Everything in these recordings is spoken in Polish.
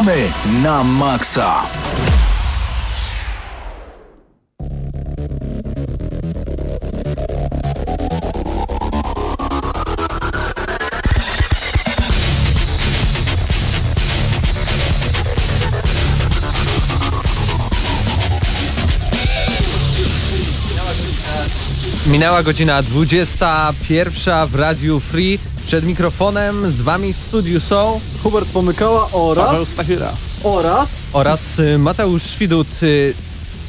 gramy na maksa. Minęła godzina 21 w Radiu Free. Przed mikrofonem z wami w studiu są Hubert Pomykała oraz... Paweł Stachyra. Oraz... oraz y, Mateusz Świdut. y,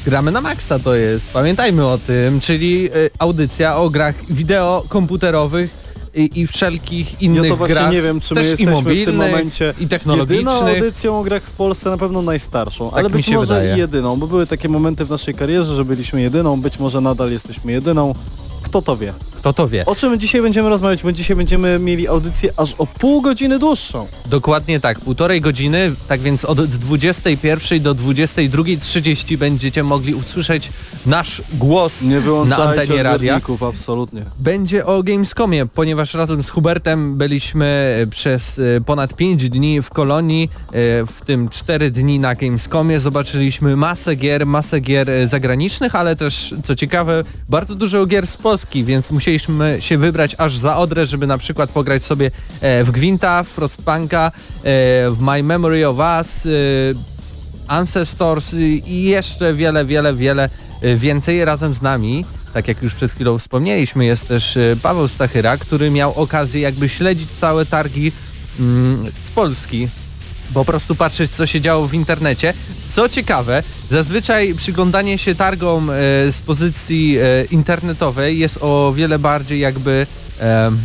Gramy na maksa to jest, pamiętajmy o tym, czyli y, audycja o grach wideo komputerowych i, i wszelkich innych Ja to właśnie grach, nie wiem, czy my jesteśmy w tym mobilnych, momencie i jedyną audycją o grach w Polsce, na pewno najstarszą, ale Tak mi być się może wydaje. i jedyną, bo były takie momenty w naszej karierze, że byliśmy jedyną, być może nadal jesteśmy jedyną. Kto to wie? Kto to wie? O czym dzisiaj będziemy rozmawiać? Bo dzisiaj będziemy mieli audycję aż o pół godziny dłuższą. Dokładnie tak, półtorej godziny, tak więc od 21 do 22.30 będziecie mogli usłyszeć nasz głos Nie na antenie radia. absolutnie. Będzie o Gamescomie, ponieważ razem z Hubertem byliśmy e, przez e, ponad 5 dni w Kolonii, e, w tym 4 dni na Gamescomie. Zobaczyliśmy masę gier, masę gier zagranicznych, ale też, co ciekawe, bardzo dużo gier z Polski, więc musieliśmy się wybrać aż za Odrę, żeby na przykład pograć sobie e, w Gwinta, w Frostpunka, e, w My Memory of Us, e, Ancestors i jeszcze wiele, wiele, wiele więcej razem z nami. Tak jak już przed chwilą wspomnieliśmy, jest też Paweł Stachyra, który miał okazję jakby śledzić całe targi mm, z Polski. Po prostu patrzeć, co się działo w internecie. Co ciekawe, zazwyczaj przyglądanie się targom e, z pozycji e, internetowej jest o wiele bardziej jakby em,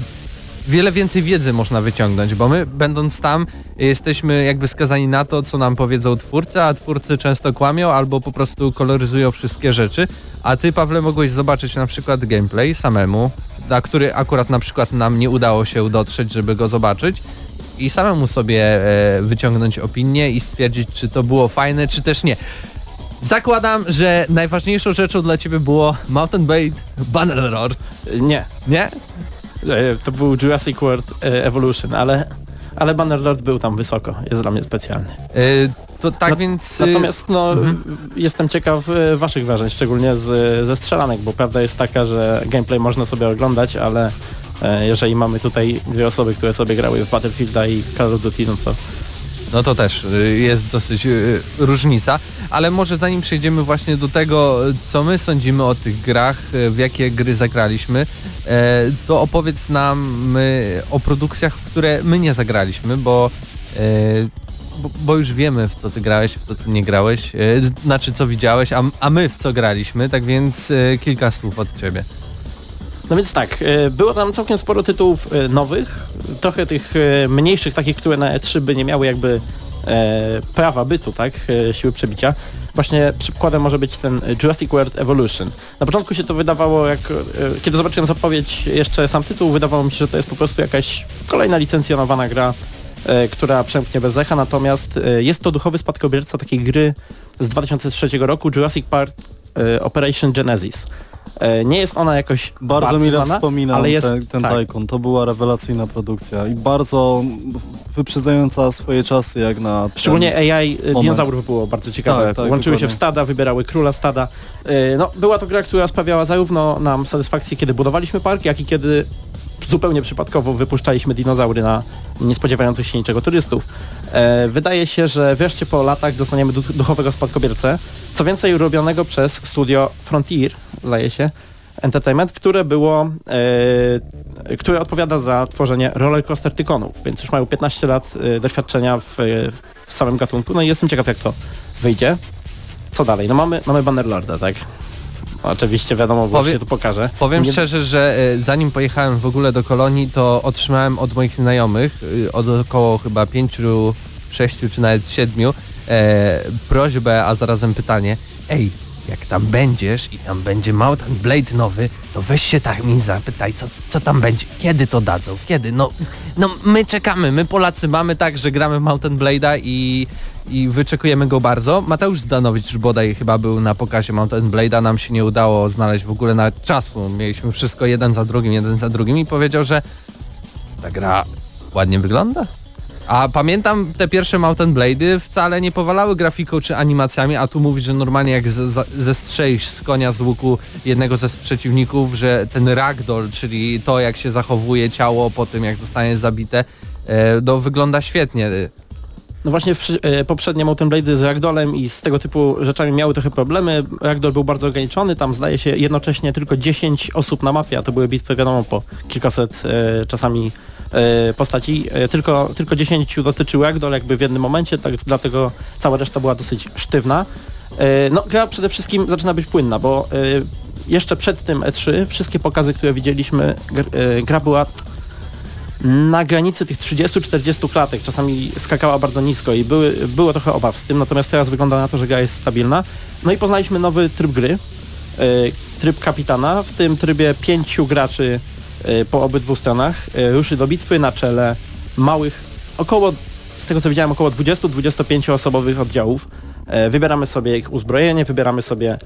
wiele więcej wiedzy można wyciągnąć, bo my będąc tam jesteśmy jakby skazani na to, co nam powiedzą twórcy, a twórcy często kłamią albo po prostu koloryzują wszystkie rzeczy, a ty Pawle mogłeś zobaczyć na przykład gameplay samemu, na który akurat na przykład nam nie udało się dotrzeć, żeby go zobaczyć i samemu sobie e, wyciągnąć opinię i stwierdzić, czy to było fajne, czy też nie. Zakładam, że najważniejszą rzeczą dla ciebie było Mountain Blade Bannerlord. Nie, Nie? e, to był Jurassic World e, Evolution, ale, ale Bannerlord był tam wysoko, jest dla mnie specjalny. E, to tak Na- więc... Natomiast no, jestem ciekaw e, waszych wrażeń, szczególnie z, ze strzelanek, bo prawda jest taka, że gameplay można sobie oglądać, ale e, jeżeli mamy tutaj dwie osoby, które sobie grały w Battlefielda i Call of Duty, no to No to też y, jest dosyć y, różnica, ale może zanim przejdziemy właśnie do tego, co my sądzimy o tych grach, y, w jakie gry zagraliśmy, e, to opowiedz nam o produkcjach, które my nie zagraliśmy, bo, e, bo, bo już wiemy w co ty grałeś, w co ty nie grałeś, e, znaczy co widziałeś, a, a my w co graliśmy, tak więc e, kilka słów od ciebie. No więc tak, e, było tam całkiem sporo tytułów e, nowych, trochę tych e, mniejszych, takich, które na E3 by nie miały jakby prawa bytu, tak, siły przebicia. Właśnie przykładem może być ten Jurassic World Evolution. Na początku się to wydawało, jak kiedy zobaczyłem zapowiedź, jeszcze sam tytuł, wydawało mi się, że to jest po prostu jakaś kolejna licencjonowana gra, która przemknie bez echa, natomiast jest to duchowy spadkobierca takiej gry z 2003 roku, Jurassic Park Operation Genesis. E, Nie jest ona jakoś Bardzo mile znana, wspominam ale jest, ten, ten tak. To była rewelacyjna produkcja i bardzo wyprzedzająca swoje czasy jak na... Szczególnie AI e, moment. dinozaurów było bardzo ciekawe. Tak, tak, Łączyły się dokładnie. w stada, wybierały króla stada. E, No, była to gra, która sprawiała zarówno nam satysfakcję, kiedy budowaliśmy park, jak i kiedy zupełnie przypadkowo wypuszczaliśmy dinozaury na niespodziewających się niczego turystów. E, Wydaje się, że wreszcie po latach dostaniemy duch- duchowego spadkobiercę. Co więcej, robionego przez studio Frontier, zdaje się, Entertainment, które było, e, które odpowiada za tworzenie rollercoaster tykonów, więc już mają 15 lat e, doświadczenia w, w samym gatunku. No i jestem ciekaw, jak to wyjdzie. Co dalej? No mamy, mamy Bannerlorda, tak? Oczywiście wiadomo, bo Powie- się to pokaże. Powiem Nie- szczerze, że zanim pojechałem w ogóle do kolonii, to otrzymałem od moich znajomych, od około chyba pięciu, sześciu czy nawet siedmiu, e, prośbę, a zarazem pytanie, ej, jak tam będziesz i tam będzie Mountain Blade nowy, to weź się tak mi zapytaj, co, co tam będzie, kiedy to dadzą, kiedy, no, no my czekamy, my Polacy mamy tak, że gramy Mountain Blade'a i, i wyczekujemy go bardzo. Mateusz Zdanowicz bodaj chyba był na pokazie Mountain Blade'a, nam się nie udało znaleźć w ogóle na czasu, mieliśmy wszystko jeden za drugim, jeden za drugim i powiedział, że ta gra ładnie wygląda. A pamiętam te pierwsze Mountain Blade'y wcale nie powalały grafiką czy animacjami, a tu mówisz, że normalnie jak zestrzelisz z konia z łuku jednego ze przeciwników, że ten ragdoll, czyli to jak się zachowuje ciało po tym jak zostanie zabite, e, to wygląda świetnie. No właśnie w, e, poprzednie Mountain Blade'y z Ragdolem i z tego typu rzeczami miały trochę problemy. Ragdoll był bardzo ograniczony, tam zdaje się jednocześnie tylko 10 osób na mapie, a to były bitwy wiadomo po kilkaset e, czasami postaci. E, tylko, tylko 10 dotyczył Ragdoll jakby w jednym momencie, tak dlatego cała reszta była dosyć sztywna. E, no gra przede wszystkim zaczyna być płynna, bo e, jeszcze przed tym E3 wszystkie pokazy, które widzieliśmy, gr, e, gra była na granicy tych 30-40 klatek, czasami skakała bardzo nisko i były, było trochę obaw z tym, natomiast teraz wygląda na to, że gra jest stabilna. No i poznaliśmy nowy tryb gry, e, tryb kapitana. W tym trybie pięciu graczy e, po obydwu stronach e, ruszy do bitwy na czele małych, około, z tego co widziałem, około 20-25 osobowych oddziałów. E, Wybieramy sobie ich uzbrojenie, wybieramy sobie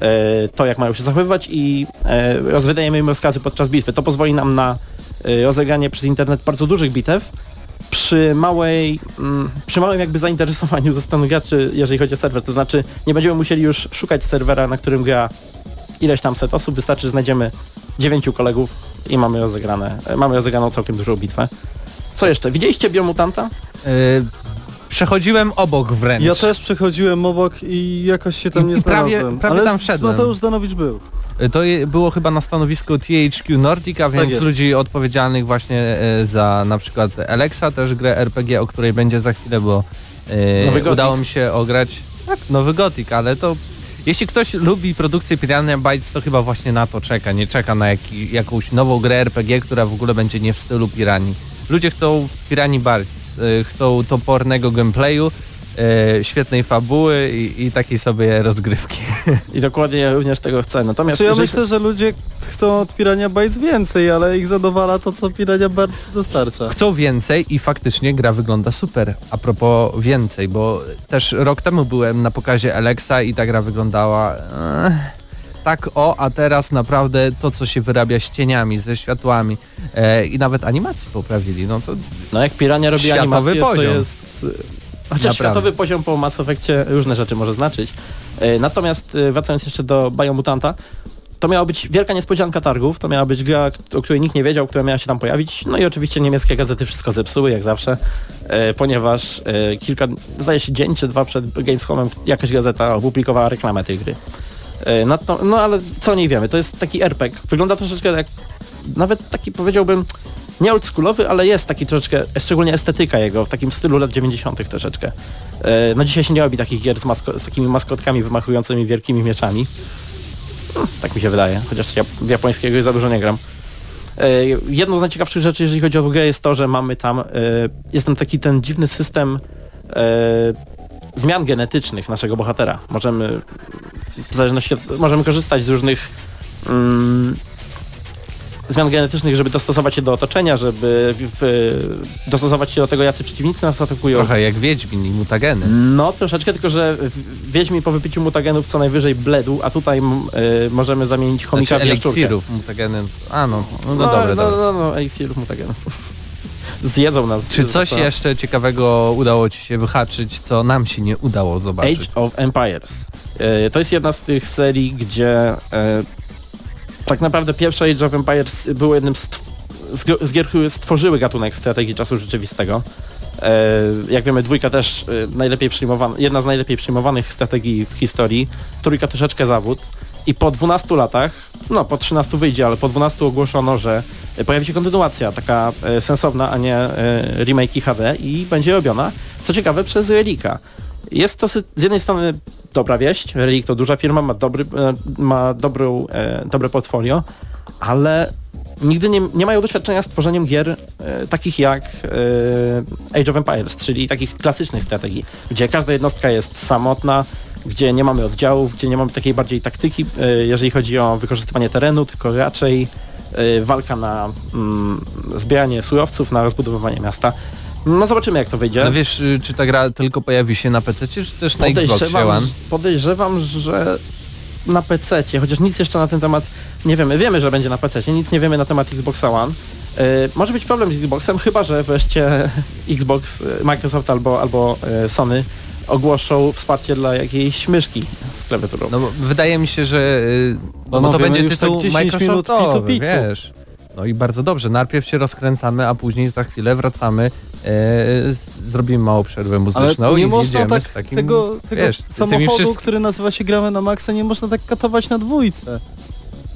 e, to, jak mają się zachowywać i e, rozwydajemy im rozkazy podczas bitwy. To pozwoli nam na e, rozegranie przez internet bardzo dużych bitew przy małej, mm, przy małym jakby zainteresowaniu ze jeżeli chodzi o serwer. To znaczy nie będziemy musieli już szukać serwera, na którym gra ileś tam set osób, wystarczy, że znajdziemy dziewięciu kolegów i mamy rozegrane, e, mamy rozegraną całkiem dużą bitwę. Co jeszcze? Widzieliście Biomutanta? E, przechodziłem obok wręcz. Ja też przechodziłem obok i jakoś się tam I- nie i prawie- znalazłem. prawie Ale tam wszedłem. Mateusz Danowicz był. E, To je, było chyba na stanowisku THQ Nordica, więc jest. ludzi odpowiedzialnych właśnie za na przykład Alexa, też grę RPG, o której będzie za chwilę, bo udało mi się ograć tak, nowy Gothic, ale to jeśli ktoś lubi produkcję Piranha Bytes, to chyba właśnie na to czeka, nie czeka na jakąś nową grę RPG, która w ogóle będzie nie w stylu Pirani. Ludzie chcą Pirani Bytes, e, chcą topornego gameplayu, e, świetnej fabuły i, i takiej sobie rozgrywki. I dokładnie ja również tego chcę. Natomiast Czy ja jeżeli- myślę, że ludzie chcą od Pirania Bytes więcej, ale ich zadowala to, co Pirania Bytes dostarcza. chcą więcej i faktycznie gra wygląda super. A propos więcej, bo też rok temu byłem na pokazie Alexa i ta gra wyglądała eh, tak o, a teraz naprawdę to co się wyrabia z cieniami, ze światłami e, i nawet animacje poprawili, no to No jak Pirania robi animację, poziom. to jest... Chociaż Naprawdę. światowy poziom po Mass Effectie różne rzeczy może znaczyć. E, Natomiast e, wracając jeszcze do Biomutanta, to miała być wielka niespodzianka targów, to miała być gra, o której nikt nie wiedział, która miała się tam pojawić. No i oczywiście niemieckie gazety wszystko zepsuły, jak zawsze, e, ponieważ kilka, zdaje się dzień czy dwa przed Gamescomem jakaś gazeta opublikowała reklamę tej gry. No, to, no ale co o niej wiemy? To jest taki RPG. Wygląda troszeczkę jak, nawet taki powiedziałbym, nie oldschoolowy, ale jest taki troszeczkę, szczególnie estetyka jego, w takim stylu lat 90. troszeczkę. E, No dzisiaj się nie robi takich gier z, masko- z takimi maskotkami wymachującymi wielkimi mieczami. Hmm, Tak mi się wydaje, chociaż ja w japońskiego za dużo nie gram. E, Jedną z najciekawszych rzeczy, jeżeli chodzi o grę, jest to, że mamy tam, e, jest tam taki ten dziwny system zmian genetycznych naszego bohatera. Możemy, w zależności od, możemy korzystać z różnych mm, zmian genetycznych, żeby dostosować się do otoczenia, żeby w, w, dostosować się do tego, jacy przeciwnicy nas atakują. trochę jak Wiedźmin i mutageny. No troszeczkę, tylko że Wiedźmin po wypiciu mutagenów co najwyżej bledł, a tutaj y, możemy zamienić chomika Znaczy w jaszczurkę. eliksirów, mutageny, a no, no, No, dobre, no, dobre. no, no, eliksirów mutagenów. Zjedzą nas. Czy coś To- jeszcze ciekawego udało Ci się wyhaczyć, co nam się nie udało zobaczyć? Age of Empires. E, To jest jedna z tych serii, gdzie e, tak naprawdę pierwsze Age of Empires jednym z, z, gier, które stworzyły gatunek strategii czasu rzeczywistego. E, Jak wiemy, dwójka też e, najlepiej przyjmowana, jedna z najlepiej przyjmowanych strategii w historii, trójka troszeczkę zawód i po 12 latach, no po 13 wyjdzie, ale po 12 ogłoszono, że pojawi się kontynuacja, taka e, sensowna, a nie remake HD i będzie robiona, co ciekawe, przez Relika. Jest to z jednej strony dobra wieść, Relik to duża firma, ma, dobry, e, ma dobrą, e, dobre portfolio, ale nigdy nie, nie mają doświadczenia z tworzeniem gier e, takich jak e, Age of Empires, czyli takich klasycznych strategii, gdzie każda jednostka jest samotna, gdzie nie mamy oddziałów, gdzie nie mamy takiej bardziej taktyki, e, jeżeli chodzi o wykorzystywanie terenu, tylko raczej e, walka na mm, zbieranie surowców, na rozbudowywanie miasta. No zobaczymy jak to wyjdzie. No wiesz, y, czy ta gra tylko pojawi się na PC, czy też na Xboxie One? podejrzewam, że na PC, chociaż nic jeszcze na ten temat nie wiemy. Wiemy, że będzie na PC, nic nie wiemy na temat Xboxa One. E, może być problem z Xboxem, chyba że wreszcie Xbox, e, Microsoft albo, albo e, Sony ogłoszą wsparcie dla jakiejś myszki z klawiaturą. No wydaje mi się, że y, no, bo to Panowie, będzie tytuł tak 10 minut Microsoftowy, pitu, pitu. wiesz. No i bardzo dobrze, najpierw się rozkręcamy, a później za chwilę wracamy, zrobimy małą przerwę Ale muzyczną nie i można tak z takim, tego, tego wiesz, samochodu, który nazywa się Gramy na Maxa, nie można tak katować na dwójce.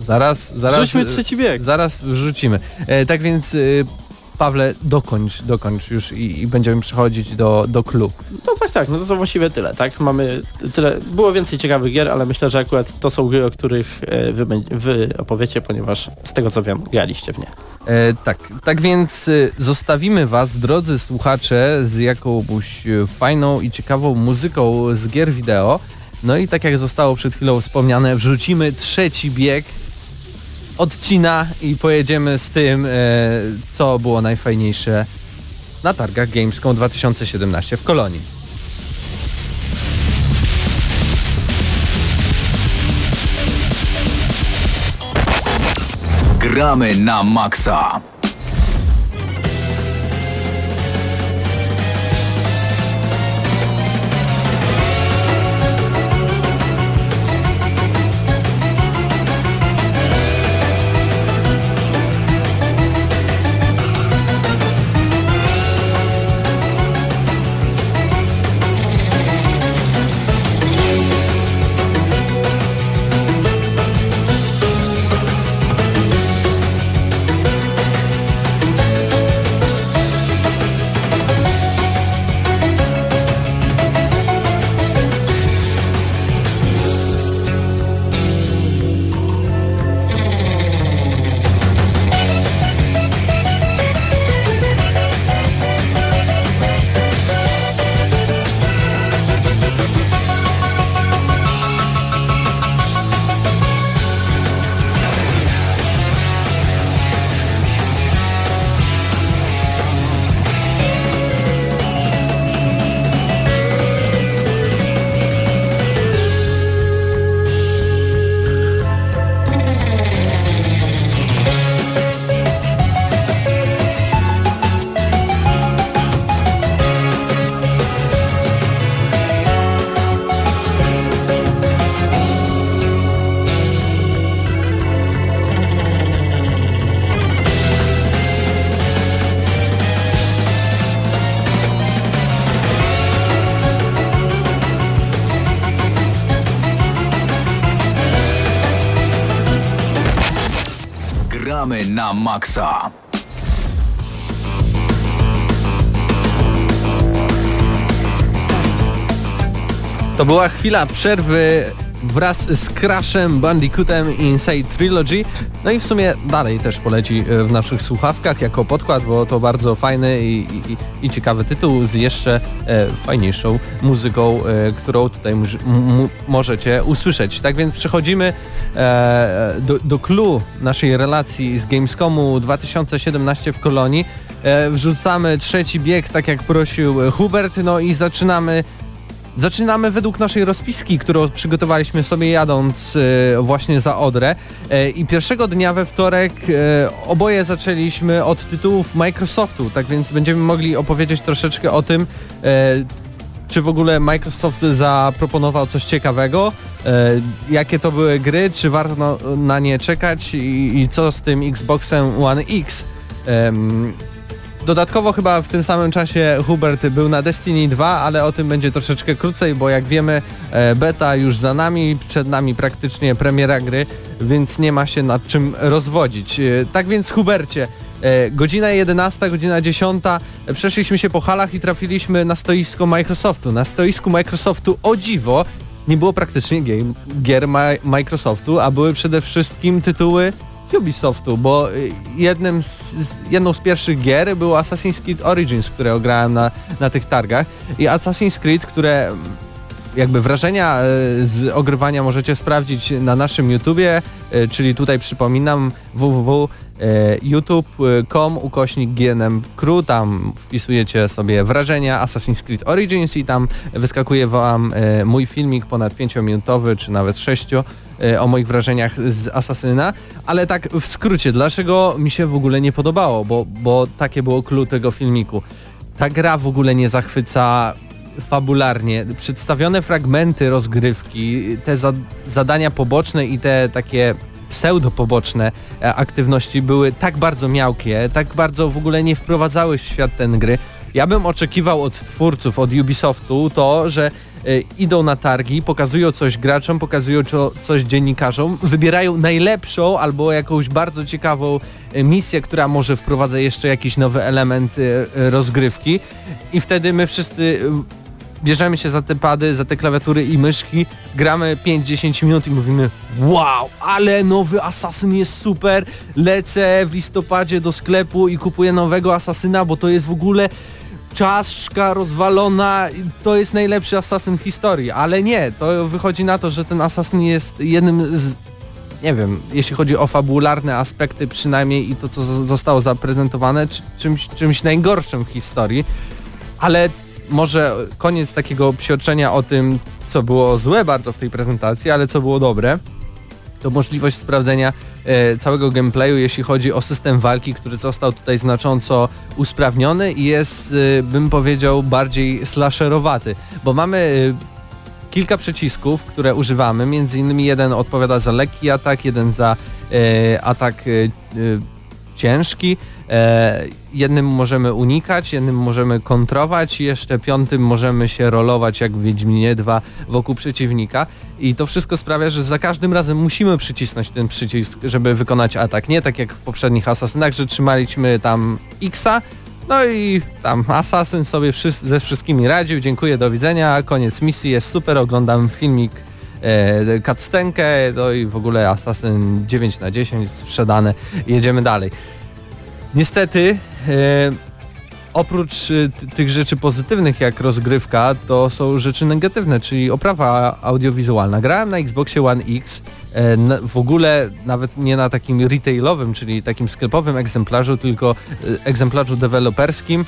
Zaraz, zaraz, Rzućmy trzeci bieg. zaraz wrzucimy. E, tak więc y, Pawle, dokończ, dokończ już i, i będziemy przechodzić do, do klub. No tak, tak, no to, to właściwie tyle, tak? Mamy tyle, było więcej ciekawych gier, ale myślę, że akurat to są gry, o których e, wy, wy opowiecie, ponieważ z tego co wiem, graliście w nie. E, tak, tak więc y, zostawimy Was, drodzy słuchacze, z jakąś fajną i ciekawą muzyką z gier wideo. No i tak jak zostało przed chwilą wspomniane, wrzucimy trzeci bieg odcina i pojedziemy z tym, e, co było najfajniejsze na targach Gamescom 2017 w Kolonii. Gramy na maksa. Gramy na maksa. To była chwila przerwy wraz z Crashem, Bandicootem i Inside Trilogy. No i w sumie dalej też poleci e, w naszych słuchawkach jako podkład, bo to bardzo fajny i, i, i ciekawy tytuł z jeszcze e, fajniejszą muzyką, e, którą tutaj możecie usłyszeć. Tak więc przechodzimy do, do clue naszej relacji z Gamescomu 2017 w Kolonii. E, wrzucamy trzeci bieg, tak jak prosił e, Hubert, no i zaczynamy Zaczynamy według naszej rozpiski, którą przygotowaliśmy sobie jadąc e, właśnie za Odrę. E, I pierwszego dnia we wtorek e, oboje zaczęliśmy od tytułów Microsoftu, tak więc będziemy mogli opowiedzieć troszeczkę o tym, e, czy w ogóle Microsoft zaproponował coś ciekawego, e, jakie to były gry, czy warto na, nie czekać i, i co z tym Xboxem One X. Dodatkowo chyba w tym samym czasie Hubert był na Destiny 2, ale o tym będzie troszeczkę krócej, bo jak wiemy e, beta już za nami, przed nami praktycznie premiera gry, więc nie ma się nad czym rozwodzić. E, Tak więc Hubercie, e, godzina 11, godzina 10, e, przeszliśmy się po halach i trafiliśmy na stoisko Microsoftu. Na stoisku Microsoftu o dziwo nie było praktycznie game, gier Ma Microsoftu, a były przede wszystkim tytuły Ubisoftu, bo y, jednym z, jedną z pierwszych gier był Assassin's Creed Origins, które grałem na, na tych targach. I Assassin's Creed, które mm, jakby wrażenia y, z ogrywania możecie sprawdzić na naszym YouTubie, y, czyli tutaj przypominam www.youtube.com ukośnik GNM Crew, tam wpisujecie sobie wrażenia Assassin's Creed Origins i tam wyskakuje wam y, mój filmik ponad 5-minutowy czy nawet 6 e, o moich wrażeniach z Asasyna, ale tak w skrócie, dlaczego mi się w ogóle nie podobało, bo, bo takie było clue tego filmiku. Ta gra w ogóle nie zachwyca fabularnie. Przedstawione fragmenty rozgrywki, te za zadania poboczne i te takie pseudo-poboczne e, aktywności były tak bardzo miałkie, tak bardzo w ogóle nie wprowadzały w świat ten gry. Ja bym oczekiwał od twórców, od Ubisoftu to, że e, idą na targi, pokazują coś graczom, pokazują co, coś dziennikarzom, wybierają najlepszą albo jakąś bardzo ciekawą e, misję, która może wprowadza jeszcze jakiś nowy element rozgrywki i wtedy my wszyscy bierzemy się za te pady, za te klawiatury i myszki, gramy 5-10 minut i mówimy wow, ale nowy Asasyn jest super, lecę w listopadzie do sklepu i kupuję nowego Asasyna, bo to jest w ogóle czaszka rozwalona, to jest najlepszy Asasyn w historii, ale nie, to wychodzi na to, że ten Asasyn jest jednym z nie wiem, jeśli chodzi o fabularne aspekty przynajmniej i to, co zostało zaprezentowane, czy- czymś, czymś najgorszym w historii, ale może koniec takiego psioczenia o tym, co było złe bardzo w tej prezentacji, ale co było dobre, to możliwość sprawdzenia e, całego gameplayu, jeśli chodzi o system walki, który został tutaj znacząco usprawniony i jest, e, bym powiedział, bardziej slasherowaty, bo mamy e, kilka przycisków, które używamy, między innymi jeden odpowiada za lekki atak, jeden za e, atak e, e, ciężki, e, jednym możemy unikać, jednym możemy kontrować jeszcze piątym możemy się rolować jak w Wiedźminie 2 wokół przeciwnika. I to wszystko sprawia, że za każdym razem musimy przycisnąć ten przycisk, żeby wykonać atak. Nie tak jak w poprzednich Asasynach, że trzymaliśmy tam Xa, no i tam Asasyn sobie wszyscy, ze wszystkimi radził, dziękuję, do widzenia, koniec misji, jest super, oglądam filmik e, no i w ogóle Assassin 9 na 10 sprzedane, jedziemy dalej. Niestety e, oprócz e, tych rzeczy pozytywnych jak rozgrywka, to są rzeczy negatywne, czyli oprawa audiowizualna. Grałem na Xboxie One X, e, w ogóle nawet nie na takim retailowym, czyli takim sklepowym egzemplarzu, tylko e, egzemplarzu deweloperskim e,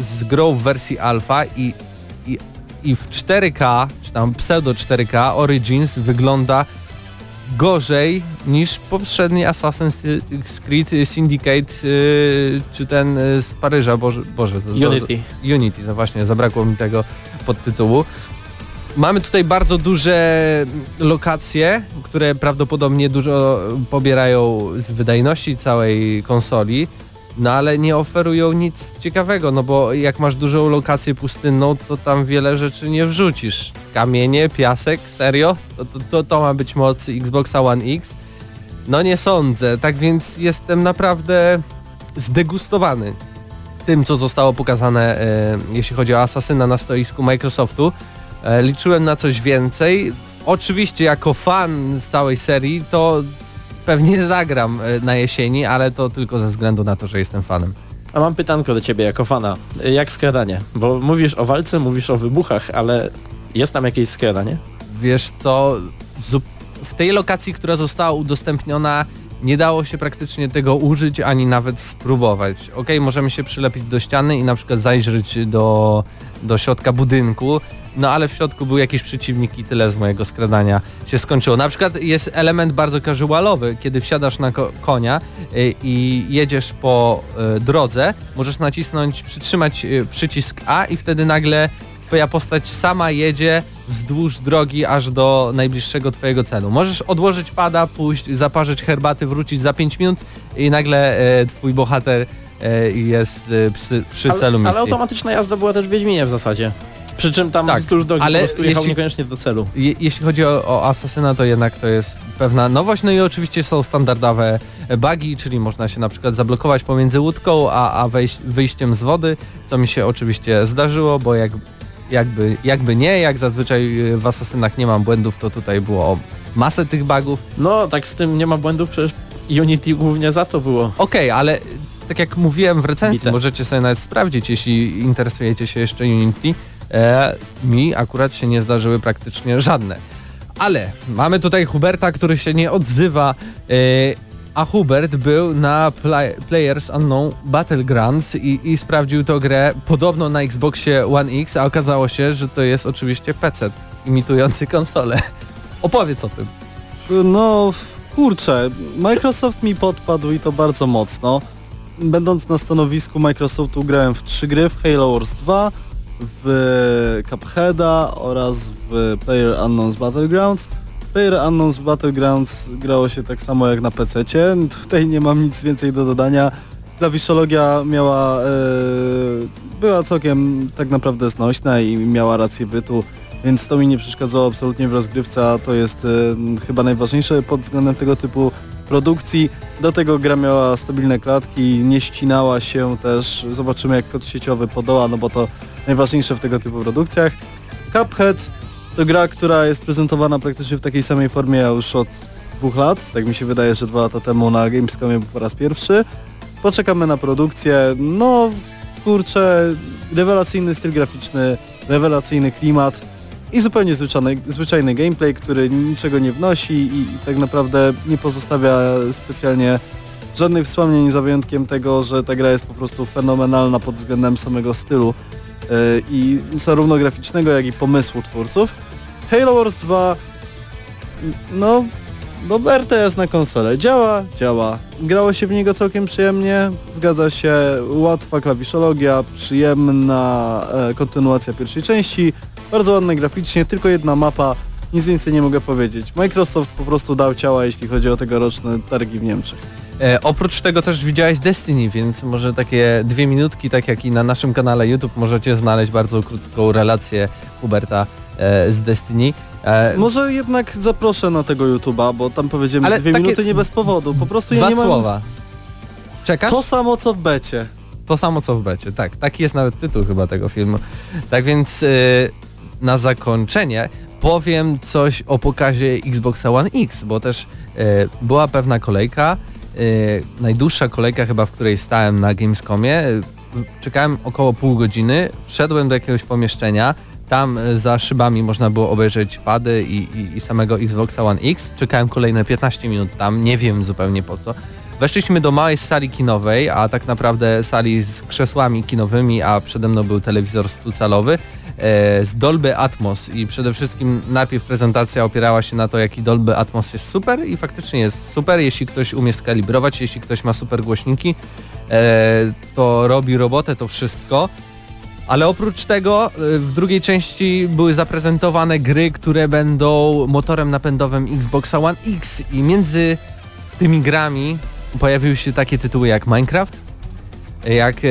z grą w wersji alfa i, i, i w 4K, czy tam pseudo 4K Origins wygląda gorzej niż poprzedni Assassin's Creed Syndicate yy, czy ten yy, z Paryża, Boże, Boże Unity. Unity, no właśnie, zabrakło mi tego podtytułu. Mamy tutaj bardzo duże lokacje, które prawdopodobnie dużo pobierają z wydajności całej konsoli, no ale nie oferują nic ciekawego, no bo jak masz dużą lokację pustynną, to tam wiele rzeczy nie wrzucisz. Kamienie, piasek, serio? To, to, to, to ma być moc Xboxa One X? No nie sądzę, tak więc jestem naprawdę zdegustowany tym, co zostało pokazane, e, jeśli chodzi o Asasyna na stoisku Microsoftu. E, liczyłem na coś więcej. Oczywiście jako fan z całej serii to pewnie zagram e, na jesieni, ale to tylko ze względu na to, że jestem fanem. A mam pytanko do ciebie jako fana. Jak skradanie? Bo mówisz o walce, mówisz o wybuchach, ale jest tam jakieś skradanie? Wiesz co, w tej lokacji, która została udostępniona, nie dało się praktycznie tego użyć, ani nawet spróbować. Ok, możemy się przylepić do ściany i na przykład zajrzeć do, do środka budynku, no ale w środku był jakiś przeciwnik i tyle z mojego skradania się skończyło. Na przykład jest element bardzo casualowy, kiedy wsiadasz na ko konia y, i jedziesz po y, drodze, możesz nacisnąć, przytrzymać y, przycisk A i wtedy nagle twoja postać sama jedzie wzdłuż drogi aż do najbliższego twojego celu. Możesz odłożyć pada, pójść, zaparzyć herbaty, wrócić za 5 minut i nagle e, twój bohater e, jest e, przy, przy ale, celu misji. ale automatyczna jazda była też w Wiedźminie w zasadzie. Przy czym tam Tak, wzdłuż drogi ale po prostu jechał jeśli- niekoniecznie do celu. Je, jeśli chodzi o, o Asasyna, to jednak to jest pewna nowość, no i oczywiście są standardowe bugi, czyli można się na przykład zablokować pomiędzy łódką a, a wyjściem z wody, co mi się oczywiście zdarzyło, bo jak, jakby, jakby nie, jak zazwyczaj y, w Asasynach nie mam błędów, to tutaj było masę tych bugów. No, tak z tym nie ma błędów, przecież Unity głównie za to było. Okej, ale tak jak mówiłem w recenzji, Bite. możecie sobie nawet sprawdzić, jeśli interesujecie się jeszcze Unity, e, mi akurat się nie zdarzyły praktycznie żadne. Ale mamy tutaj Huberta, który się nie odzywa, e, a Hubert był na Pla- Players Unknown Battlegrounds i, i sprawdził tę grę podobno na Xboxie One X, a okazało się, że to jest oczywiście PC imitujący konsolę. Opowiedz o tym. No, kurczę, Microsoft mi podpadł i to bardzo mocno. Będąc na stanowisku Microsoftu grałem w trzy gry, w Halo Wars 2, w Cupheada oraz w Player Unknown's Battlegrounds. Player Unknown's Battlegrounds grało się tak samo jak na PC. Tutaj nie mam nic więcej do dodania. Klawiszologia miała, e, była całkiem tak naprawdę znośna i miała rację bytu, więc to mi nie przeszkadzało absolutnie w rozgrywce, a to jest e, chyba najważniejsze pod względem tego typu produkcji. Do tego gra miała stabilne klatki, nie ścinała się też. Zobaczymy jak kod sieciowy podoła, no bo to najważniejsze w tego typu produkcjach. Cuphead to gra, która jest prezentowana praktycznie w takiej samej formie już od dwóch lat. Tak mi się wydaje, że dwa lata temu na Gamescomie był po raz pierwszy. Poczekamy na produkcję. No kurczę, rewelacyjny styl graficzny, rewelacyjny klimat i zupełnie zwyczajny, zwyczajny gameplay, który niczego nie wnosi i, i tak naprawdę nie pozostawia specjalnie żadnych wspomnień za wyjątkiem tego, że ta gra jest po prostu fenomenalna pod względem samego stylu yy, i zarówno graficznego, jak i pomysłu twórców. Halo Wars 2 no, no RTS na konsolę. Działa, działa. Grało się w niego całkiem przyjemnie, zgadza się, łatwa klawiszologia, przyjemna e, kontynuacja pierwszej części, bardzo ładne graficznie, tylko jedna mapa, nic więcej nie mogę powiedzieć. Microsoft po prostu dał ciała, jeśli chodzi o tegoroczne targi w Niemczech. E, oprócz tego też widziałeś Destiny, więc może takie dwie minutki, tak jak i na naszym kanale YouTube możecie znaleźć bardzo krótką relację Huberta e, z Destiny. E, Może jednak zaproszę na tego YouTube'a, bo tam powiedziałem Ale dwie takie- minuty nie bez powodu, po prostu ja dwa nie mam... słowa. Czekasz? To samo co w becie. To samo co w becie, tak. Taki jest nawet tytuł chyba tego filmu. Tak więc y, na zakończenie powiem coś o pokazie Xboxa One X, bo też y, była pewna kolejka, y, najdłuższa kolejka chyba, w której stałem na Gamescomie. Y, Czekałem około pół godziny, wszedłem do jakiegoś pomieszczenia, tam za szybami można było obejrzeć pady i, i, i samego Xboxa One X. Czekałem kolejne 15 minut tam, nie wiem zupełnie po co. Weszliśmy do małej sali kinowej, a tak naprawdę sali z krzesłami kinowymi, a przede mną był telewizor stucalowy e, z Dolby Atmos. I przede wszystkim najpierw prezentacja opierała się na to, jaki Dolby Atmos jest super i faktycznie jest super, jeśli ktoś umie skalibrować, jeśli ktoś ma super głośniki, e, to robi robotę, to wszystko. Ale oprócz tego y, w drugiej części były zaprezentowane gry, które będą motorem napędowym Xboxa One X. I między tymi grami pojawiły się takie tytuły jak Minecraft, jak e,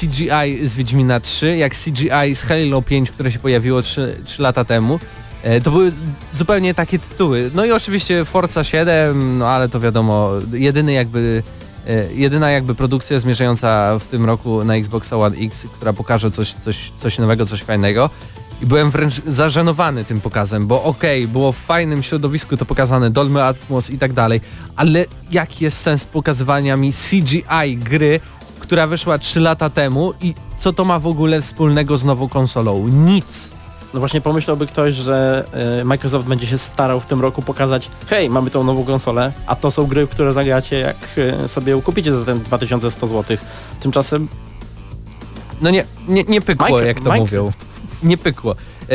CGI z Wiedźmina 3, jak CGI z Halo 5, które się pojawiło 3, 3 lata temu. E, To były zupełnie takie tytuły. No i oczywiście Forza 7, no ale to wiadomo, jedyny jakby e, jedyna jakby produkcja zmierzająca w tym roku na Xboxa One X, która pokaże coś, coś, coś nowego, coś fajnego. I byłem wręcz zażenowany tym pokazem, bo okej, było w fajnym środowisku to pokazane, Dolby Atmos i tak dalej, ale jaki jest sens pokazywania mi CGI gry, która wyszła 3 lata temu i co to ma w ogóle wspólnego z nową konsolą? Nic. No właśnie pomyślałby ktoś, że e, Microsoft będzie się starał w tym roku pokazać hej, mamy tą nową konsolę, a to są gry, które zagracie jak e, sobie ją kupicie za ten 2100 zł. Tymczasem No nie, nie, nie pykło, Minecraft- jak to Minecraft. mówią. Nie pykło. E,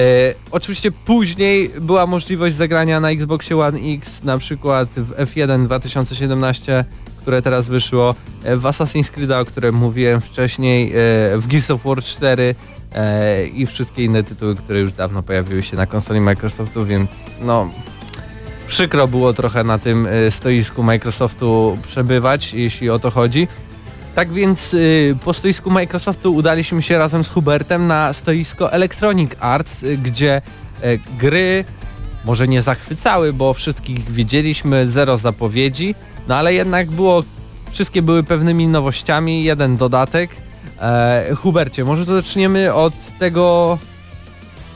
oczywiście później była możliwość zagrania na Xboxie One X, na przykład w F1 2017, które teraz wyszło, e, w Assassin's Creed, o którym mówiłem wcześniej, e, w Gears of War 4 e, i wszystkie inne tytuły, które już dawno pojawiły się na konsoli Microsoftu, więc no przykro było trochę na tym stoisku Microsoftu przebywać, jeśli o to chodzi. Tak więc y, po stoisku Microsoftu udaliśmy się razem z Hubertem na stoisko Electronic Arts, y, gdzie y, gry może nie zachwycały, bo wszystkich widzieliśmy, zero zapowiedzi, no ale jednak było, wszystkie były pewnymi nowościami, jeden dodatek. E, Hubercie, może zaczniemy od tego,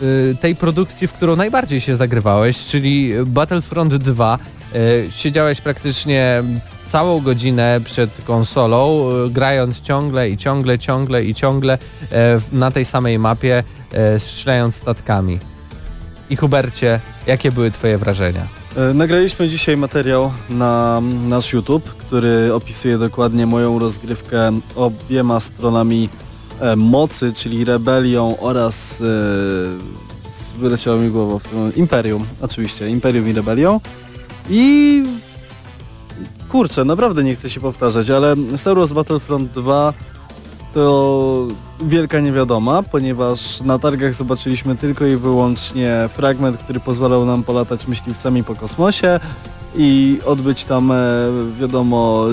y, tej produkcji, w którą najbardziej się zagrywałeś, czyli Battlefront 2. Y, Siedziałeś praktycznie całą godzinę przed konsolą, y, grając ciągle i ciągle, ciągle i ciągle e, na tej samej mapie, e, strzelając statkami. I Hubercie, jakie były twoje wrażenia? E, Nagraliśmy dzisiaj materiał na nasz YouTube, który opisuje dokładnie moją rozgrywkę obiema stronami e, mocy, czyli rebelią oraz e, wyleciało mi głowa Imperium, oczywiście, Imperium i rebelią. I kurczę, naprawdę nie chcę się powtarzać, ale Star Wars Battlefront 2 to wielka niewiadoma, ponieważ na targach zobaczyliśmy tylko i wyłącznie fragment, który pozwalał nam polatać myśliwcami po kosmosie i odbyć tam, e, wiadomo,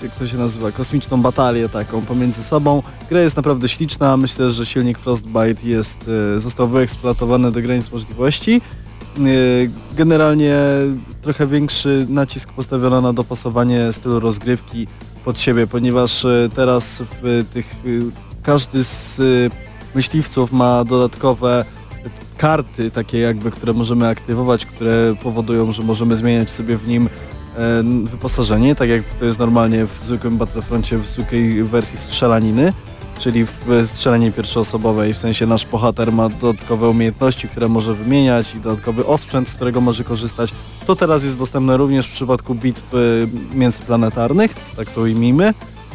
e, jak to się nazywa, kosmiczną batalię taką pomiędzy sobą. Gra jest naprawdę śliczna, myślę, że silnik Frostbite jest, e, został wyeksploatowany do granic możliwości. E, Generalnie trochę większy nacisk postawiono na dopasowanie stylu rozgrywki pod siebie, ponieważ e, teraz w tych e, każdy z myśliwców ma dodatkowe karty takie jakby, które możemy aktywować, które powodują, że możemy zmieniać sobie w nim e, wyposażenie, tak jak to jest normalnie w zwykłym Battlefroncie, w zwykłej wersji strzelaniny, czyli w strzelaninie pierwszoosobowej, w sensie nasz bohater ma dodatkowe umiejętności, które może wymieniać i dodatkowy osprzęt, z którego może korzystać. To teraz jest dostępne również w przypadku bitw e, międzyplanetarnych, tak to ujmijmy.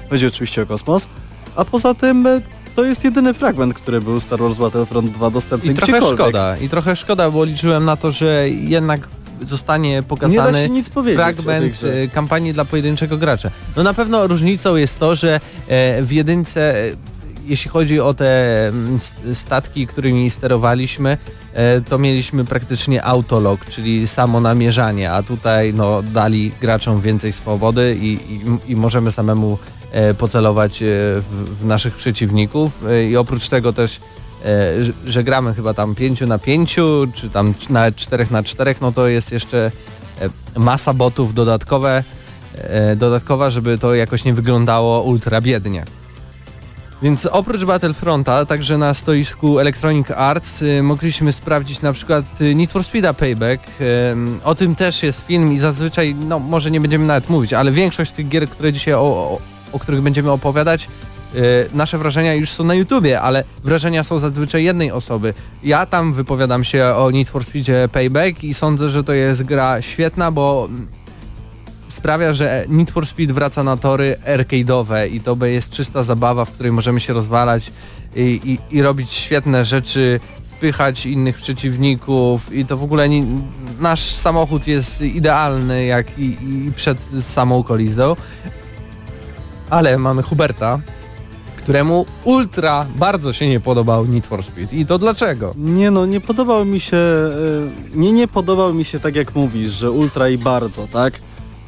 Chodzi oczywiście o kosmos. A poza tym e, to jest jedyny fragment, który był Star Wars Battlefront 2 dostępny I trochę gdziekolwiek. szkoda, i trochę szkoda, bo liczyłem na to, że jednak zostanie pokazany fragment e, kampanii dla pojedynczego gracza. No na pewno różnicą jest to, że e, w jedynce, e, jeśli chodzi o te mm, statki, którymi sterowaliśmy, e, to mieliśmy praktycznie autolog, czyli samo namierzanie, a tutaj no, dali graczom więcej swobody i, i, i możemy samemu e, pocelować e, w, w naszych przeciwników i oprócz tego też że- gramy chyba tam 5 na 5, czy tam nawet 4 na 4, no to jest jeszcze masa botów dodatkowe, dodatkowa, żeby to jakoś nie wyglądało ultra biednie. Więc oprócz Battlefronta, także na stoisku Electronic Arts y, mogliśmy sprawdzić na przykład y, Need for Speed'a Payback. Ym, o tym też jest film i zazwyczaj, no może nie będziemy nawet mówić, ale większość tych gier, które dzisiaj o, o, o których będziemy opowiadać, y, nasze wrażenia już są na YouTubie, ale wrażenia są zazwyczaj jednej osoby. Ja tam wypowiadam się o Need for Speedzie Payback i sądzę, że to jest gra świetna, bo sprawia, że Need for Speed wraca na tory arcade'owe i to jest czysta zabawa, w której możemy się rozwalać i, i, i robić świetne rzeczy, spychać innych przeciwników i to w ogóle nie, nasz samochód jest idealny jak i, i przed samą kolizją. Ale mamy Huberta, któremu ultra bardzo się nie podobał Need for Speed. I to dlaczego? Nie no, nie podobał mi się, e, nie nie podobał mi się tak jak mówisz, że ultra i bardzo, tak?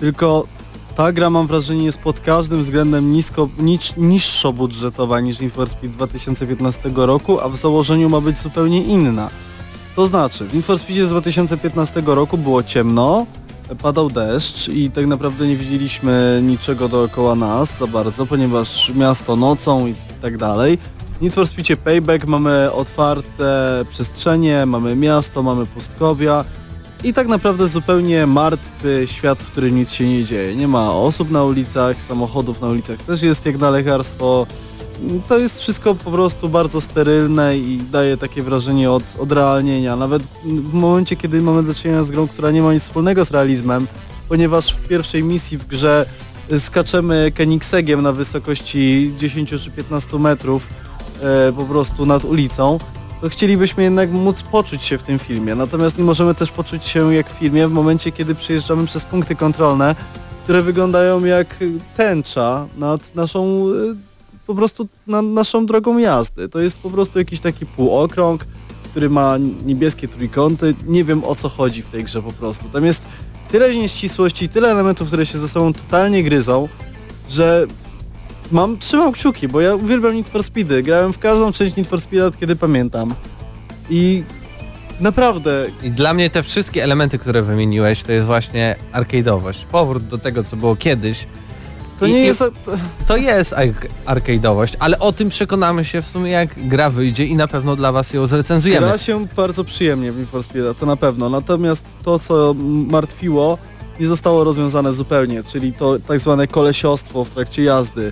Tylko ta gra mam wrażenie jest pod każdym względem nisko, niż, niższo budżetowa niż Need for Speed 2015 roku, a w założeniu ma być zupełnie inna. To znaczy, w Need for Speedzie z 2015 roku było ciemno, padał deszcz i tak naprawdę nie widzieliśmy niczego dookoła nas za bardzo, ponieważ miasto nocą i tak dalej. W Need for Speedzie Payback mamy otwarte przestrzenie, mamy miasto, mamy pustkowia i tak naprawdę zupełnie martwy świat, w którym nic się nie dzieje. Nie ma osób na ulicach, samochodów na ulicach też jest jak na lekarstwo. To jest wszystko po prostu bardzo sterylne i daje takie wrażenie od, odrealnienia. Nawet w momencie, kiedy mamy do czynienia z grą, która nie ma nic wspólnego z realizmem, ponieważ w pierwszej misji w grze skaczemy Koenigseggiem na wysokości 10 czy 15 metrów e, po prostu nad ulicą, to chcielibyśmy jednak móc poczuć się w tym filmie. Natomiast nie możemy też poczuć się jak w filmie w momencie, kiedy przejeżdżamy przez punkty kontrolne, które wyglądają jak tęcza nad naszą e, po prostu nad naszą drogą jazdy. To jest po prostu jakiś taki półokrąg, który ma niebieskie trójkąty. Nie wiem o co chodzi w tej grze po prostu. Tam jest tyle nieścisłości, tyle elementów, które się ze sobą totalnie gryzą, że mam, trzymam kciuki, bo ja uwielbiam Need for Speedy. Grałem w każdą część Need for Speeda, kiedy pamiętam. I naprawdę I dla mnie te wszystkie elementy, które wymieniłeś, to jest właśnie arcade'owość. Powrót do tego, co było kiedyś. to I- nie i- jest... To, jest ar- arcade'owość, ale o tym przekonamy się w sumie jak gra wyjdzie i na pewno dla was ją zrecenzujemy. gra się bardzo przyjemnie w Need for Speeda, to na pewno. Natomiast to, co martwiło, nie zostało rozwiązane zupełnie, czyli to tak zwane kolesiostwo w trakcie jazdy.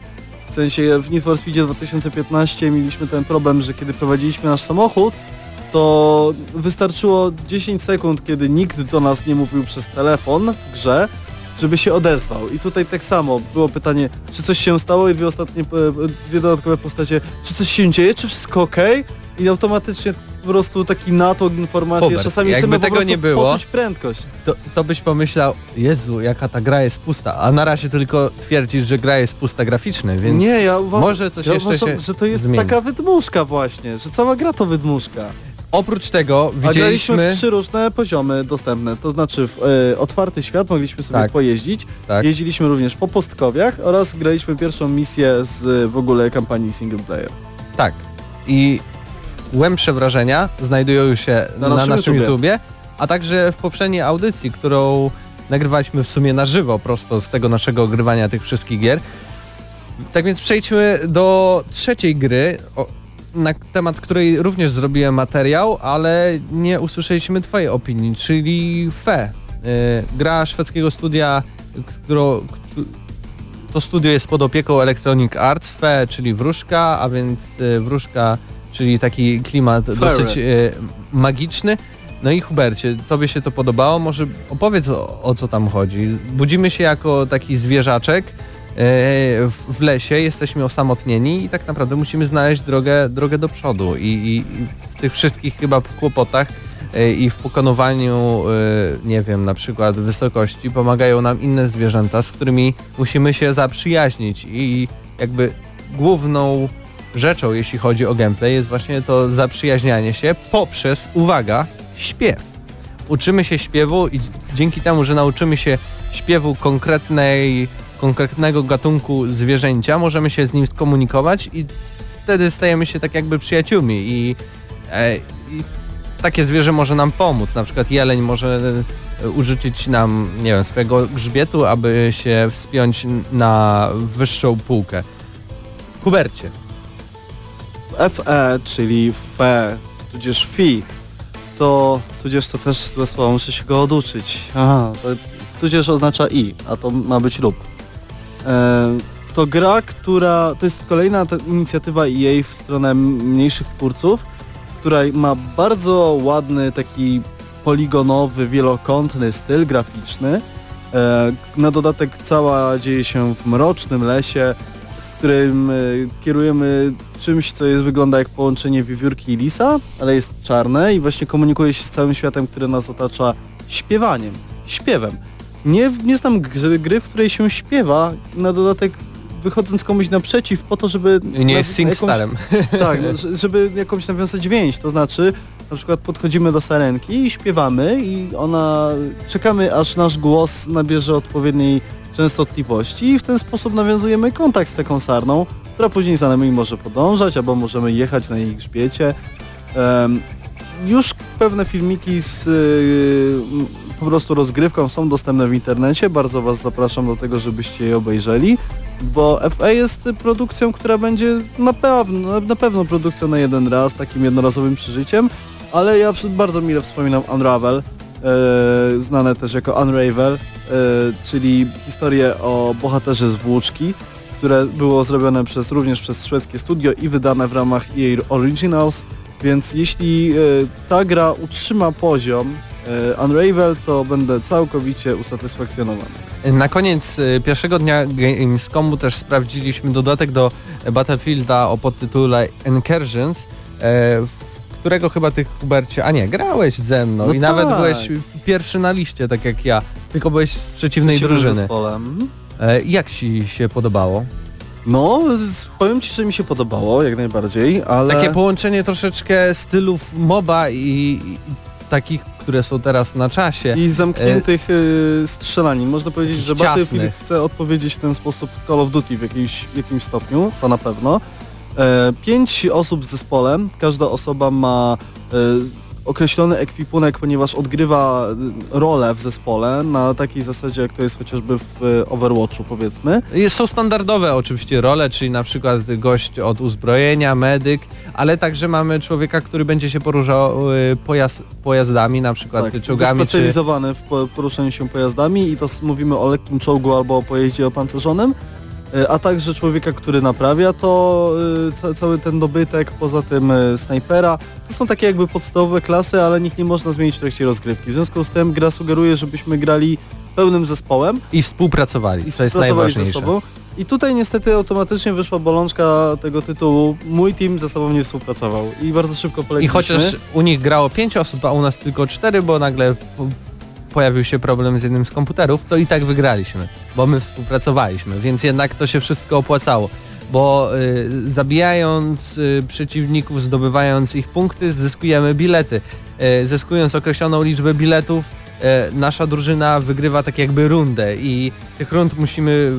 W sensie w Need for Speedzie 2015 mieliśmy ten problem, że kiedy prowadziliśmy nasz samochód, to wystarczyło 10 sekund, kiedy nikt do nas nie mówił przez telefon w grze, żeby się odezwał. I tutaj tak samo było pytanie, czy coś się stało i dwie ostatnie, e, dwie dodatkowe postacie, czy coś się dzieje, czy wszystko ok? I automatycznie po prostu taki natłok informacji, Hubert, czasami jakby chcemy tego nie było- poczuć prędkość. To, to byś pomyślał, Jezu, jaka ta gra jest pusta, a na razie tylko twierdzisz, że gra jest pusta graficznie, więc nie, ja uważam, może coś ja jeszcze uważam, się że to jest zmieni. taka wydmuszka właśnie, że cała gra to wydmuszka. oprócz tego A graliśmy widzieliśmy... w trzy różne poziomy dostępne, to znaczy w e, otwarty świat mogliśmy sobie Tak. pojeździć, Tak. jeździliśmy również po pustkowiach oraz graliśmy pierwszą misję z w ogóle kampanii single player. Tak. I głębsze wrażenia znajdują się na, Na naszym, naszym YouTubie. YouTubie, a także w poprzedniej audycji, którą nagrywaliśmy w sumie na żywo, prosto z tego naszego ogrywania tych wszystkich gier. Tak więc przejdźmy do trzeciej gry, o, na temat której również zrobiłem materiał, ale nie usłyszeliśmy Twojej opinii, czyli Fe. Y, gra szwedzkiego studia, którą, to studio jest pod opieką Electronic Arts, Fe, czyli wróżka, a więc y, wróżka, czyli taki klimat Fairy. dosyć y, magiczny. No i Hubercie, tobie się to podobało? Może opowiedz o, o co tam chodzi. Budzimy się jako taki zwierzaczek y, w, w lesie, jesteśmy osamotnieni i tak naprawdę musimy znaleźć drogę, drogę do przodu i, i, i w tych wszystkich chyba kłopotach y, i w pokonywaniu, y, nie wiem, na przykład wysokości pomagają nam inne zwierzęta, z którymi musimy się zaprzyjaźnić i jakby główną rzeczą, jeśli chodzi o gameplay, jest właśnie to zaprzyjaźnianie się poprzez, uwaga, śpiew. Uczymy się śpiewu i dzięki temu, że nauczymy się śpiewu konkretnej, konkretnego gatunku zwierzęcia, możemy się z nim skomunikować i wtedy stajemy się tak jakby przyjaciółmi i, e, i takie zwierzę może nam pomóc. Na przykład jeleń może e, użyczyć nam, nie wiem, swojego grzbietu, aby się wspiąć na wyższą półkę. Hubercie, FE, czyli FE, tudzież FI, to tudzież to też złe słowo, muszę się go oduczyć. Aha, to tudzież oznacza I, a to ma być lub. E, to gra, która, to jest kolejna inicjatywa EA w stronę mniejszych twórców, która ma bardzo ładny, taki poligonowy, wielokątny styl graficzny. E, na dodatek cała dzieje się w mrocznym lesie, w którym e, kierujemy czymś, co jest, wygląda jak połączenie wiewiórki i lisa, ale jest czarne i właśnie komunikuje się z całym światem, który nas otacza śpiewaniem, śpiewem. Nie, nie znam gry, gry, w której się śpiewa, na dodatek wychodząc komuś naprzeciw po to, żeby... nie jest SingStarem. tak, no, że- żeby jakąś nawiązać więź, to znaczy na przykład podchodzimy do sarenki i śpiewamy i ona, czekamy aż nasz głos nabierze odpowiedniej częstotliwości i w ten sposób nawiązujemy kontakt z taką sarną, która później za nami może podążać albo możemy jechać na jej grzbiecie. Em, już pewne filmiki z y, m, po prostu rozgrywką są dostępne w internecie, bardzo Was zapraszam do tego, żebyście je obejrzeli bo FA jest produkcją, która będzie na pewno, na pewno produkcją na jeden raz, takim jednorazowym przeżyciem, ale ja bardzo mile wspominam Unravel, e, znane też jako Unravel, e, czyli historię o bohaterze z włóczki, które było zrobione przez, również przez szwedzkie studio i wydane w ramach EA Originals, więc jeśli e, ta gra utrzyma poziom e, Unravel, to będę całkowicie usatysfakcjonowany. Na koniec y, pierwszego dnia Gamescomu też sprawdziliśmy dodatek do Battlefielda o podtytule Incursions, e, w którego chyba ty Hubercie, a nie, grałeś ze mną No i nawet tak. byłeś pierwszy na liście, tak jak ja, tylko byłeś z przeciwnej Przeciwnym drużyny. zespołem. E, jak ci się podobało? No, powiem Ci, że mi się podobało, jak najbardziej, ale... Takie połączenie troszeczkę stylów MOBA i, i takich, które są teraz na czasie. I zamkniętych y, strzelanin. Można powiedzieć, że Battlefield chce odpowiedzieć w ten sposób Call of Duty w jakimś, w jakimś stopniu, to na pewno. E, pięć osób z zespołem, każda osoba ma e, określony ekwipunek, ponieważ odgrywa y, rolę w zespole na takiej zasadzie, jak to jest chociażby w y, Overwatchu powiedzmy. Jest- Są standardowe oczywiście role, czyli na przykład gość od uzbrojenia, medyk, ale także mamy człowieka, który będzie się poruszał y, pojazd, pojazdami, na przykład Tak, czołgami czy... specjalizowany w po- poruszaniu się pojazdami i to mówimy o lekkim czołgu albo o pojeździe opancerzonym, a także człowieka, który naprawia to e, ca cały ten dobytek, poza tym e, snajpera. To są takie jakby podstawowe klasy, ale nikt nie można zmienić w trakcie rozgrywki. W związku z tym gra sugeruje, żebyśmy grali pełnym zespołem I współpracowali, i współpracowali ze sobą. I tutaj niestety automatycznie wyszła bolączka tego tytułu. Mój team ze sobą nie współpracował i bardzo szybko I polegliśmy. chociaż u nich grało 5 osób, a u nas tylko 4, bo nagle pojawił się problem z jednym z komputerów, to i tak wygraliśmy, bo my współpracowaliśmy, więc jednak to się wszystko opłacało. Bo y, zabijając y, przeciwników, zdobywając ich punkty, zyskujemy bilety. Y, zyskując określoną liczbę biletów, y, nasza drużyna wygrywa tak jakby rundę i tych rund musimy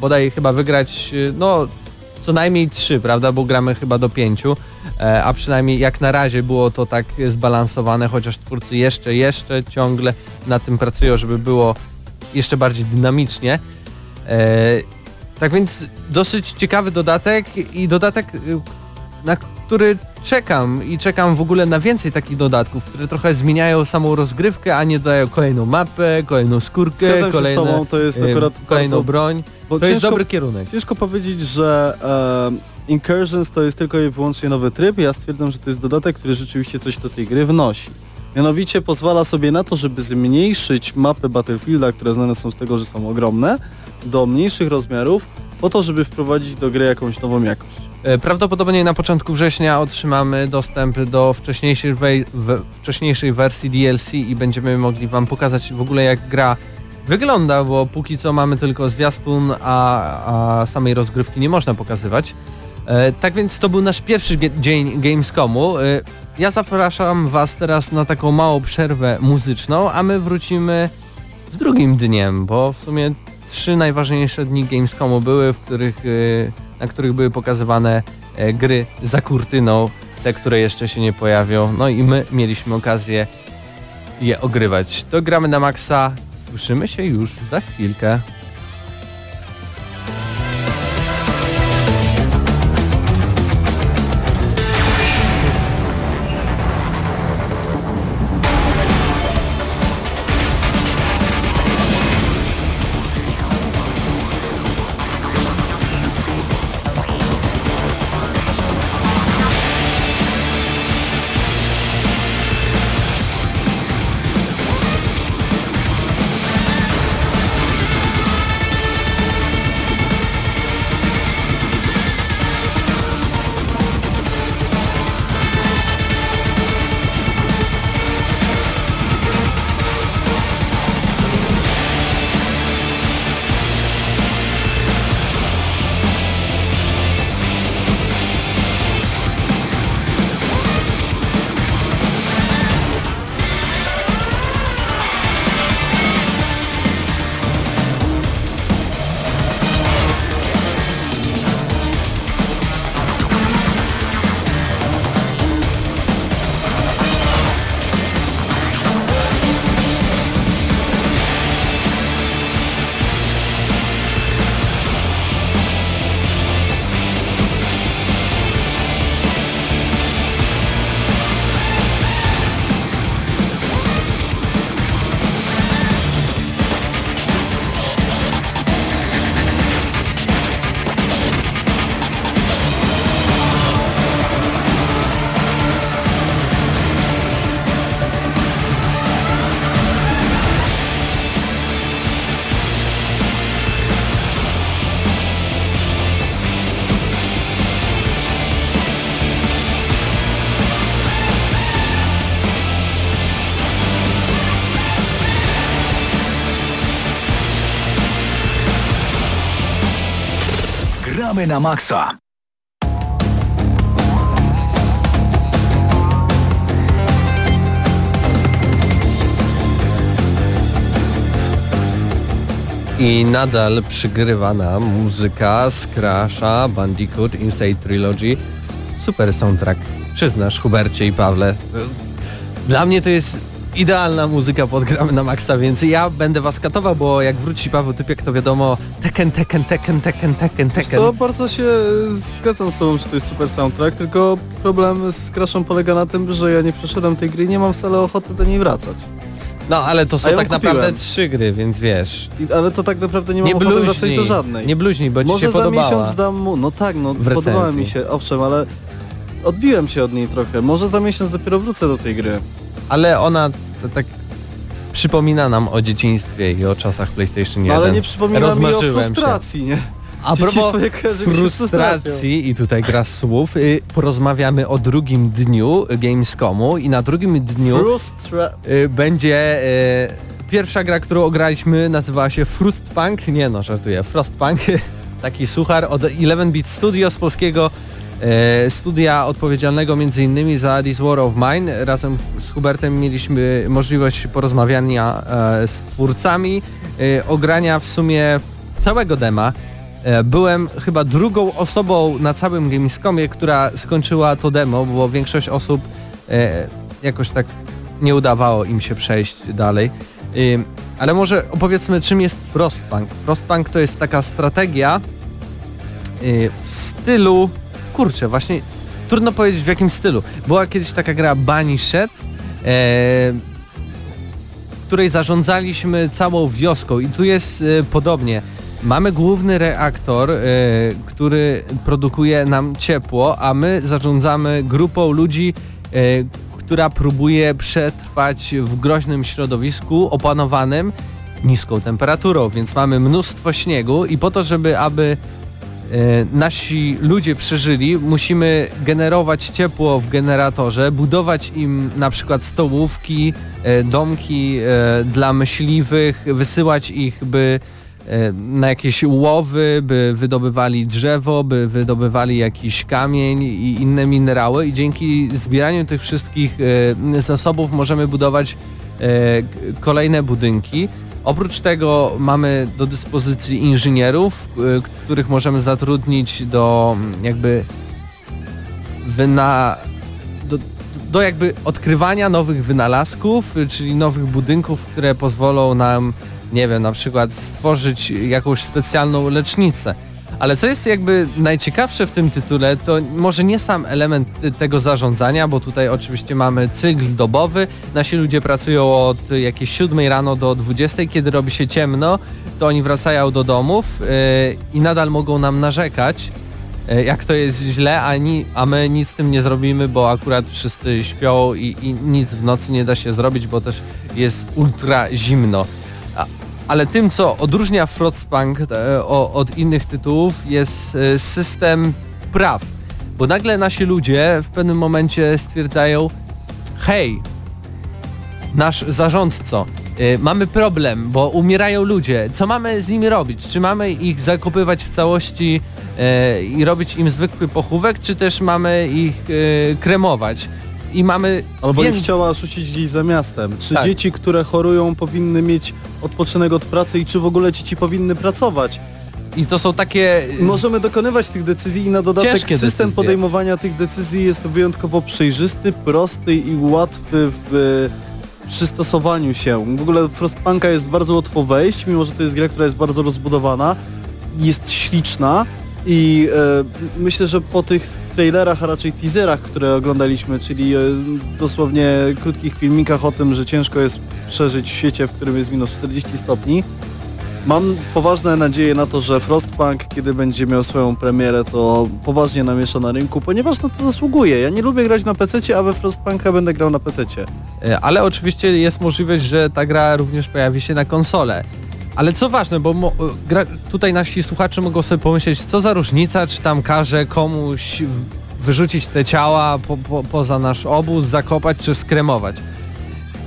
bodaj chyba wygrać, y, no co najmniej trzy, prawda, bo gramy chyba do pięciu, e, a przynajmniej jak na razie było to tak zbalansowane, chociaż twórcy jeszcze, jeszcze ciągle nad tym pracują, żeby było jeszcze bardziej dynamicznie. E, tak więc dosyć ciekawy dodatek i dodatek, na który czekam i czekam w ogóle na więcej takich dodatków, które trochę zmieniają samą rozgrywkę, a nie dają kolejną mapę, kolejną skórkę, Zgadzam się z kolejne, tobą, to jest akurat kolejną bardzo, broń. bo To jest ciężko- dobry kierunek. Ciężko powiedzieć, że e, Incursions to jest tylko i wyłącznie nowy tryb. Ja stwierdzam, że to jest dodatek, który rzeczywiście coś do tej gry wnosi. Mianowicie pozwala sobie na to, żeby zmniejszyć mapy Battlefielda, które znane są z tego, że są ogromne, do mniejszych rozmiarów, po to, żeby wprowadzić do gry jakąś nową jakość. E, Prawdopodobnie na początku września otrzymamy dostęp do wcześniejszej, wej- w, wcześniejszej wersji DLC i będziemy mogli Wam pokazać w ogóle jak gra wygląda, bo póki co mamy tylko zwiastun, a, a samej rozgrywki nie można pokazywać. E, tak więc to był nasz pierwszy dzień Gamescomu. E, ja zapraszam Was teraz na taką małą przerwę muzyczną, a my wrócimy z drugim dniem, bo w sumie trzy najważniejsze dni Gamescomu były, w których, e, na których były pokazywane e, gry za kurtyną, te, które jeszcze się nie pojawią. No i my mieliśmy okazję je ogrywać. To gramy na maksa. Słyszymy się już za chwilkę. Gramy na maksa. I nadal przygrywa nam muzyka z Crasha, Bandicoot, Inside Trilogy. Super soundtrack. Przyznasz, Hubercie i Pawle. Dla mnie to jest idealna muzyka pod gramy na maksa, więc ja będę was katował, bo jak wróci Paweł Typiak, to wiadomo Tekken, Tekken, Tekken, Tekken, Tekken, Tekken. co, bardzo się zgadzam z tobą, że to jest super soundtrack, tylko problem z Crashem polega na tym, że ja nie przeszedłem tej gry i nie mam wcale ochoty do niej wracać. No ale to są ja tak naprawdę kupiłem. trzy gry, więc wiesz. I, ale to tak naprawdę nie mam Nie ochoty wracać do żadnej. nie bluźnij, bo ci Może się za podobała. miesiąc dam mu, no tak, no podobała mi się, owszem, ale odbiłem się od niej trochę. Może za miesiąc dopiero wrócę do tej gry. Ale ona tak przypomina nam o dzieciństwie i o czasach PlayStation 1. No ale nie przypomina mi o Rozmarzyłem się. frustracji, nie? A propos Dzieciństwo nie kojarzy mi się z frustracją. frustracji i tutaj gra słów, y, porozmawiamy o drugim dniu Gamescomu i na drugim dniu Frustra... y, będzie y, pierwsza gra, którą ograliśmy, nazywała się Frostpunk, nie no, żartuję, Frostpunk, taki suchar od 11-bit Studio z polskiego studia odpowiedzialnego m.in. za This War of Mine. Razem z Hubertem mieliśmy możliwość porozmawiania e, z twórcami, e, ogrania w sumie całego dema. E, Byłem chyba drugą osobą na całym Gamescomie, która skończyła to demo, bo większość osób e, jakoś tak nie udawało im się przejść dalej. Ale może opowiedzmy czym jest Frostpunk. Frostpunk to jest taka strategia y, w stylu... Kurczę, właśnie trudno powiedzieć w jakim stylu. Była kiedyś taka gra Banished, e, w której zarządzaliśmy całą wioską i tu jest e, podobnie. Mamy główny reaktor, e, który produkuje nam ciepło, a my zarządzamy grupą ludzi, e, która próbuje przetrwać w groźnym środowisku opanowanym niską temperaturą, więc mamy mnóstwo śniegu i po to, żeby aby nasi ludzie przeżyli, musimy generować ciepło w generatorze, budować im na przykład stołówki, e, domki e, dla myśliwych, wysyłać ich, by e, na jakieś łowy, by wydobywali drzewo, by wydobywali jakiś kamień i inne minerały i dzięki zbieraniu tych wszystkich e, zasobów możemy budować e, kolejne budynki. Oprócz tego mamy do dyspozycji inżynierów, y, których możemy zatrudnić do mm, jakby wyna... do, do jakby odkrywania nowych wynalazków, y, czyli nowych budynków, które pozwolą nam, nie wiem, na przykład stworzyć jakąś specjalną lecznicę. Ale co jest jakby najciekawsze w tym tytule, to może nie sam element y, tego zarządzania, bo tutaj oczywiście mamy cykl dobowy, nasi ludzie pracują od y, jakiejś 7 rano do 20, kiedy robi się ciemno, to oni wracają do domów yy, i nadal mogą nam narzekać, yy, jak to jest źle, a, ni, a my nic z tym nie zrobimy, bo akurat wszyscy śpią i, i nic w nocy nie da się zrobić, bo też jest ultra zimno. Ale tym, co odróżnia Frostpunk e, od innych tytułów jest e, system praw. Bo nagle nasi ludzie w pewnym momencie stwierdzają hej, nasz zarządco, y, mamy problem, bo umierają ludzie. Co mamy z nimi robić? Czy mamy ich zakopywać w całości i robić im zwykły pochówek, czy też mamy ich kremować? I mamy... Albo wię- ich chciała rzucić gdzieś za miastem. Czy Tak. dzieci, które chorują powinny mieć odpoczynek od pracy i czy w ogóle dzieci powinny pracować? I to są takie... y, Możemy dokonywać tych decyzji i na dodatek Ciężkie system decyzje. podejmowania tych decyzji jest wyjątkowo przejrzysty, prosty i łatwy w przystosowaniu się. W ogóle Frostpunka jest bardzo łatwo wejść, mimo że to jest gra, która jest bardzo rozbudowana, jest śliczna i e, myślę, że po tych trailerach, a raczej teaserach, które oglądaliśmy, czyli e, dosłownie krótkich filmikach o tym, że ciężko jest przeżyć w świecie, w którym jest minus 40 stopni, Mam poważne nadzieje na to, że Frostpunk, kiedy będzie miał swoją premierę, to poważnie namiesza na rynku, ponieważ na to zasługuje. Ja nie lubię grać na PC, a we Frostpunka będę grał na PC. E, Ale oczywiście jest możliwość, że ta gra również pojawi się na konsolę. Ale co ważne, bo mo, gra, tutaj nasi słuchacze mogą sobie pomyśleć, co za różnica, czy tam każe komuś wyrzucić te ciała po, po, poza nasz obóz, zakopać czy skremować.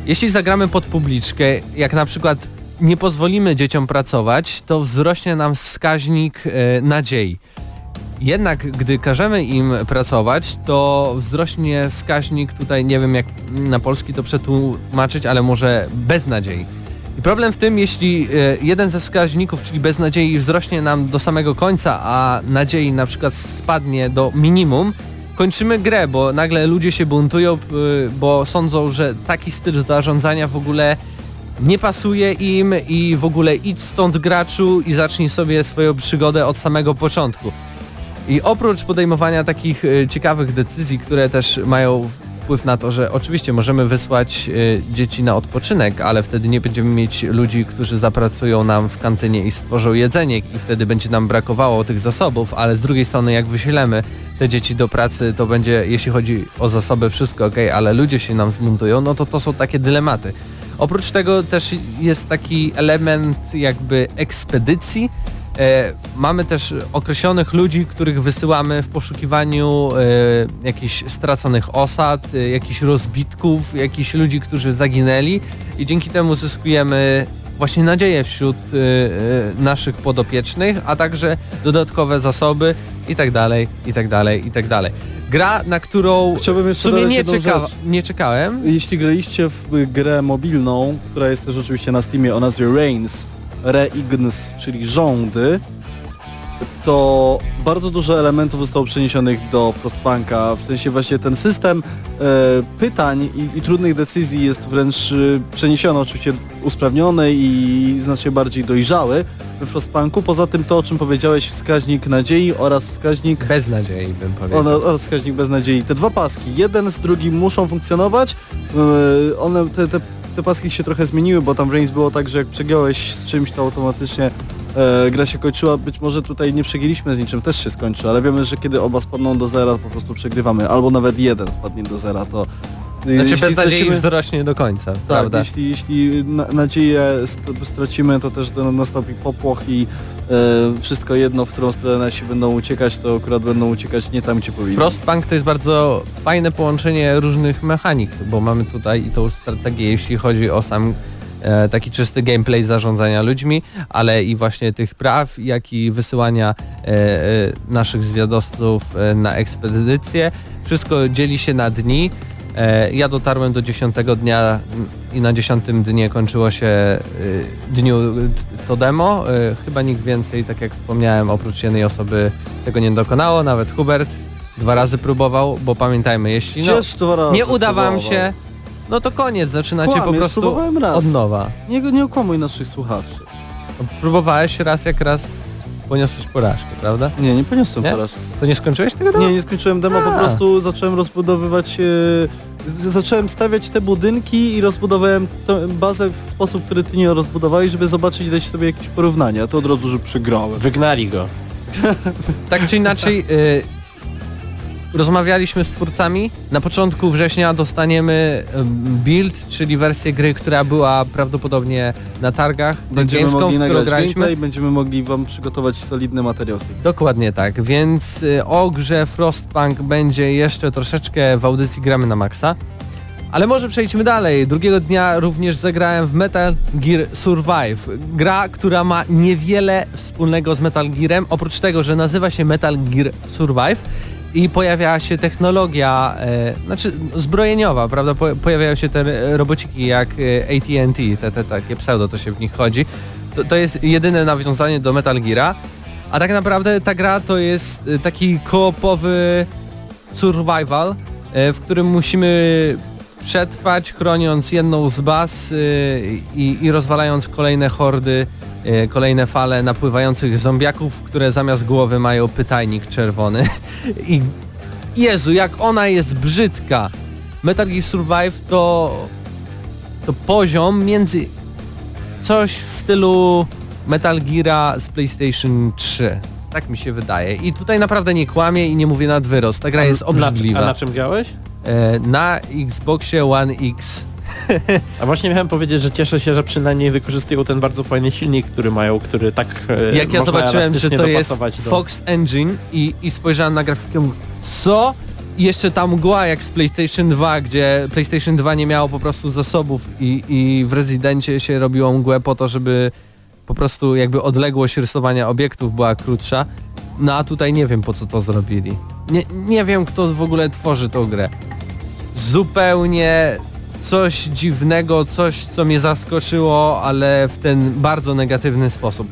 Jeśli zagramy pod publiczkę, jak na przykład nie pozwolimy dzieciom pracować, to wzrośnie nam wskaźnik e, nadziei. Jednak gdy każemy im pracować, to wzrośnie wskaźnik, tutaj nie wiem jak na polski to przetłumaczyć, ale może beznadziei. I problem w tym, jeśli e, jeden ze wskaźników, czyli beznadziei wzrośnie nam do samego końca, a nadziei na przykład spadnie do minimum, kończymy grę, bo nagle ludzie się buntują, bo sądzą, że taki styl zarządzania w ogóle nie pasuje im i w ogóle idź stąd graczu i zacznij sobie swoją przygodę od samego początku. I oprócz podejmowania takich e, ciekawych decyzji, które też mają wpływ na to, że oczywiście możemy wysłać e, dzieci na odpoczynek, ale wtedy nie będziemy mieć ludzi, którzy zapracują nam w kantynie i stworzą jedzenie i wtedy będzie nam brakowało tych zasobów, ale z drugiej strony jak wyślemy te dzieci do pracy, to będzie, jeśli chodzi o zasoby, wszystko ok, ale ludzie się nam zmontują, no to to są takie dylematy. Oprócz tego też jest taki element jakby ekspedycji. E, mamy też określonych ludzi, których wysyłamy w poszukiwaniu e, jakichś straconych osad, e, jakichś rozbitków, jakichś ludzi, którzy zaginęli i dzięki temu zyskujemy właśnie nadzieję wśród naszych podopiecznych, a także dodatkowe zasoby i tak dalej, i tak dalej, i tak dalej. Gra, na którą Chciałbym w jeszcze sumie dodać nie, czeka, nie czekałem. Jeśli graliście w grę mobilną, która jest też oczywiście na Steamie o nazwie Reigns, Reigns, czyli rządy, to bardzo dużo elementów zostało przeniesionych do Frostpunka. W sensie właśnie ten system e, pytań i, i trudnych decyzji jest wręcz e, przeniesiony, oczywiście usprawniony i znacznie bardziej dojrzały we Frostpunku. Poza tym to, o czym powiedziałeś, wskaźnik nadziei oraz wskaźnik Bez nadziei bym powiedział. one, oraz wskaźnik beznadziei. Te dwa paski, jeden z drugim muszą funkcjonować. Yy, one, te, te, te paski się trochę zmieniły, bo tam w Reigns było tak, że jak przegiąłeś z czymś, to automatycznie e, gra się kończyła. Być może tutaj nie przegięliśmy z niczym, też się skończy, ale wiemy, że kiedy oba spadną do zera, to po prostu przegrywamy. Albo nawet jeden spadnie do zera, to... yy, Znaczy jeśli bez nadziei stracimy- wzrośnie do końca, tak, prawda? jeśli, jeśli na, nadzieję st- stracimy, to też nastąpi popłoch i e, wszystko jedno, w którą stronę nasi będą uciekać, to akurat będą uciekać nie tam, gdzie powinni. Frostpunk to jest bardzo fajne połączenie różnych mechanik, bo mamy tutaj i tą strategię, jeśli chodzi o sam e, taki czysty gameplay zarządzania ludźmi, ale i właśnie tych praw, jak i wysyłania e, e, naszych zwiadowców e, na ekspedycję. Wszystko dzieli się na dni. E, ja dotarłem do dziesiątego dnia i na dziesiątym dnie kończyło się e, dniu to demo. E, chyba nikt więcej, tak jak wspomniałem, oprócz jednej osoby tego nie dokonało, nawet Hubert dwa razy próbował, bo pamiętajmy, jeśli no, nie uda wam się, no to koniec, zaczynacie po Kłamiesz, prostu od nowa. Nie, nie okłamuj naszych słuchaczy. Próbowałeś raz jak raz poniosłeś porażkę, prawda? Nie, nie poniosłem Nie? teraz. To nie skończyłeś tego demo? Nie, nie skończyłem demo, po A. prostu zacząłem rozbudowywać... Z- zacząłem stawiać te budynki i rozbudowałem tę bazę w sposób, który ty nie rozbudowałeś, żeby zobaczyć, dać sobie jakieś porównania. To od razu, że przegrałem. Wygnali go. Tak czy inaczej, y, rozmawialiśmy z twórcami. Na początku września dostaniemy build, czyli wersję gry, która była prawdopodobnie na targach Będziemy Gamescom, mogli nagrać graliśmy. gameplay, będziemy mogli wam przygotować solidny materiał. Dokładnie tak, więc y, o grze Frostpunk będzie jeszcze troszeczkę w audycji Gramy na Maxa. Ale może przejdźmy dalej. Drugiego dnia również zagrałem w Metal Gear Survive. Gra, która ma niewiele wspólnego z Metal Gearem, oprócz tego, że nazywa się Metal Gear Survive i pojawia się technologia, e, znaczy zbrojeniowa, prawda? Po, pojawiają się te e, robociki jak e, AT&T, te, te takie pseudo to się w nich chodzi. To, to jest jedyne nawiązanie do Metal Geara. A tak naprawdę ta gra to jest y, taki koopowy survival, y, w którym musimy przetrwać, chroniąc jedną z baz y, i, i rozwalając kolejne hordy, kolejne fale napływających zombiaków, które zamiast głowy mają pytajnik czerwony. I Jezu, jak ona jest brzydka! Metal Gear Survive to, to poziom między coś w stylu Metal Geara z PlayStation 3. Tak mi się wydaje. I tutaj naprawdę nie kłamię i nie mówię nad wyrost. Ta gra jest obrzydliwa. a na czym grałeś? E, na Xboxie One X. A właśnie miałem powiedzieć, że cieszę się, że przynajmniej wykorzystują ten bardzo fajny silnik, który mają, który tak e, Jak ja zobaczyłem, że to jest do... Fox Engine i, i spojrzałem na grafikę, co? I jeszcze ta mgła jak z PlayStation 2, gdzie PlayStation 2 nie miało po prostu zasobów i, i w Rezydencie się robiło mgłę po to, żeby po prostu jakby odległość rysowania obiektów była krótsza. No a tutaj nie wiem po co to zrobili. Nie, nie wiem kto w ogóle tworzy tą grę. Zupełnie coś dziwnego, coś co mnie zaskoczyło, ale w ten bardzo negatywny sposób.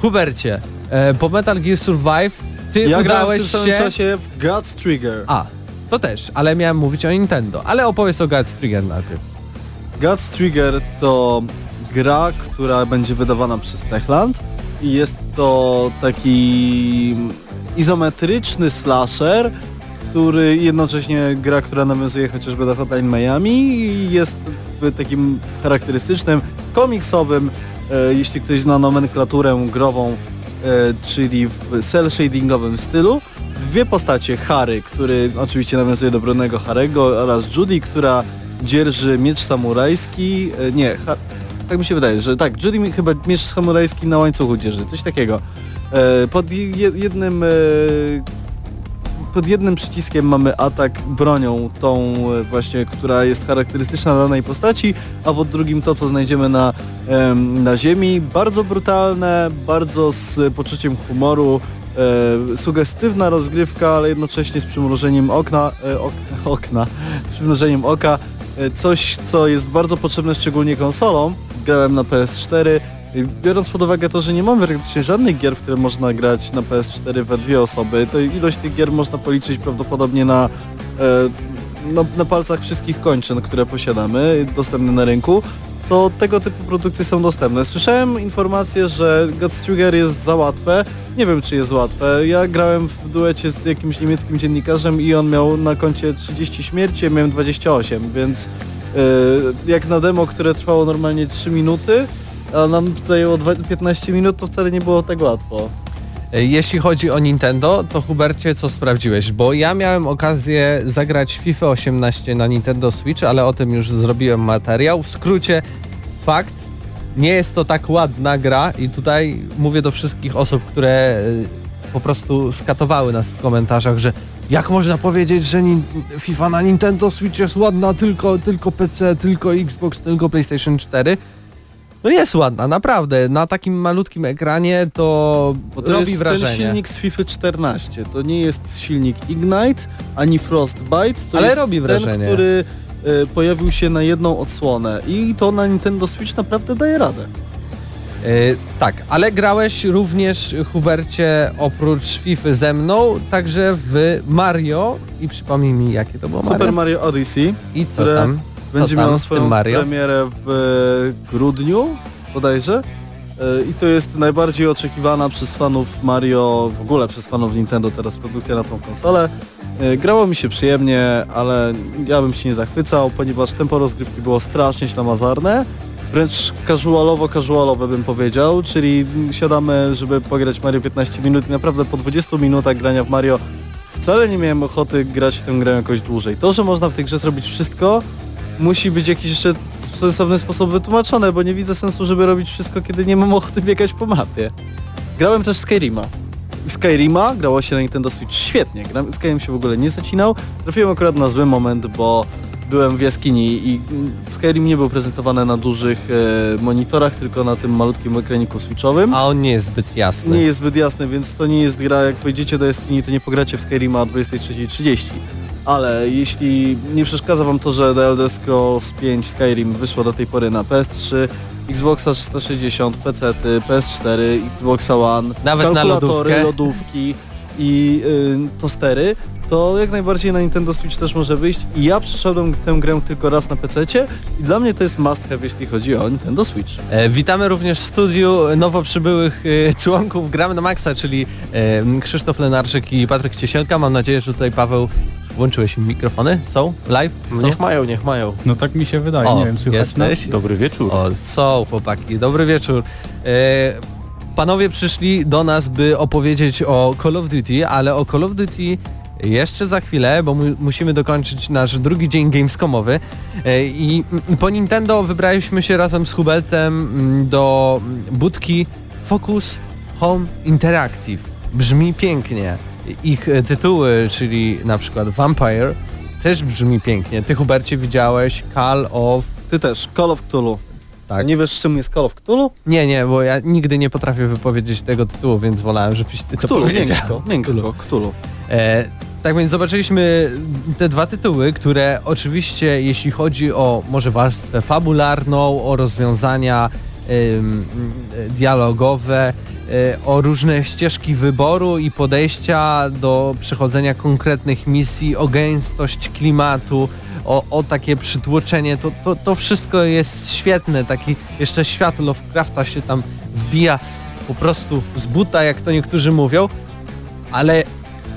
Hubercie, e, po Metal Gear Survive ty Ja grałem w udałeś tym samym się... czasie w God's Trigger. A, to też, ale miałem mówić o Nintendo. Ale opowiedz o God's Trigger najpierw. God's Trigger to gra, która będzie wydawana przez Techland i jest to taki izometryczny slasher, który jednocześnie gra, która nawiązuje chociażby do Hotline Miami i jest w takim charakterystycznym, komiksowym, e, jeśli ktoś zna nomenklaturę grową, e, czyli w cel shadingowym stylu. Dwie postacie, Harry, który oczywiście nawiązuje do Bronego Harego oraz Judy, która dzierży miecz samurajski, e, nie, ha, tak mi się wydaje, że tak, Judy chyba miecz samurajski na łańcuchu dzierży, coś takiego. E, pod je, jednym... Pod jednym przyciskiem mamy atak bronią, tą e, właśnie, która jest charakterystyczna danej postaci, a pod drugim to, co znajdziemy na, na ziemi. Bardzo brutalne, bardzo z poczuciem humoru, e, sugestywna rozgrywka, ale jednocześnie z przymrużeniem okna, e, ok, okna, z oka. Coś, co jest bardzo potrzebne szczególnie konsolom. Grałem na PS4, i Biorąc pod uwagę to, że nie mamy praktycznie żadnych gier, w które można grać na PS4 we dwie osoby, to ilość tych gier można policzyć prawdopodobnie na, e, na, na palcach wszystkich kończyn, które posiadamy, dostępne na rynku, to tego typu produkcje są dostępne. Słyszałem informację, że God Struger jest za łatwe. Nie wiem, czy jest łatwe. Ja grałem w duecie z jakimś niemieckim dziennikarzem i on miał na koncie 30 śmierci, ja miałem 28, więc e, jak na demo, które trwało normalnie 3 minuty, a nam zajęło dwa- 15 minut, to wcale nie było tak łatwo. E, Jeśli chodzi o Nintendo, to Hubercie, co sprawdziłeś? Bo ja miałem okazję zagrać FIFA 18 na Nintendo Switch, ale o tym już zrobiłem materiał. W skrócie, fakt, nie jest to tak ładna gra i tutaj mówię do wszystkich osób, które e, po prostu skatowały nas w komentarzach, że jak można powiedzieć, że FIFA na Nintendo Switch jest ładna tylko, tylko PC, tylko Xbox, tylko PlayStation 4. No jest ładna, naprawdę. Na takim malutkim ekranie to, Bo to robi jest wrażenie. ten silnik z FIFA 14. To nie jest silnik Ignite, ani Frostbite. To Ale jest robi ten, wrażenie. który e, pojawił się na jedną odsłonę. I to na Nintendo Switch naprawdę daje radę. E, tak, ale grałeś również, Hubercie, oprócz FIFA ze mną, także w Mario i przypomnij mi, jakie to było Super Mario? Mario Odyssey I co które tam? Będzie tym swoją premierę w e, grudniu bodajże. E, I to jest najbardziej oczekiwana przez fanów Mario, w ogóle przez fanów Nintendo teraz produkcja na tą konsolę. E, Grało mi się przyjemnie, ale ja bym się nie zachwycał, ponieważ tempo rozgrywki było strasznie ślamazarne. Wręcz casualowo-casualowe bym powiedział, czyli siadamy, żeby pograć Mario 15 minut i naprawdę po 20 minutach grania w Mario wcale nie miałem ochoty grać w tę grę jakoś dłużej. To, że można w tej grze zrobić wszystko, musi być jakiś jeszcze w sensowny sposób wytłumaczone, bo nie widzę sensu, żeby robić wszystko, kiedy nie mam ochoty biegać po mapie. Grałem też w Skyrima. W Skyrima grało się na Nintendo Switch świetnie. Skyrim się w ogóle nie zacinał. Trafiłem akurat na zły moment, bo byłem w jaskini i Skyrim nie był prezentowany na dużych e, monitorach, tylko na tym malutkim ekraniku switchowym. A on nie jest zbyt jasny. Nie jest zbyt jasny, więc to nie jest gra, jak wejdziecie do jaskini, to nie pogracie w Skyrima o 23.30. Ale jeśli nie przeszkadza wam to, że The Elder Scrolls 5 Skyrim wyszło do tej pory na PS3, Xboxa 360, PC, PS4, Xboxa One, Nawet na kalkulatory, lodówkę. lodówki i y, tostery, to jak najbardziej na Nintendo Switch też może wyjść. I ja przeszedłem tę grę tylko raz na PC i dla mnie to jest must have, jeśli chodzi o Nintendo Switch. E, witamy również w studiu nowo przybyłych e, członków Gramy na Maxa, czyli e, Krzysztof Lenarczyk i Patryk Ciesielka. Mam nadzieję, że tutaj Paweł włączyłeś im mikrofony. Są? Live? No Są? niech mają, niech mają. No tak mi się wydaje, O, nie wiem, słychać nas? jesteś? Dobry wieczór. O, są chłopaki, dobry wieczór. E, panowie przyszli do nas, by opowiedzieć o Call of Duty, ale o Call of Duty jeszcze za chwilę, bo mu, musimy dokończyć nasz drugi dzień Gamescomowy e, i po Nintendo wybraliśmy się razem z Hubeltem mm, do budki Focus Home Interactive. Brzmi pięknie. Ich e, tytuły, czyli na przykład Vampire, też brzmi pięknie. Ty Hubercie widziałeś Call of... Ty też, Call of Cthulhu. Tak. Nie wiesz czym jest Call of Cthulhu? Nie, nie, bo ja nigdy nie potrafię wypowiedzieć tego tytułu, więc wolałem, żebyś ty to Cthulhu, powiedział. miękko, miękko, Cthulhu. E, tak więc zobaczyliśmy te dwa tytuły, które oczywiście jeśli chodzi o może warstwę fabularną, o rozwiązania ym, dialogowe, o różne ścieżki wyboru i podejścia do przechodzenia konkretnych misji, o gęstość klimatu, o, o takie przytłoczenie, to, to, to wszystko jest świetne, taki jeszcze świat Lovecrafta się tam wbija po prostu z buta, jak to niektórzy mówią, ale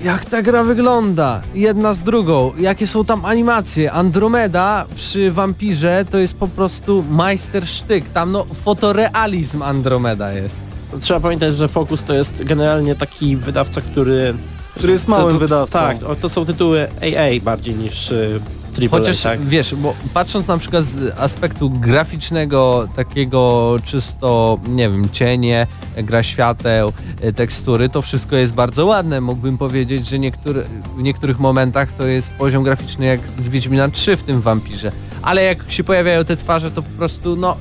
jak ta gra wygląda? Jedna z drugą. Jakie są tam animacje? Andromeda przy wampirze to jest po prostu majstersztyk. Tam no fotorealizm Andromeda jest. Trzeba pamiętać, że Focus to jest generalnie taki wydawca, który... Który jest to- małym to- wydawcą. Tak, to są tytuły AA bardziej niż y, Triple Chociaż tak? wiesz, bo patrząc na przykład z aspektu graficznego, takiego czysto, nie wiem, cienie, gra świateł, e, tekstury, to wszystko jest bardzo ładne. Mógłbym powiedzieć, że niektóry, w niektórych momentach to jest poziom graficzny jak z Wiedźmina 3 w tym wampirze. Ale jak się pojawiają te twarze, to po prostu, no,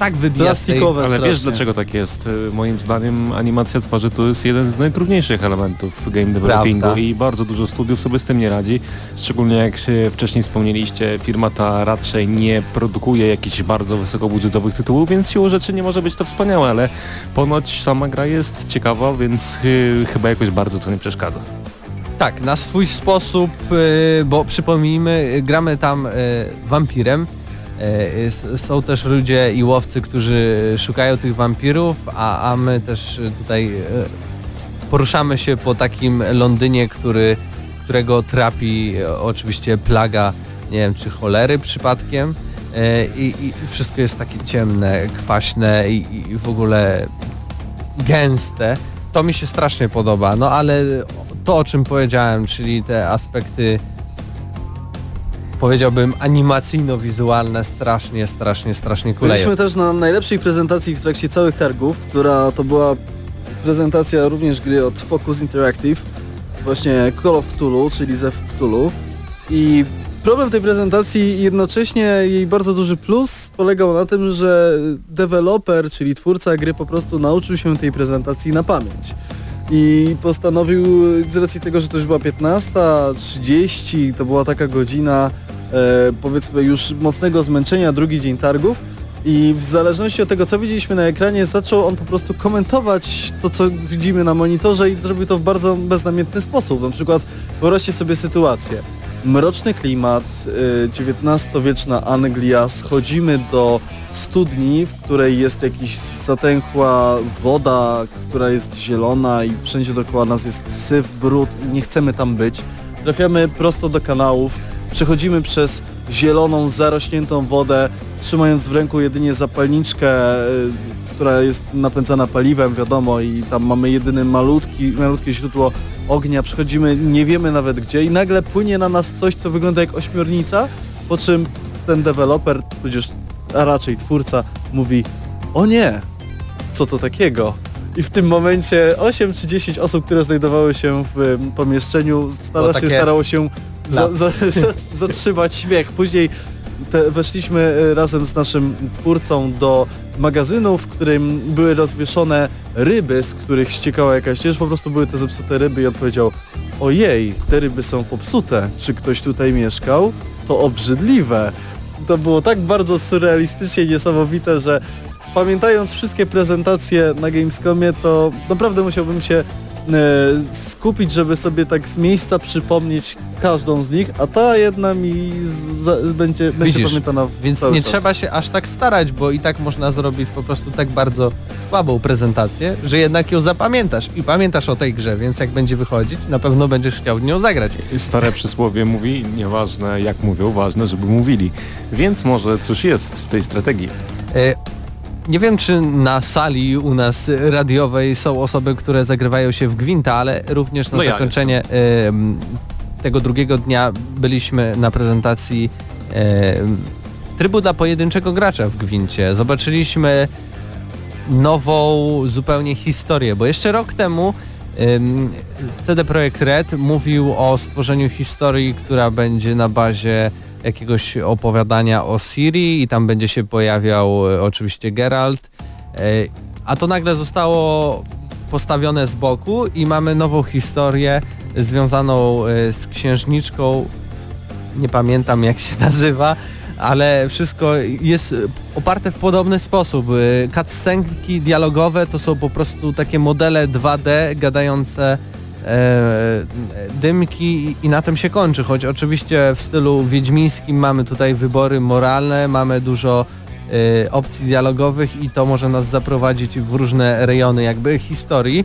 tak wybija z tej... Ale strasznie. wiesz dlaczego tak jest? Y, Moim zdaniem animacja twarzy to jest jeden z najtrudniejszych elementów game developingu Prawda. i bardzo dużo studiów sobie z tym nie radzi. Szczególnie jak się wcześniej wspomnieliście, firma ta raczej nie produkuje jakichś bardzo wysokobudżetowych tytułów, więc siłą rzeczy nie może być to wspaniałe, ale ponoć sama gra jest ciekawa, więc chyba jakoś bardzo to nie przeszkadza. Tak, na swój sposób, y, bo przypomnijmy, y, gramy tam y, wampirem. S- Są też ludzie i łowcy, którzy szukają tych wampirów, a, a my też tutaj y, poruszamy się po takim Londynie, który, którego trapi y, oczywiście plaga, nie wiem czy cholery przypadkiem. I, i wszystko jest takie ciemne, kwaśne i, i w ogóle gęste. To mi się strasznie podoba, no ale to o czym powiedziałem, czyli te aspekty powiedziałbym animacyjno-wizualne strasznie, strasznie, strasznie kuleją. Byliśmy też na najlepszej prezentacji w trakcie całych targów, która to była prezentacja również gry od Focus Interactive, właśnie Call of Cthulhu, czyli Zew Cthulhu. I problem tej prezentacji i jednocześnie jej bardzo duży plus polegał na tym, że deweloper, czyli twórca gry po prostu nauczył się tej prezentacji na pamięć. I postanowił, z racji tego, że to już była 15.30, to była taka godzina powiedzmy już mocnego zmęczenia, drugi dzień targów i w zależności od tego, co widzieliśmy na ekranie, zaczął on po prostu komentować to, co widzimy na monitorze i zrobił to w bardzo beznamiętny sposób. Na przykład wyobraźcie sobie sytuację. Mroczny klimat, XIX-wieczna Anglia, schodzimy do studni, w której jest jakiś zatęchła woda, która jest zielona i wszędzie dookoła nas jest syf, brud i nie chcemy tam być. Trafiamy prosto do kanałów, przechodzimy przez zieloną, zarośniętą wodę, trzymając w ręku jedynie zapalniczkę, y, która jest napędzana paliwem, wiadomo, i tam mamy jedyny malutki, malutkie źródło ognia, przechodzimy nie wiemy nawet gdzie i nagle płynie na nas coś, co wygląda jak ośmiornica, po czym ten deweloper, tudzież a raczej twórca mówi o nie, co to takiego? I w tym momencie 8 czy 10 osób, które znajdowały się w em, pomieszczeniu, stara Było się, takie- starało się za, Dla- za, za, zatrzymać śmiech. Później te, weszliśmy e, razem z naszym twórcą do magazynu, w którym były rozwieszone ryby, z których ściekała jakaś ciecz, po prostu były te zepsute ryby i on powiedział ojej, te ryby są popsute, czy ktoś tutaj mieszkał? To obrzydliwe. To było tak bardzo surrealistycznie niesamowite, że pamiętając wszystkie prezentacje na Gamescomie, to naprawdę musiałbym się skupić, żeby sobie tak z miejsca przypomnieć każdą z nich, a ta jedna mi za, będzie, będzie Widzisz, pamiętana Więc cały nie czas. trzeba się aż tak starać, bo i tak można zrobić po prostu tak bardzo słabą prezentację, że jednak ją zapamiętasz i pamiętasz o tej grze, więc jak będzie wychodzić, na pewno będziesz chciał w nią zagrać. Stare przysłowie mówi, nieważne jak mówią, ważne, żeby mówili. Więc może coś jest w tej strategii. E, Nie wiem, czy na sali u nas radiowej są osoby, które zagrywają się w Gwinta, ale również na No ja zakończenie em, tego drugiego dnia byliśmy na prezentacji em, trybu dla pojedynczego gracza w Gwincie. Zobaczyliśmy nową zupełnie historię, bo jeszcze rok temu CD Projekt Red mówił o stworzeniu historii, która będzie na bazie jakiegoś opowiadania o Siri i tam będzie się pojawiał e, oczywiście Geralt, e, a to nagle zostało postawione z boku i mamy nową historię związaną e, z księżniczką, nie pamiętam jak się nazywa, ale wszystko jest oparte w podobny sposób. Cutscenki dialogowe to są po prostu takie modele 2D gadające dymki i- na tym się kończy, choć oczywiście w stylu wiedźmińskim mamy tutaj wybory moralne, mamy dużo e, opcji dialogowych i to może nas zaprowadzić w różne rejony jakby historii.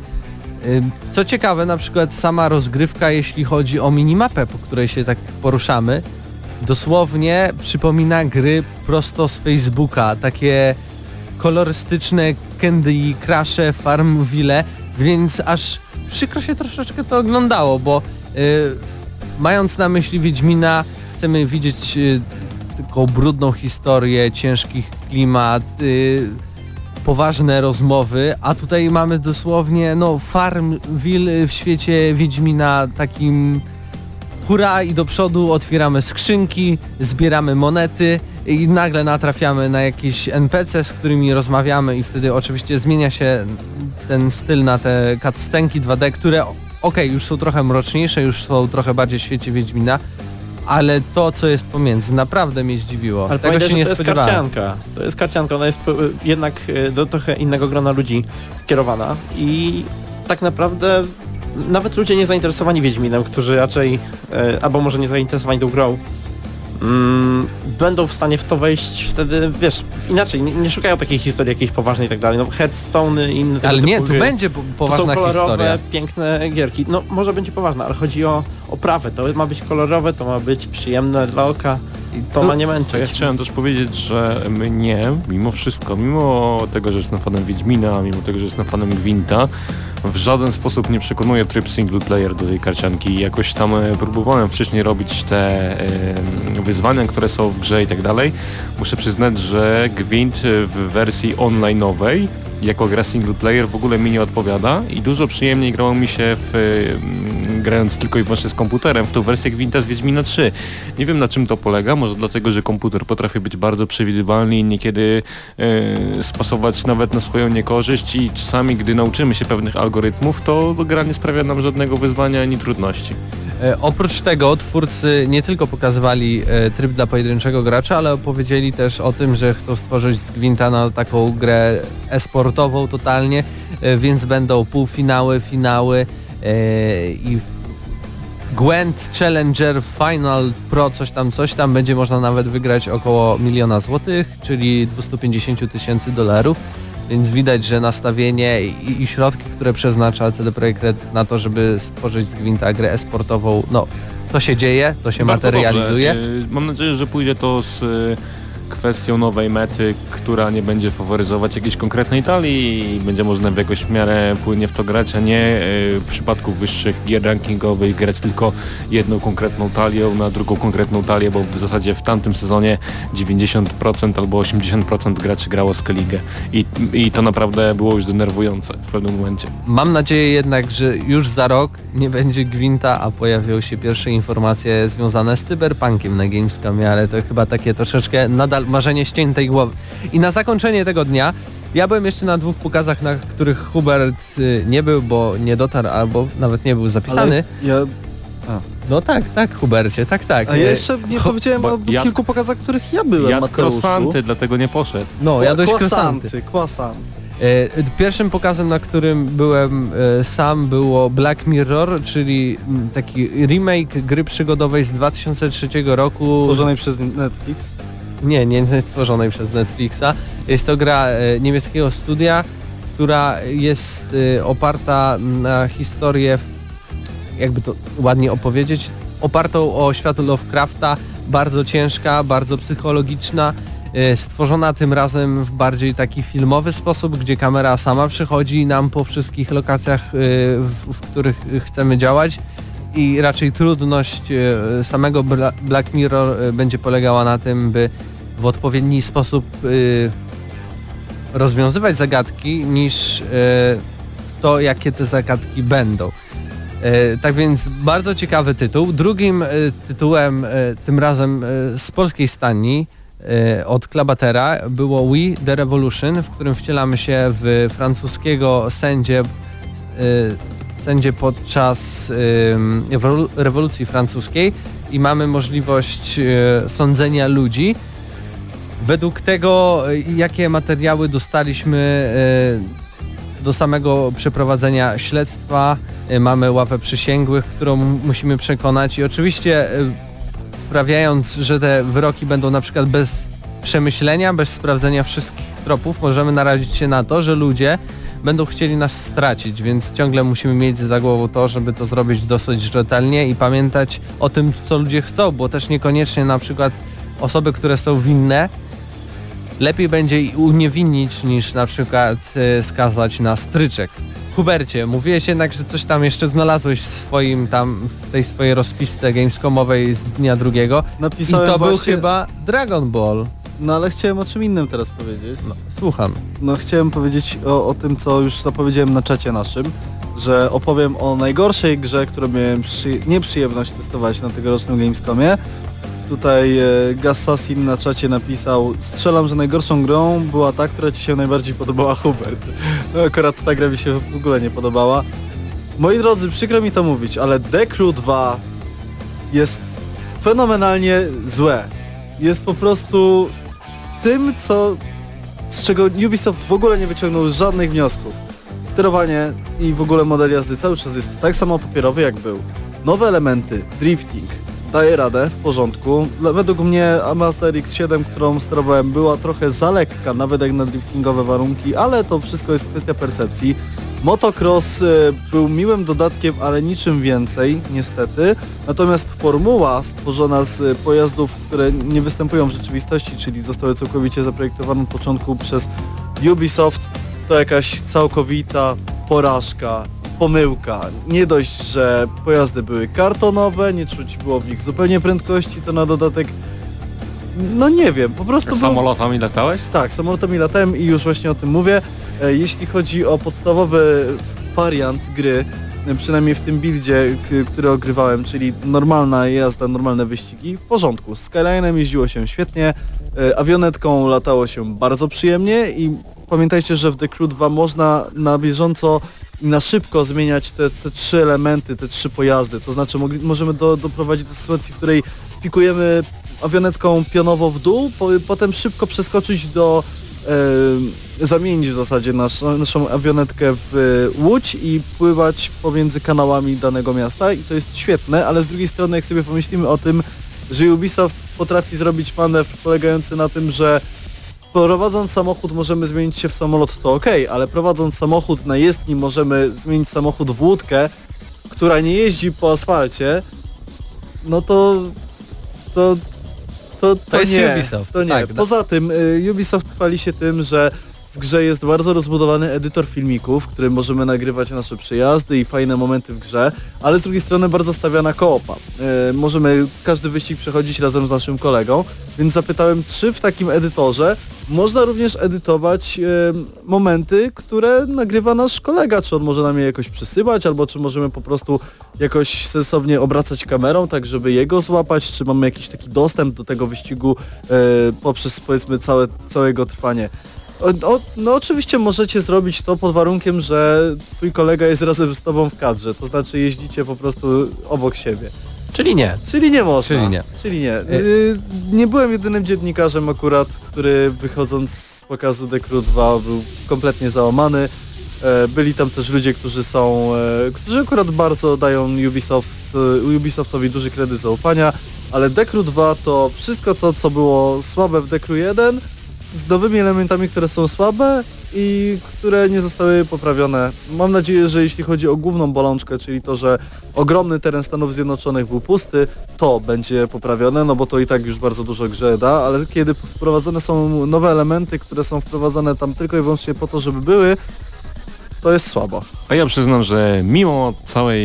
Y, Co ciekawe, na przykład sama rozgrywka, jeśli chodzi o minimapę, po której się tak poruszamy, dosłownie przypomina gry prosto z Facebooka, takie kolorystyczne Candy Crusze, Farmville, więc aż przykro się troszeczkę to oglądało, bo y, mając na myśli Wiedźmina chcemy widzieć y, taką brudną historię, ciężki klimat, y, poważne rozmowy, a tutaj mamy dosłownie no Farmville w świecie Wiedźmina takim hura i do przodu otwieramy skrzynki, zbieramy monety i nagle natrafiamy na jakieś NPC, z którymi rozmawiamy i wtedy oczywiście zmienia się ten styl na te cutscenki 2D, które okej, już są trochę mroczniejsze, już są trochę bardziej w świecie Wiedźmina, ale to co jest pomiędzy naprawdę mnie zdziwiło. Ale Tego pamiętaj, się że nie to jest karcianka. To jest karcianka, ona jest po- jednak e, do trochę innego grona ludzi kierowana i tak naprawdę nawet ludzie niezainteresowani Wiedźminem, którzy raczej, e, albo może nie zainteresowani tą grą, mm, będą w stanie w to wejść wtedy, wiesz, inaczej, nie, nie szukają takiej historii jakiejś poważnej i tak dalej, no Headstone i inne tego Ale nie, tu gry. będzie po- To są poważna kolorowe, historia. piękne gierki. No może będzie poważna, ale chodzi o oprawę. To ma być kolorowe, to ma być przyjemne dla oka. I To tu- ma nie męczyć. Ja chciałem też powiedzieć, że mnie, mimo wszystko, mimo tego, że jestem fanem Wiedźmina, mimo tego, że jestem fanem Gwinta, w żaden sposób nie przekonuje tryb single player do tej karcianki. Jakoś tam e, próbowałem wcześniej robić te wyzwania, które są w grze i tak dalej. Muszę przyznać, że Gwint w wersji online'owej jako gra single player w ogóle mi nie odpowiada i dużo przyjemniej grało mi się w, e, grając tylko i wyłącznie z komputerem w tą wersję Gwinta z Wiedźmina 3. Nie wiem na czym to polega, może dlatego, że komputer potrafi być bardzo przewidywalny i niekiedy e, spasować nawet na swoją niekorzyść i czasami, gdy nauczymy się pewnych algorytmów, to gra nie sprawia nam żadnego wyzwania ani trudności. E, oprócz tego twórcy nie tylko pokazywali e, tryb dla pojedynczego gracza, ale opowiedzieli też o tym, że chcą stworzyć z Gwinta na taką grę esportową totalnie, e, więc będą półfinały, finały i Gwent Challenger Final Pro coś tam, coś tam będzie można nawet wygrać około miliona złotych, czyli 250 tysięcy dolarów. Więc widać, że nastawienie i, i środki, które przeznacza CD Projekt Red na to, żeby stworzyć z Gwinta grę esportową, no to się dzieje, to się Bardzo materializuje. dobrze. E, Mam nadzieję, że pójdzie to z e, kwestią nowej mety, która nie będzie faworyzować jakiejś konkretnej talii i będzie można w jakoś w miarę płynnie w to grać, a nie e, w przypadku wyższych gier rankingowych grać tylko jedną konkretną talią na drugą konkretną talię, bo w zasadzie w tamtym sezonie 90% albo 80% graczy grało Skellige i, i to naprawdę było już denerwujące w pewnym momencie. Mam nadzieję jednak, że już za rok nie będzie Gwinta, a pojawią się pierwsze informacje związane z cyberpunkiem na Gamescomie, ale to chyba takie troszeczkę nadal marzenie ściętej głowy. I na zakończenie tego dnia ja byłem jeszcze na dwóch pokazach, na których Hubert y, nie był, bo nie dotarł albo nawet nie był zapisany. Ale ja, No tak, tak Hubercie, tak, tak. a ja Y, jeszcze nie Cho- powiedziałem o jad- kilku pokazach, których ja byłem, Jadł Mateuszu. krosanty, dlatego nie poszedł. No, ja dość krosanty. Kwasanty, Pierwszym pokazem, na którym byłem e, sam było Black Mirror, czyli mm, taki remake gry przygodowej z 2003 roku. Stworzonej przez Netflix. Nie, nie jest stworzonej przez Netflixa. Jest to gra e, niemieckiego studia, która jest e, oparta na historię, jakby to ładnie opowiedzieć, opartą o świat Lovecrafta, bardzo ciężka, bardzo psychologiczna, e, stworzona tym razem w bardziej taki filmowy sposób, gdzie kamera sama przychodzi nam po wszystkich lokacjach, w, których chcemy działać i raczej trudność samego Bla- Black Mirror będzie polegała na tym, by w odpowiedni sposób e, rozwiązywać zagadki niż e, w to, jakie te zagadki będą. E, tak więc bardzo ciekawy tytuł. Drugim e, tytułem, e, tym razem e, z polskiej stani od Klabatera było We The Revolution, w którym wcielamy się w francuskiego sędzie, sędzie podczas rewolu- rewolucji francuskiej i mamy możliwość sądzenia ludzi. Według tego, e, jakie materiały dostaliśmy e, do samego przeprowadzenia śledztwa, e, mamy ławę przysięgłych, którą musimy przekonać. I oczywiście sprawiając, że te wyroki będą na przykład bez przemyślenia, bez sprawdzenia wszystkich tropów, możemy narazić się na to, że ludzie będą chcieli nas stracić, więc ciągle musimy mieć za głową to, żeby to zrobić dosyć rzetelnie i pamiętać o tym, co ludzie chcą, bo też niekoniecznie na przykład osoby, które są winne, lepiej będzie i uniewinnić niż na przykład e, skazać na stryczek. Hubercie, mówiłeś jednak, że coś tam jeszcze znalazłeś w swoim tam, w tej swojej rozpisce gamescomowej z dnia drugiego. I Napisałem to był właśnie... chyba Dragon Ball. No ale chciałem o czym innym teraz powiedzieć. No, słucham. No chciałem powiedzieć o, o tym, co już zapowiedziałem na czacie naszym, że opowiem o najgorszej grze, którą miałem przy... nieprzyjemność testować na tegorocznym Gamescomie. Tutaj e, Gassassin na czacie napisał, strzelam, że najgorszą grą była ta, która Ci się najbardziej podobała, Hubert. No akurat ta gra mi się w ogóle nie podobała. Moi drodzy, przykro mi to mówić, ale The Crew 2 jest fenomenalnie złe. Jest po prostu tym, co z czego Ubisoft w ogóle nie wyciągnął żadnych wniosków. Sterowanie i w ogóle model jazdy cały czas jest tak samo papierowy jak był. Nowe elementy, drifting, daje radę, w porządku. Według mnie Mazda RX-7, którą sterowałem, była trochę za lekka, nawet jak na driftingowe warunki, ale to wszystko jest kwestia percepcji. Motocross e, był miłym dodatkiem, ale niczym więcej, niestety. Natomiast formuła stworzona z e, pojazdów, które nie występują w rzeczywistości, czyli zostały całkowicie zaprojektowane od początku przez Ubisoft, to jakaś całkowita porażka, pomyłka. Nie dość, że pojazdy były kartonowe, nie czuć było w nich zupełnie prędkości, to na dodatek no nie wiem, po prostu był... Samolotami latałeś? Tak, samolotami latałem i już właśnie o tym mówię. E, Jeśli chodzi o podstawowy wariant gry, e, przynajmniej w tym buildzie, który ogrywałem, czyli normalna jazda, normalne wyścigi, w porządku. Z Skylinem jeździło się świetnie, e, awionetką latało się bardzo przyjemnie i pamiętajcie, że w The Crew 2 można na bieżąco i na szybko zmieniać te, te trzy elementy, te trzy pojazdy. To znaczy mogli, możemy do, doprowadzić do sytuacji, w której pikujemy awionetką pionowo w dół, po, potem szybko przeskoczyć do e, zamienić w zasadzie nasz, naszą awionetkę w e, łódź i pływać pomiędzy kanałami danego miasta i to jest świetne, ale z drugiej strony jak sobie pomyślimy o tym, że Ubisoft potrafi zrobić manewr polegający na tym, że prowadząc samochód możemy zmienić się w samolot, to ok, ale prowadząc samochód na jezdni możemy zmienić samochód w łódkę, która nie jeździ po asfalcie, no to to to, to, jest nie, Ubisoft, To nie. tak, no. Poza tym y, Ubisoft chwali się tym, że w grze jest bardzo rozbudowany edytor filmików, w którym możemy nagrywać nasze przejazdy i fajne momenty w grze, ale z drugiej strony bardzo stawia na koopa. Y, możemy każdy wyścig przechodzić razem z naszym kolegą, więc zapytałem, czy w takim edytorze można również edytować y, momenty, które nagrywa nasz kolega, czy on może nam je jakoś przysyłać, albo czy możemy po prostu jakoś sensownie obracać kamerą, tak żeby jego złapać, czy mamy jakiś taki dostęp do tego wyścigu e, poprzez powiedzmy całe, całe jego trwanie. O, o, no oczywiście możecie zrobić to pod warunkiem, że twój kolega jest razem z tobą w kadrze, to znaczy jeździcie po prostu obok siebie. Czyli nie. Czyli nie można. Czyli nie. Czyli nie. Y, nie byłem jedynym dziennikarzem akurat, który wychodząc z pokazu Crew 2 był kompletnie załamany. E, Byli tam też ludzie, którzy są, e, którzy akurat bardzo dają Ubisoft, e, Ubisoftowi duży kredyt zaufania, ale Crew 2 to wszystko to, co było słabe w Crew 1 z nowymi elementami, które są słabe i które nie zostały poprawione. Mam nadzieję, że jeśli chodzi o główną bolączkę, czyli to, że ogromny teren Stanów Zjednoczonych był pusty, to będzie poprawione, no bo to i tak już bardzo dużo grze da, ale kiedy wprowadzone są nowe elementy, które są wprowadzane tam tylko i wyłącznie po to, żeby były, to jest słabo. A ja przyznam, że mimo całej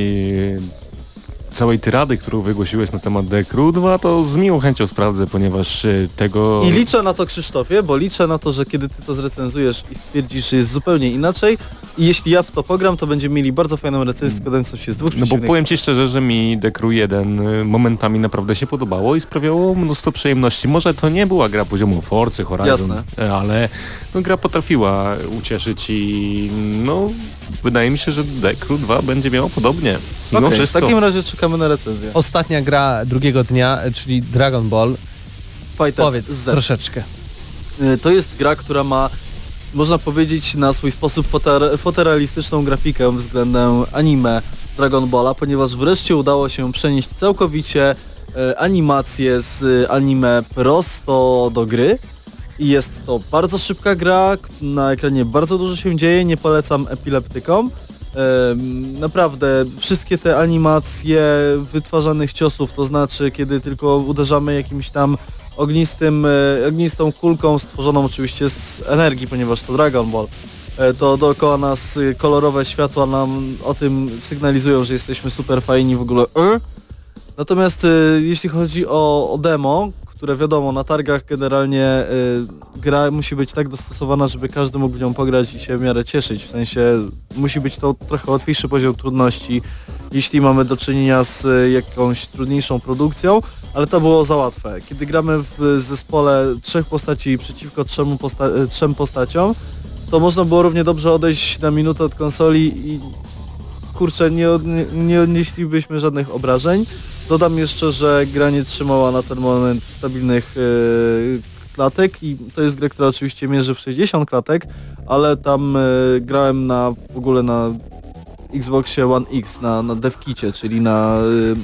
całej tyrady, którą wygłosiłeś na temat The Crew 2, to z miłą chęcią sprawdzę, ponieważ e, tego... I liczę na to Krzysztofie, bo liczę na to, że kiedy ty to zrecenzujesz i stwierdzisz, że jest zupełnie inaczej i jeśli ja w to pogram, to będziemy mieli bardzo fajną recenzję składającą się z dwóch No bo powiem Ci szczerze, że mi The Crew 1 y, momentami naprawdę się podobało i sprawiało mnóstwo przyjemności. Może to nie była gra poziomu Forcy, Horizon, Jasne. e, ale no, gra potrafiła ucieszyć i no wydaje mi się, że The Crew 2 będzie miało podobnie. Mimo Okej, w takim razie czekamy na recenzję. Ostatnia gra drugiego dnia, czyli Dragon Ball. Fighter Powiedz Z. troszeczkę. Y, To jest gra, która ma, można powiedzieć, na swój sposób fotor- fotorealistyczną grafikę względem anime Dragon Balla, ponieważ wreszcie udało się przenieść całkowicie e, animację z anime prosto do gry. I jest to bardzo szybka gra, na ekranie bardzo dużo się dzieje, nie polecam epileptykom. Naprawdę wszystkie te animacje wytwarzanych ciosów, to znaczy kiedy tylko uderzamy jakimś tam ognistym, e, ognistą kulką stworzoną oczywiście z energii, ponieważ to Dragon Ball. e, to dookoła nas y, kolorowe światła nam o tym sygnalizują, że jesteśmy super fajni w ogóle. E? Natomiast jeśli chodzi o, o demo, które wiadomo, na targach generalnie y, gra musi być tak dostosowana, żeby każdy mógł w nią pograć i się w miarę cieszyć. W sensie musi być to trochę łatwiejszy poziom trudności, jeśli mamy do czynienia z y, jakąś trudniejszą produkcją, ale to było za łatwe. Kiedy gramy w zespole trzech postaci przeciwko trzem, posta y, trzem postaciom, to można było równie dobrze odejść na minutę od konsoli i kurczę, nie, odnie, nie odnieślibyśmy żadnych obrażeń. Dodam jeszcze, że gra nie trzymała na ten moment stabilnych yy, klatek i to jest gra, która oczywiście mierzy w 60 klatek, ale tam yy, grałem na w ogóle na Xboxie One X, na, na devkicie, czyli na yy,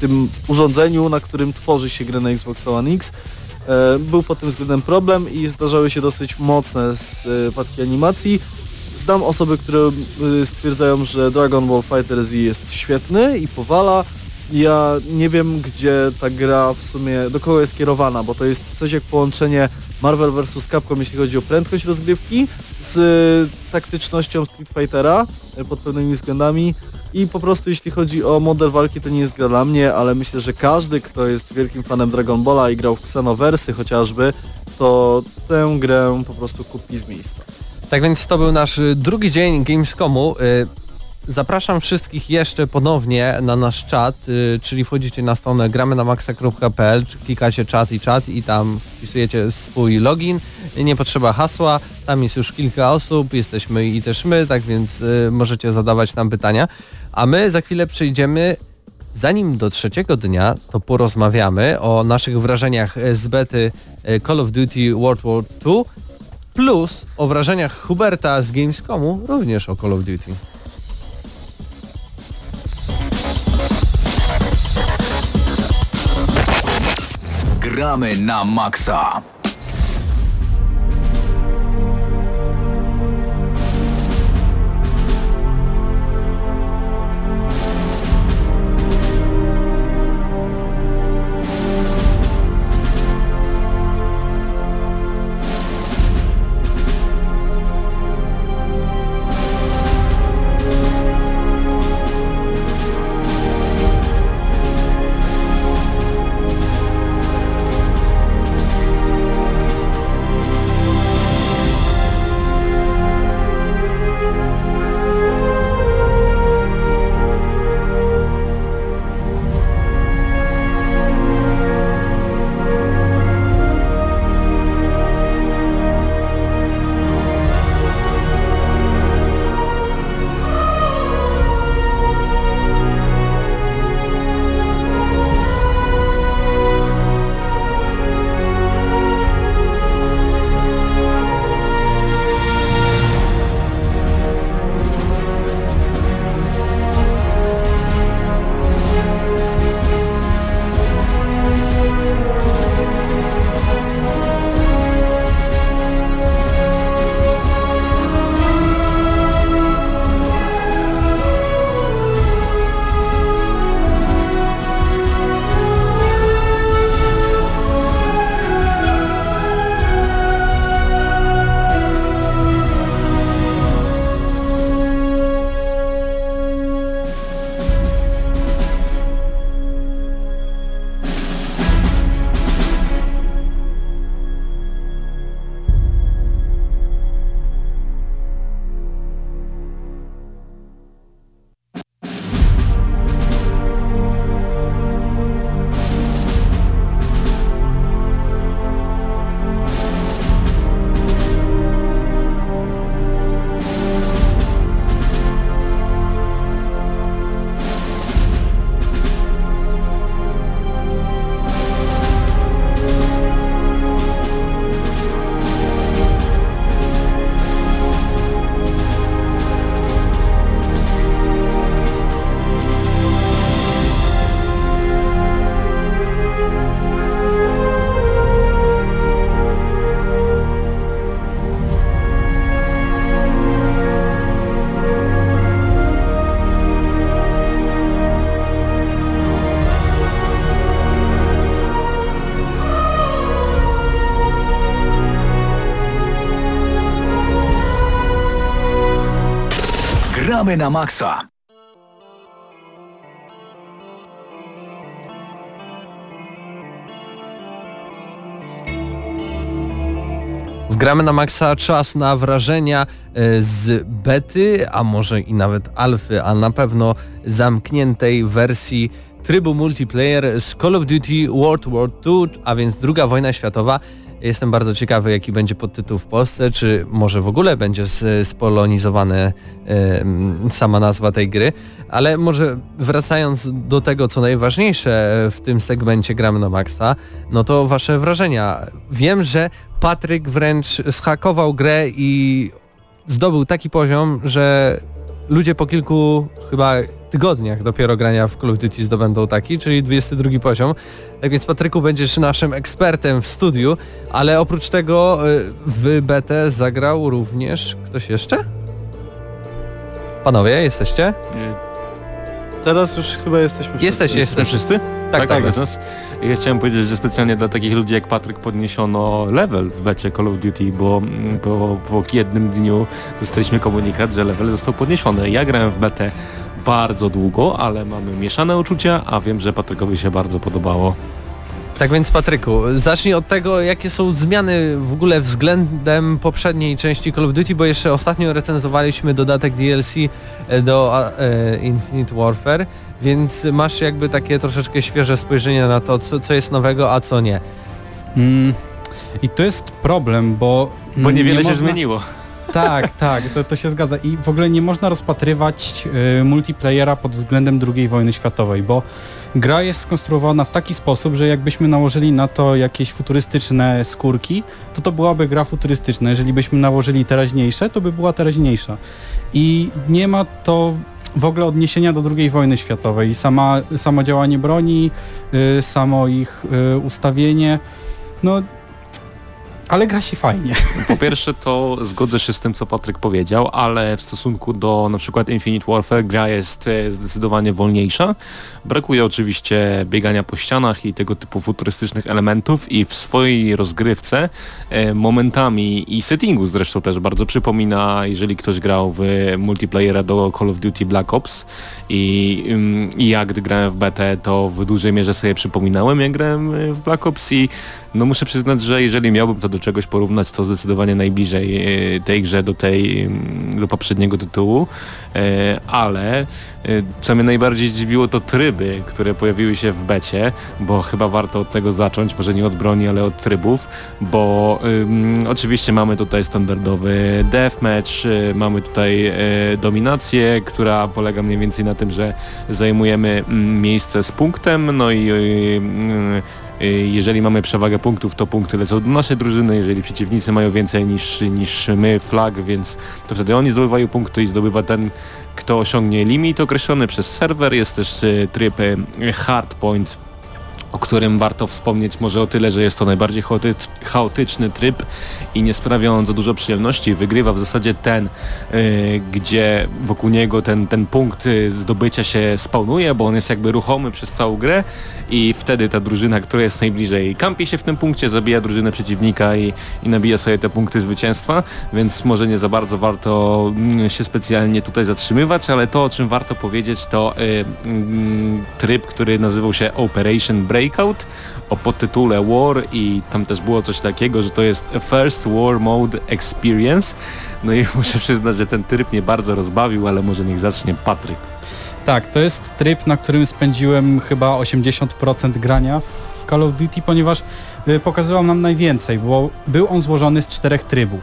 tym urządzeniu, na którym tworzy się grę na Xbox One X. Był pod tym względem problem i zdarzały się dosyć mocne spadki animacji. Znam osoby, które stwierdzają, że Dragon Ball Fighter Z jest świetny i powala. Ja nie wiem, gdzie ta gra w sumie, do kogo jest kierowana, bo to jest coś jak połączenie Marvel vs. Capcom, jeśli chodzi o prędkość rozgrywki, z y, taktycznością Street Fightera y, pod pewnymi względami. I po prostu jeśli chodzi o model walki, to nie jest gra dla mnie, ale myślę, że każdy, kto jest wielkim fanem Dragon Balla i grał w Xenoversy chociażby, to tę grę po prostu kupi z miejsca. Tak więc to był nasz y, drugi dzień Gamescomu. Zapraszam wszystkich jeszcze ponownie na nasz czat, y, czyli wchodzicie na stronę gramy na maxa.pl, klikacie czat i czat i tam wpisujecie swój login. Nie potrzeba hasła, tam jest już kilka osób, jesteśmy i też my, tak więc y, możecie zadawać nam pytania. A my za chwilę przejdziemy Zanim do trzeciego dnia, to porozmawiamy o naszych wrażeniach z bety y, Call of Duty World War II plus o wrażeniach Huberta z Gamescomu, również o Call of Duty. Gramy na maksa. Gramy na maksa. Wgramy na maksa czas na wrażenia e, z bety, a może i nawet alfy, a na pewno zamkniętej wersji trybu multiplayer z Call of Duty World War II, a więc druga wojna światowa. Jestem bardzo ciekawy jaki będzie podtytuł w Polsce, czy może w ogóle będzie spolonizowana e, sama nazwa tej gry, ale może wracając do tego co najważniejsze w tym segmencie gramy na maksa, no to wasze wrażenia. Wiem, że Patryk wręcz schakował grę i zdobył taki poziom, że ludzie po kilku chyba tygodniach dopiero grania w Call of Duty zdobędą taki, czyli 22 poziom. Tak więc Patryku będziesz naszym ekspertem w studiu, ale oprócz tego y, w BT zagrał również ktoś jeszcze? Panowie, jesteście? Teraz już chyba jesteśmy wszyscy. Jesteś, Jesteśmy jesteś. wszyscy? Tak, tak. jest nas. Ja chciałem powiedzieć, że specjalnie dla takich ludzi jak Patryk podniesiono level w becie Call of Duty, bo po, po jednym dniu dostaliśmy komunikat, że level został podniesiony. Ja grałem w betę bardzo długo, ale mamy mieszane uczucia, a wiem, że Patrykowi się bardzo podobało. Tak więc Patryku, zacznij od tego, jakie są zmiany w ogóle względem poprzedniej części Call of Duty, bo jeszcze ostatnio recenzowaliśmy dodatek DLC e, do e, Infinite Warfare, więc masz jakby takie troszeczkę świeże spojrzenie na to, co, co jest nowego, a co nie. Mm, I to jest problem, bo... Bo niewiele nie się można- zmieniło. Tak, tak, to, to się zgadza. I w ogóle nie można rozpatrywać y, multiplayera pod względem II wojny światowej, bo gra jest skonstruowana w taki sposób, że jakbyśmy nałożyli na to jakieś futurystyczne skórki, to to byłaby gra futurystyczna. Jeżeli byśmy nałożyli teraźniejsze, to by była teraźniejsza. I nie ma to w ogóle odniesienia do II wojny światowej. Sama, samo działanie broni, y, samo ich y, ustawienie, no... Ale gra się fajnie. Po pierwsze to zgodzę się z tym, co Patryk powiedział, ale w stosunku do na przykład Infinite Warfare gra jest e, zdecydowanie wolniejsza. Brakuje oczywiście biegania po ścianach i tego typu futurystycznych elementów i w swojej rozgrywce e, momentami i settingu zresztą też bardzo przypomina, jeżeli ktoś grał w multiplayera do Call of Duty Black Ops i, ym, i ja gdy grałem w BT to w dużej mierze sobie przypominałem jak grałem w Black Ops i no muszę przyznać, że jeżeli miałbym to do czegoś porównać, to zdecydowanie najbliżej e, tej grze do tej, mm, do poprzedniego tytułu, E, ale e, co mnie najbardziej zdziwiło to tryby, które pojawiły się w becie, bo chyba warto od tego zacząć, może nie od broni, ale od trybów, bo ym, oczywiście mamy tutaj standardowy deathmatch, e, mamy tutaj e, dominację, która polega mniej więcej na tym, że zajmujemy mm, miejsce z punktem, no i y, y, jeżeli mamy przewagę punktów, to punkty lecą do naszej drużyny, jeżeli przeciwnicy mają więcej niż, niż my flag, więc to wtedy oni zdobywają punkty i zdobywa ten, kto osiągnie limit określony przez serwer. Jest też y, tryb y, hardpoint, o którym warto wspomnieć może o tyle, że jest to najbardziej chaoty chaotyczny tryb i nie sprawia on za dużo przyjemności. Wygrywa w zasadzie ten, y, gdzie wokół niego ten, ten punkt y, zdobycia się spawnuje, bo on jest jakby ruchomy przez całą grę i wtedy ta drużyna, która jest najbliżej kampi się w tym punkcie, zabija drużynę przeciwnika i, i nabija sobie te punkty zwycięstwa, więc może nie za bardzo warto mm, się specjalnie tutaj zatrzymywać, ale to o czym warto powiedzieć to y, mm, tryb, który nazywał się Operation Breakout o podtytule War i tam też było coś takiego, że to jest First War Mode Experience. No i muszę przyznać, że ten tryb mnie bardzo rozbawił, ale może niech zacznie Patryk. Tak, to jest tryb, na którym spędziłem chyba 80% grania w Call of Duty, ponieważ y, pokazywał nam najwięcej, bo był on złożony z czterech trybów.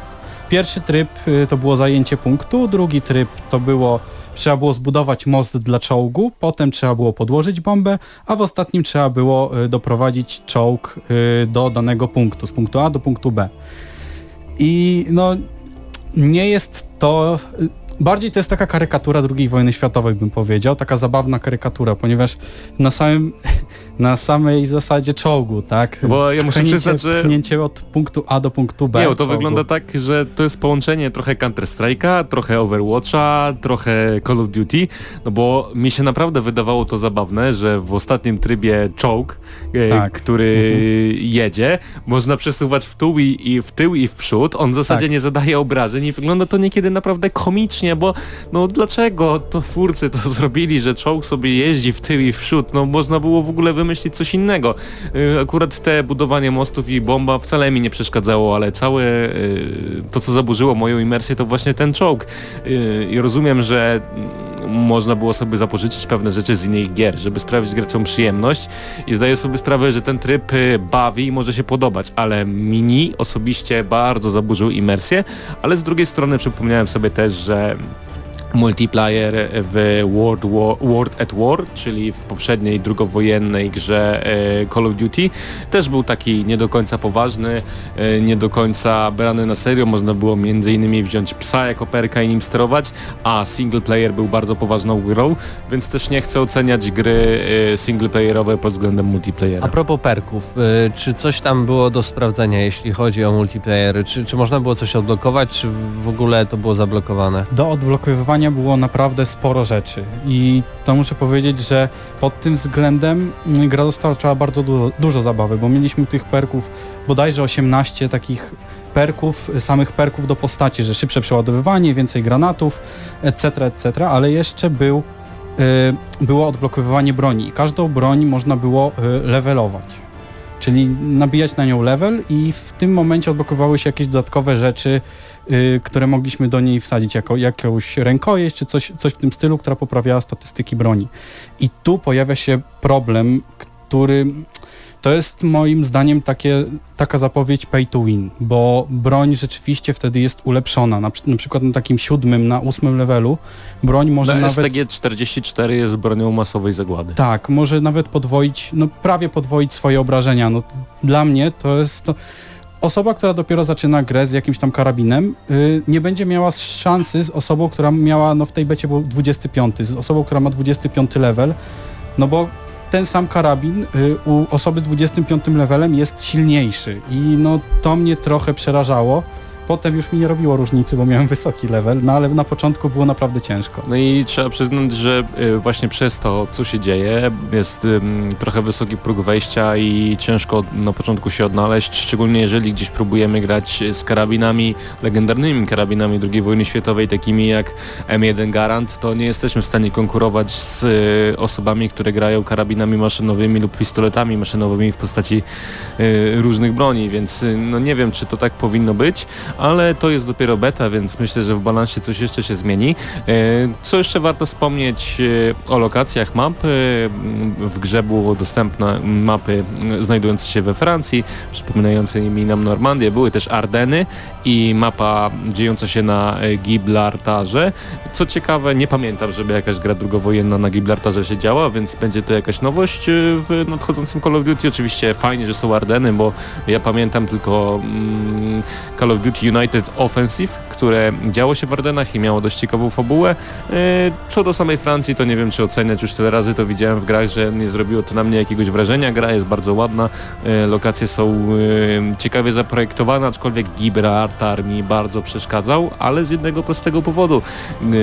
Pierwszy tryb y, to było zajęcie punktu, drugi tryb to było trzeba było zbudować most dla czołgu, potem trzeba było podłożyć bombę, a w ostatnim trzeba było y, doprowadzić czołg y, do danego punktu, z punktu A do punktu B. I no nie jest to Bardziej to jest taka karykatura II wojny światowej, bym powiedział, taka zabawna karykatura, ponieważ na samym, na samej zasadzie czołgu, tak? Bo ja muszę Pchnięcie- przyznać, że- Pchnięcie od punktu A do punktu B. Nie, to czołgu. wygląda tak, że to jest połączenie trochę Counter-Strike'a, trochę Overwatcha, trochę Call of Duty, no bo mi się naprawdę wydawało to zabawne, że w ostatnim trybie czołg e, Tak. który jedzie. Można przesuwać w tył i, i w tył i w przód. On w zasadzie Tak. nie zadaje obrażeń i wygląda to niekiedy naprawdę komicznie, bo no dlaczego to twórcy to zrobili, że czołg sobie jeździ w tył i w przód? No można było w ogóle wymyślić coś innego. Y, Akurat te budowanie mostów i bomba wcale mi nie przeszkadzało, ale całe y, to, co zaburzyło moją imersję, to właśnie ten czołg. Y, I rozumiem, że można było sobie zapożyczyć pewne rzeczy z innych gier, żeby sprawić graczom przyjemność. I zdaję sobie sprawę, że ten tryb y, bawi i może się podobać, ale mini osobiście bardzo zaburzył imersję, ale z drugiej strony przypomniałem sobie też, że multiplayer w World, War, World at War, czyli w poprzedniej drugowojennej grze e, Call of Duty, też był taki nie do końca poważny, e, nie do końca brany na serio, można było między innymi wziąć psa jako perka i nim sterować, a single player był bardzo poważną grą, więc też nie chcę oceniać gry e, singleplayerowe pod względem multiplayera. A propos perków, czy coś tam było do sprawdzenia, jeśli chodzi o multiplayer? Czy, czy można było coś odblokować, czy w ogóle to było zablokowane? Do odblokowywania było naprawdę sporo rzeczy i to muszę powiedzieć, że pod tym względem mm, gra dostarczała bardzo dużo, dużo zabawy, bo mieliśmy tych perków bodajże 18 takich perków, samych perków do postaci, że szybsze przeładowywanie, więcej granatów, etc., etc., ale jeszcze był, y, było odblokowywanie broni i każdą broń można było y, levelować. Czyli nabijać na nią level i w tym momencie odblokowały się jakieś dodatkowe rzeczy, które mogliśmy do niej wsadzić jako jakąś rękojeść czy coś, coś w tym stylu, która poprawiała statystyki broni. I tu pojawia się problem, który to jest moim zdaniem takie, taka zapowiedź pay to win, bo broń rzeczywiście wtedy jest ulepszona. Na, na przykład na takim siódmym, na ósmym levelu broń może Na nawet... STG-44 jest bronią masowej zagłady. Tak, może nawet podwoić, no prawie podwoić swoje obrażenia. No, dla mnie to jest to... Osoba, która dopiero zaczyna grę z jakimś tam karabinem, y, nie będzie miała szansy z osobą, która miała, no w tej becie był 25, z osobą, która ma 25 level, no bo ten sam karabin y, u osoby z 25 levelem jest silniejszy i no to mnie trochę przerażało. Potem już mi nie robiło różnicy, bo miałem wysoki level, no ale na początku było naprawdę ciężko. No i trzeba przyznać, że y, właśnie przez to, co się dzieje, jest trochę wysoki próg wejścia i ciężko na początku się odnaleźć, szczególnie jeżeli gdzieś próbujemy grać z karabinami, legendarnymi karabinami II wojny światowej, takimi jak M1 Garand, to nie jesteśmy w stanie konkurować z y, osobami, które grają karabinami maszynowymi lub pistoletami maszynowymi w postaci y, różnych broni, więc y, no nie wiem, czy to tak powinno być, ale to jest dopiero beta, więc myślę, że w balansie coś jeszcze się zmieni. E, Co jeszcze warto wspomnieć e, o lokacjach map? E, W grze było dostępne mapy znajdujące się we Francji, przypominające mi nam Normandię. Były też Ardeny i mapa dziejąca się na Gibraltarze. Co ciekawe, nie pamiętam, żeby jakaś gra drugowojenna na Gibraltarze się działa, więc będzie to jakaś nowość w nadchodzącym Call of Duty. Oczywiście fajnie, że są Ardeny, bo ja pamiętam tylko mm, Call of Duty United Offensive, które działo się w Ardenach i miało dość ciekawą fabułę. E, Co do samej Francji, to nie wiem czy oceniać, już tyle razy to widziałem w grach, że nie zrobiło to na mnie jakiegoś wrażenia. Gra jest bardzo ładna, e, lokacje są e, ciekawie zaprojektowane, aczkolwiek Gibraltar mi bardzo przeszkadzał, ale z jednego prostego powodu.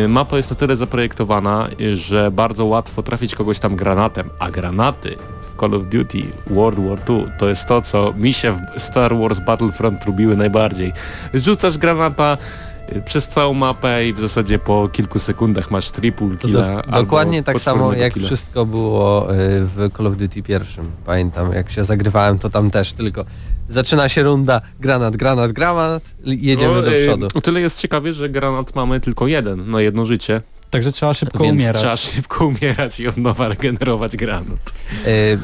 Mapa jest na tyle zaprojektowana, że bardzo łatwo trafić kogoś tam granatem, a granaty Call of Duty World War II to jest to, co mi się w Star Wars Battlefront lubiły najbardziej. Rzucasz granata y, przez całą mapę i w zasadzie po kilku sekundach masz triple killa do, dokładnie tak samo jak killa. wszystko było y, w Call of Duty pierwszym. Pamiętam jak się zagrywałem to tam też tylko zaczyna się runda, granat, granat, granat, jedziemy No, do y, przodu. O tyle jest ciekawie, że granat mamy tylko jeden na jedno życie, Także trzeba szybko więc umierać. trzeba szybko umierać i od nowa regenerować granat. Y,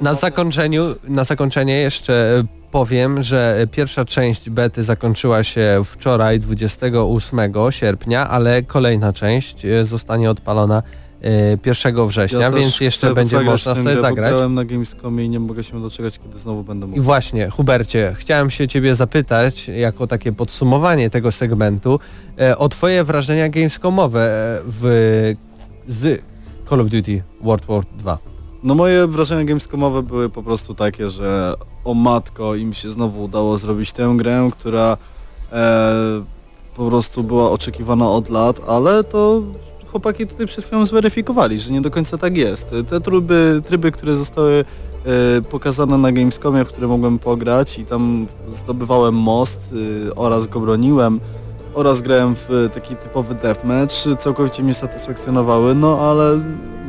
Na zakończeniu, na zakończenie jeszcze e, powiem, że e, pierwsza część bety zakończyła się wczoraj 28 sierpnia, ale kolejna część e, zostanie odpalona e, 1 września, Ja więc jeszcze będzie można sobie zagrać. Grałem na Gamescomie i nie mogę się doczekać, kiedy znowu będę I mógł. właśnie, Hubercie, chciałem się ciebie zapytać, jako takie podsumowanie tego segmentu, e, o twoje wrażenia gamescomowe e, w, z Call of Duty World War 2. No moje wrażenia gamescomowe były po prostu takie, że o matko im się znowu udało zrobić tę grę, która e, po prostu była oczekiwana od lat, ale to chłopaki tutaj przed chwilą zweryfikowali, że nie do końca tak jest. Te tryby, tryby które zostały e, pokazane na Gamescomie, w które mogłem pograć i tam zdobywałem most e, oraz go broniłem oraz grałem w taki typowy deathmatch, całkowicie mnie satysfakcjonowały, no ale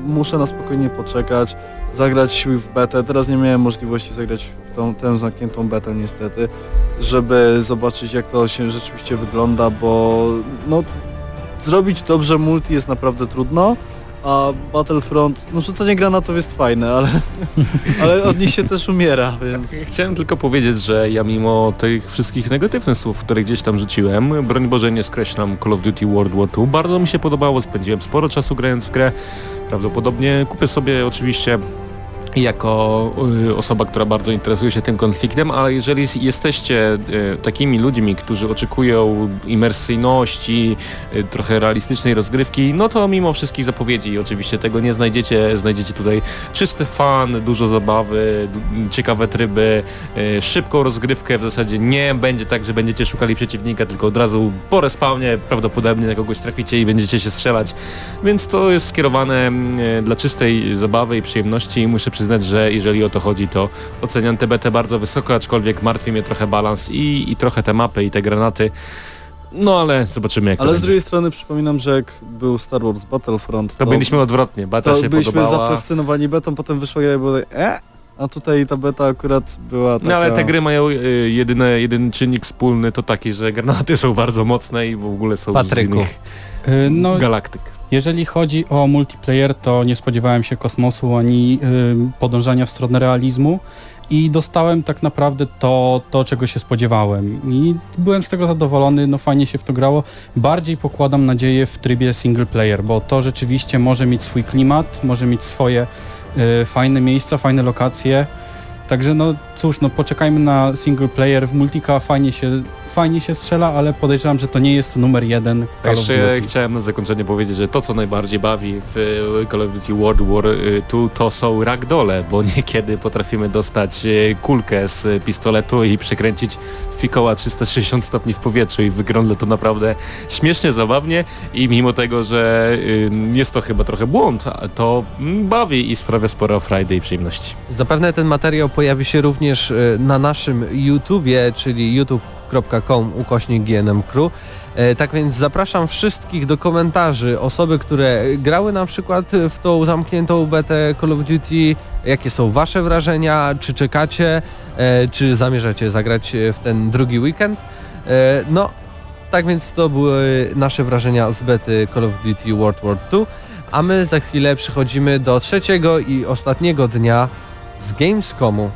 muszę na spokojnie poczekać, zagrać w betę. Teraz nie miałem możliwości zagrać w tą, tę zamkniętą betę niestety, żeby zobaczyć jak to się rzeczywiście wygląda, bo no zrobić dobrze multi jest naprawdę trudno, a Battlefront, no rzucanie granatów jest fajne, ale, ale od nich się też umiera, więc... Chciałem tylko powiedzieć, że ja mimo tych wszystkich negatywnych słów, które gdzieś tam rzuciłem, broń Boże nie skreślam Call of Duty World War II, bardzo mi się podobało, spędziłem sporo czasu grając w grę, prawdopodobnie kupię sobie oczywiście jako y, osoba, która bardzo interesuje się tym konfliktem, ale jeżeli jesteście y, takimi ludźmi, którzy oczekują imersyjności, y, trochę realistycznej rozgrywki, no to mimo wszystkich zapowiedzi oczywiście tego nie znajdziecie, znajdziecie tutaj czysty fan, dużo zabawy, ciekawe tryby, szybką rozgrywkę, w zasadzie nie będzie tak, że będziecie szukali przeciwnika, tylko od razu po respawnie prawdopodobnie na kogoś traficie i będziecie się strzelać, więc to jest skierowane dla czystej zabawy i przyjemności. Muszę przyznać, że jeżeli o to chodzi, to oceniam tę betę bardzo wysoko, aczkolwiek martwi mnie trochę balans i, i trochę te mapy i te granaty. No ale zobaczymy jak Ale to z będzie. drugiej strony przypominam, że jak był Star Wars Battlefront, To byliśmy odwrotnie, beta to się byliśmy podobała. zafascynowani betą, potem wyszła gra i było tak, e? A tutaj ta beta akurat była taka... No ale te gry mają y, jedyne, jeden czynnik wspólny to taki, że granaty są bardzo mocne i w ogóle są Patryku. z innych Y, No, galaktyk. Jeżeli chodzi o multiplayer, to nie spodziewałem się kosmosu ani y, podążania w stronę realizmu i dostałem tak naprawdę to, to, czego się spodziewałem. I byłem z tego zadowolony, no fajnie się w to grało. Bardziej pokładam nadzieję w trybie single player, bo to rzeczywiście może mieć swój klimat, może mieć swoje y, fajne miejsca, fajne lokacje. Także no cóż, no poczekajmy na single player. W multika fajnie się, fajnie się strzela, ale podejrzewam, że to nie jest numer jeden Call of Jeszcze Duty. chciałem na zakończenie powiedzieć, że to co najbardziej bawi w y, Call of Duty World War II to są ragdole, bo niekiedy potrafimy dostać y, kulkę z pistoletu i przekręcić fikoła 360 stopni w powietrzu i wygląda to naprawdę śmiesznie, zabawnie i mimo tego, że jest to chyba trochę błąd, to mm, bawi i sprawia sporo frajdy i przyjemności. Zapewne ten materiał pojawi się również e, na naszym YouTubie, czyli youtube.com ukośnik GNM Crew. E, Tak więc zapraszam wszystkich do komentarzy, osoby, które grały na przykład w tą zamkniętą betę Call of Duty, jakie są wasze wrażenia, czy czekacie, e, czy zamierzacie zagrać w ten drugi weekend. E, No, tak więc to były nasze wrażenia z bety Call of Duty World War II, a my za chwilę przechodzimy do trzeciego i ostatniego dnia z Gamescomu.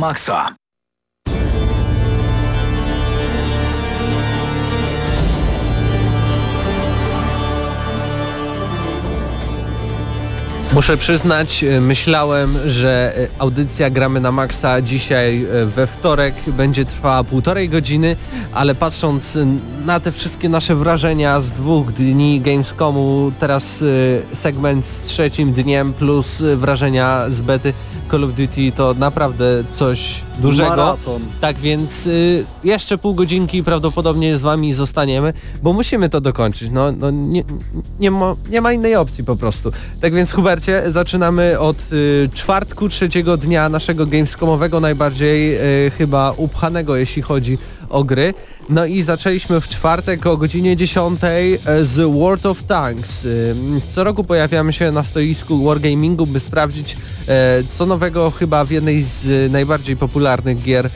Maksa. Muszę przyznać, e, myślałem, że e, audycja Gramy na Maxa dzisiaj e, we wtorek będzie trwała półtorej godziny, ale patrząc na te wszystkie nasze wrażenia z dwóch dni Gamescomu, teraz segment z trzecim dniem plus wrażenia z bety Call of Duty to naprawdę coś dużego. Maraton. Tak więc y, jeszcze pół godzinki prawdopodobnie z wami zostaniemy, bo musimy to dokończyć. No, no nie, nie, ma, nie ma innej opcji po prostu. Tak więc Hubercie, zaczynamy od y, czwartku trzeciego dnia naszego Gamescomowego, najbardziej y, chyba upchanego jeśli chodzi o gry. No i zaczęliśmy w czwartek o godzinie 10 z World of Tanks. Co roku pojawiamy się na stoisku Wargamingu, by sprawdzić e, co nowego chyba w jednej z najbardziej popularnych gier e,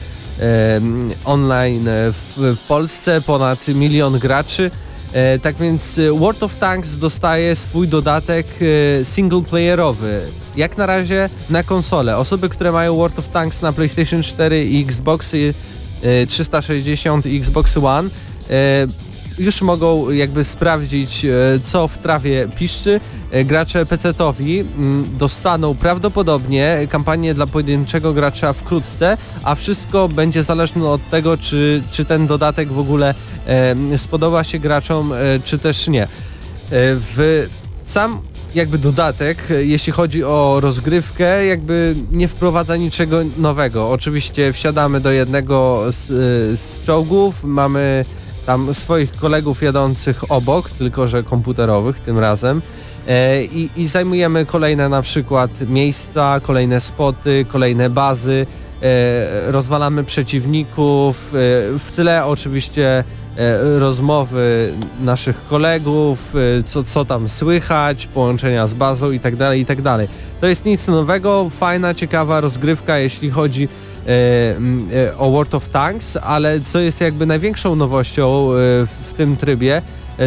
online w, Polsce, ponad milion graczy. E, tak więc e, World of Tanks dostaje swój dodatek e, singleplayerowy. Jak na razie na konsolę. Osoby, które mają World of Tanks na PlayStation 4 i Xboxy e, 360 i Xbox One e, już mogą jakby sprawdzić e, co w trawie piszczy. E, Gracze PC-towi mm, dostaną prawdopodobnie kampanię dla pojedynczego gracza wkrótce, a wszystko będzie zależne od tego, czy, czy ten dodatek w ogóle e, spodoba się graczom, e, czy też nie. E, W sam jakby dodatek, e, jeśli chodzi o rozgrywkę, jakby nie wprowadza niczego nowego. Oczywiście wsiadamy do jednego z, e, z czołgów, mamy tam swoich kolegów jadących obok, tylko że komputerowych tym razem. E, I, I zajmujemy kolejne na przykład miejsca, kolejne spoty, kolejne bazy, rozwalamy przeciwników, w tle oczywiście rozmowy naszych kolegów, e, co, co tam słychać, połączenia z bazą i tak dalej, i tak. To jest nic nowego, fajna, ciekawa rozgrywka, jeśli chodzi e, e, o World of Tanks, ale co jest jakby największą nowością e, w, tym trybie, e,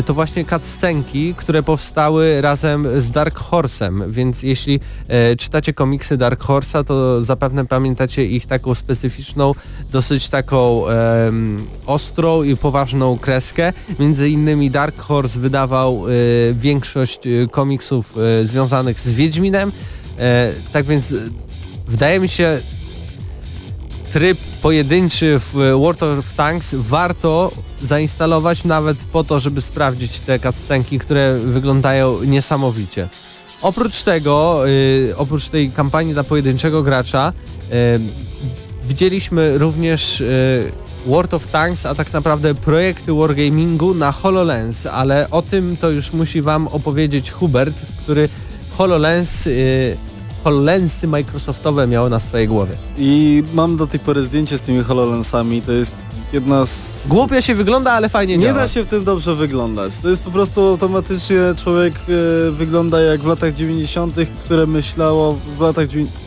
to właśnie cutscenki, które powstały razem z Dark Horse'em, więc jeśli e, czytacie komiksy Dark Horse'a, to zapewne pamiętacie ich taką specyficzną, dosyć taką em, ostrą i poważną kreskę. Między innymi Dark Horse wydawał e, większość e, komiksów e, związanych z Wiedźminem, e, tak więc e, wydaje mi się tryb pojedynczy w e, World of Tanks warto zainstalować nawet po to, żeby sprawdzić te cutscenki, które wyglądają niesamowicie. Oprócz tego, y, oprócz tej kampanii dla pojedynczego gracza, y, widzieliśmy również World of Tanks, a tak naprawdę projekty Wargamingu na HoloLens, ale o tym to już musi Wam opowiedzieć Hubert, który HoloLens, HoloLensy Microsoftowe miał na swojej głowie. I mam do tej pory zdjęcie z tymi HoloLensami, to jest jedna z... Głupio się wygląda, ale fajnie Nie działa. da się w tym dobrze wyglądać. To jest po prostu automatycznie człowiek e, wygląda jak w latach 90., które myślało w latach 90.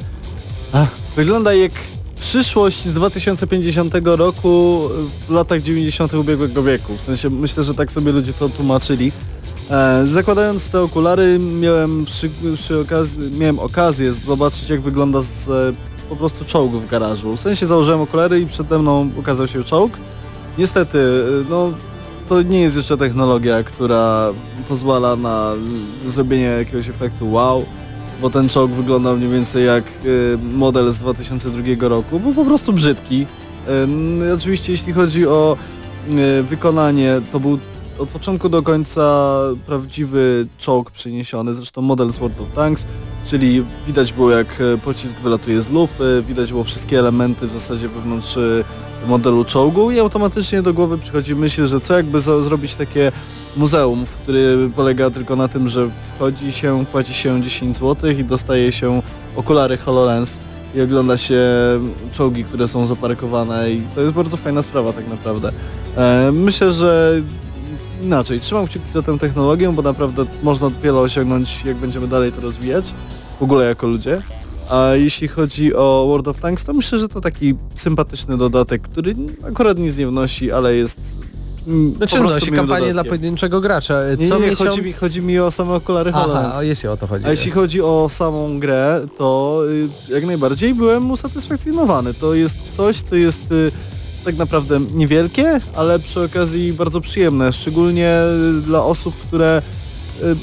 Ach, Wygląda jak przyszłość z 2050 roku w latach 90. ubiegłego wieku. W sensie myślę, że tak sobie ludzie to tłumaczyli. E, zakładając te okulary miałem przy, przy okazji, miałem okazję zobaczyć jak wygląda z e, po prostu czołg w garażu. W sensie założyłem okulary i przede mną ukazał się czołg. Niestety, e, no to nie jest jeszcze technologia, która pozwala na zrobienie jakiegoś efektu wow, bo ten czołg wyglądał mniej więcej jak model z 2002 roku, był po prostu brzydki. Ym, oczywiście jeśli chodzi o wykonanie, to był od początku do końca prawdziwy czołg przeniesiony, zresztą model z World of Tanks, czyli widać było jak e, pocisk wylatuje z lufy, widać było wszystkie elementy w zasadzie wewnątrz e, modelu czołgu i automatycznie do głowy przychodzi myśl, że co jakby zrobić takie muzeum, który polega tylko na tym, że wchodzi się, płaci się 10 zł i dostaje się okulary HoloLens i ogląda się czołgi, które są zaparkowane i to jest bardzo fajna sprawa tak naprawdę. E, myślę, że inaczej, trzymam kciuki za tę technologię, bo naprawdę można wiele osiągnąć, jak będziemy dalej to rozwijać, w ogóle jako ludzie. A jeśli chodzi o World of Tanks, to myślę, że to taki sympatyczny dodatek, który akurat nic nie wnosi, ale jest mm, Znaczy, no, się kampanię dla dodatkiem. pojedynczego gracza. Nie, Co nie, miesiąc... chodzi, mi, chodzi mi o same okulary HoloLens. Aha, jeśli o to chodzi. A jeśli chodzi o samą grę, to y, jak najbardziej byłem usatysfakcjonowany. To jest coś, co jest y, tak naprawdę niewielkie, ale przy okazji bardzo przyjemne, szczególnie y, dla osób, które y,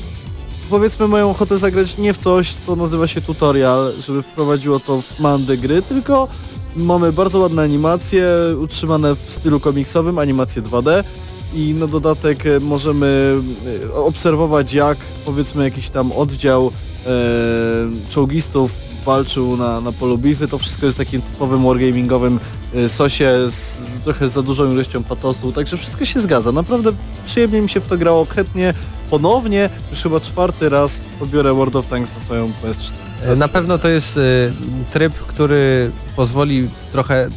powiedzmy mają ochotę zagrać nie w coś, co nazywa się tutorial, żeby wprowadziło to w mandę gry, tylko mamy bardzo ładne animacje, utrzymane w stylu komiksowym, animacje 2D i na dodatek możemy e, obserwować jak powiedzmy jakiś tam oddział e, czołgistów walczył na, na polu bitwy. To wszystko jest takim typowym wargamingowym e, sosie z, z trochę za dużą ilością patosu, także wszystko się zgadza. Naprawdę przyjemnie mi się w to grało chętnie. Ponownie, już chyba czwarty raz pobiorę World of Tanks na swoją PS4. E, Na pewno to jest y, tryb, który pozwoli trochę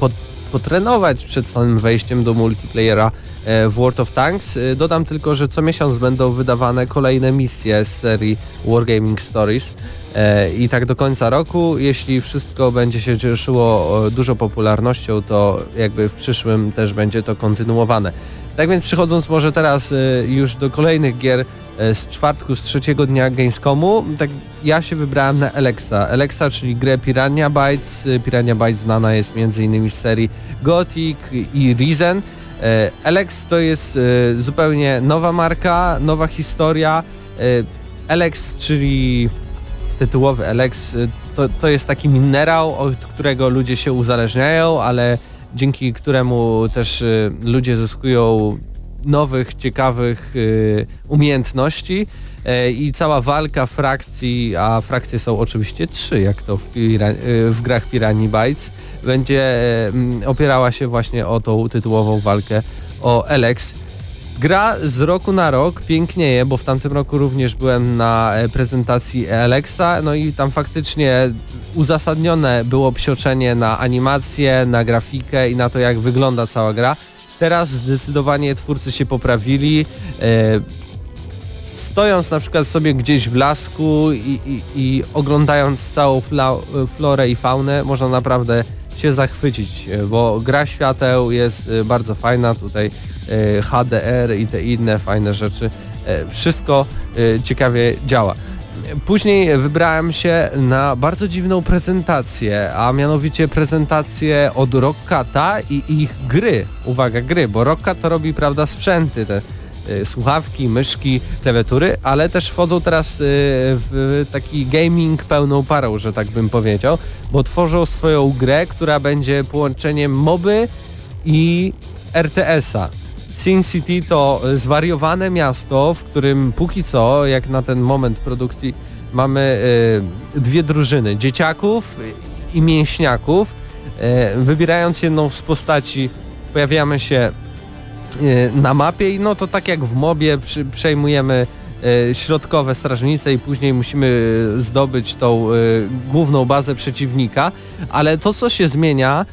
pod, potrenować przed samym wejściem do multiplayera w World of Tanks. E, Dodam tylko, że co miesiąc będą wydawane kolejne misje z serii Wargaming Stories e, i tak do końca roku. Jeśli wszystko będzie się cieszyło e, dużą popularnością, to jakby w przyszłym też będzie to kontynuowane. Tak więc przechodząc może teraz e, już do kolejnych gier, e, z czwartku, z trzeciego dnia Gamescomu, tak ja się wybrałem na Alexa. Alexa, czyli grę Piranha Bytes. E, Piranha Bytes znana jest m.in. z serii Gothic i Risen. E, Alex to jest e, zupełnie nowa marka, nowa historia. E, Alex, czyli tytułowy Alex, e, to, to jest taki minerał, od którego ludzie się uzależniają, ale dzięki któremu też e, ludzie zyskują nowych, ciekawych umiejętności i cała walka frakcji, a frakcje są oczywiście trzy, jak to w, w grach Pirani Bytes, będzie e, opierała się właśnie o tą tytułową walkę o Alex. Gra z roku na rok pięknieje, bo w tamtym roku również byłem na e, prezentacji Alexa, no i tam faktycznie uzasadnione było psioczenie na animację, na grafikę i na to jak wygląda cała gra. Teraz zdecydowanie twórcy się poprawili. E, stojąc na przykład sobie gdzieś w lasku i, i, i oglądając całą fla, florę i faunę, można naprawdę się zachwycić, e, bo gra świateł jest e, bardzo fajna, tutaj e, HDR i te inne fajne rzeczy, wszystko ciekawie działa. Później wybrałem się na bardzo dziwną prezentację, a mianowicie prezentację od Rockata i ich gry. Uwaga, gry, bo Rockcat to robi, prawda, sprzęty, te słuchawki, myszki, klawiatury, ale też wchodzą teraz y, w taki gaming pełną parą, że tak bym powiedział, bo tworzą swoją grę, która będzie połączeniem moby i RTS-a. Sin City to zwariowane miasto, w którym póki co, jak na ten moment produkcji, mamy y, dwie drużyny, dzieciaków i mięśniaków. Wybierając jedną z postaci, pojawiamy się na mapie i no to tak jak w mobie przy, przejmujemy y, środkowe strażnice i później musimy y, zdobyć tą główną bazę przeciwnika, ale to co się zmienia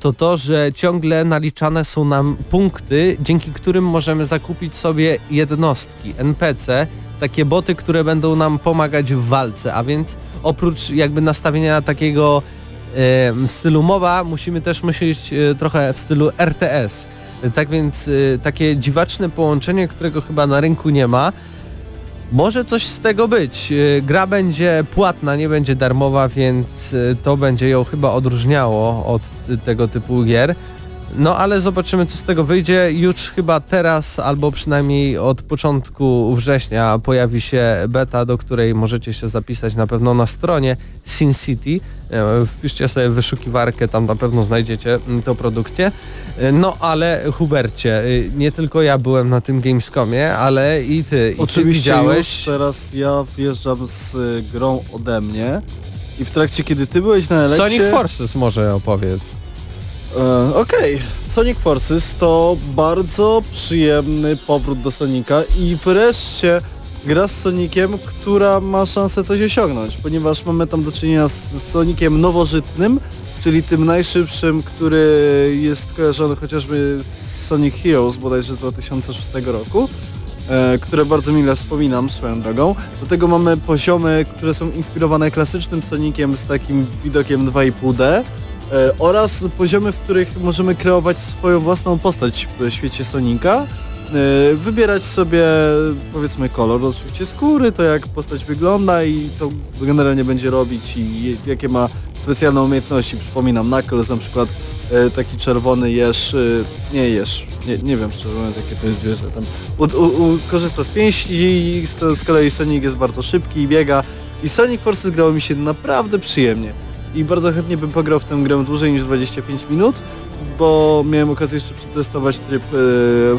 to to, że ciągle naliczane są nam punkty, dzięki którym możemy zakupić sobie jednostki, NPC, takie boty, które będą nam pomagać w walce, a więc oprócz jakby nastawienia takiego e, stylu MOBA musimy też myśleć e, trochę w stylu RTS. Tak więc e, takie dziwaczne połączenie, którego chyba na rynku nie ma. Może coś z tego być. E, Gra będzie płatna, nie będzie darmowa, więc e, to będzie ją chyba odróżniało od tego typu gier. No ale zobaczymy co z tego wyjdzie. Już chyba teraz, albo przynajmniej od początku września pojawi się beta, do której możecie się zapisać na pewno na stronie Sin City. E, Wpiszcie sobie wyszukiwarkę, tam na pewno znajdziecie mm, tą produkcję. E, No ale Hubercie, y, nie tylko ja byłem na tym Gamescomie, ale i ty. I ty Oczywiście widziałeś. już teraz ja wjeżdżam z y, grą ode mnie i w trakcie kiedy ty byłeś na Elekcie... Sonic Forces może opowiedz. E, Okej, Sonic Forces to bardzo przyjemny powrót do Sonika i wreszcie gra z Sonikiem, która ma szansę coś osiągnąć, ponieważ mamy tam do czynienia z, Sonikiem nowożytnym, czyli tym najszybszym, który jest kojarzony chociażby z Sonic Heroes bodajże z 2006 roku. E, które bardzo mile wspominam swoją drogą. Do tego mamy poziomy, które są inspirowane klasycznym Soniciem z takim widokiem 2,5D e, oraz poziomy, w których możemy kreować swoją własną postać w świecie Sonika. E, wybierać sobie powiedzmy kolor oczywiście skóry, to jak postać wygląda i co generalnie będzie robić i jakie ma specjalne umiejętności. Przypominam, Knuckles na przykład e, taki czerwony jeż, e, nie jeż, nie, nie wiem szczerze mówiąc jakie to jest zwierzę, tam u, u, u, korzysta z pięści i z, z kolei Sonic jest bardzo szybki i biega i Sonic Forces grało mi się naprawdę przyjemnie i bardzo chętnie bym pograł w tę grę dłużej niż 25 minut, bo miałem okazję jeszcze przetestować tryb w-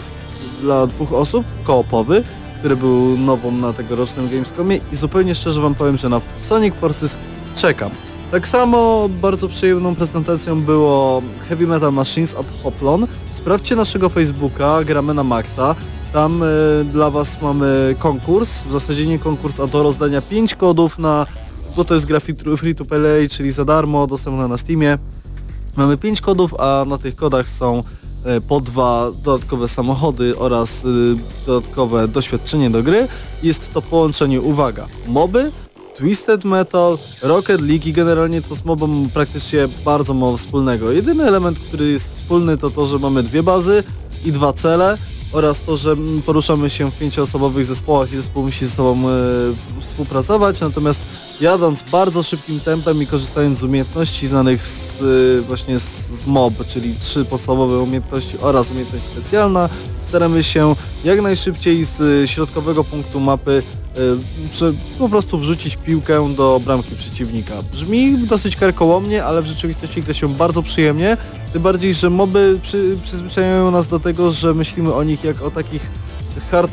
dla dwóch osób, koopowy, który był nową na tegorocznym Gamescomie i zupełnie szczerze wam powiem, że na Sonic Forces czekam. Tak samo bardzo przyjemną prezentacją było Heavy Metal Machines at Hoplon. Sprawdźcie naszego Facebooka, gramy na maksa. Tam e, dla was mamy konkurs, w zasadzie nie konkurs, a do rozdania 5 kodów na, bo to jest gra free- to play, czyli za darmo, dostępna na Steamie. Mamy 5 kodów, a na tych kodach są e, po dwa dodatkowe samochody oraz y, dodatkowe doświadczenie do gry. Jest to połączenie, uwaga, moby, Twisted Metal, Rocket League i generalnie to z mobem praktycznie bardzo mało wspólnego. Jedyny element, który jest wspólny to to, że mamy dwie bazy i dwa cele oraz to, że mm, poruszamy się w pięcioosobowych zespołach i zespół musi ze sobą e, współpracować, natomiast jadąc bardzo szybkim tempem i korzystając z umiejętności znanych z, e, właśnie z, z MOB, czyli trzy podstawowe umiejętności oraz umiejętność specjalna, staramy się jak najszybciej z e, środkowego punktu mapy prze, po prostu wrzucić piłkę do bramki przeciwnika. Brzmi dosyć karkołomnie, ale w rzeczywistości gra się bardzo przyjemnie, tym bardziej, że moby przy, przyzwyczajają nas do tego, że myślimy o nich jak o takich hard,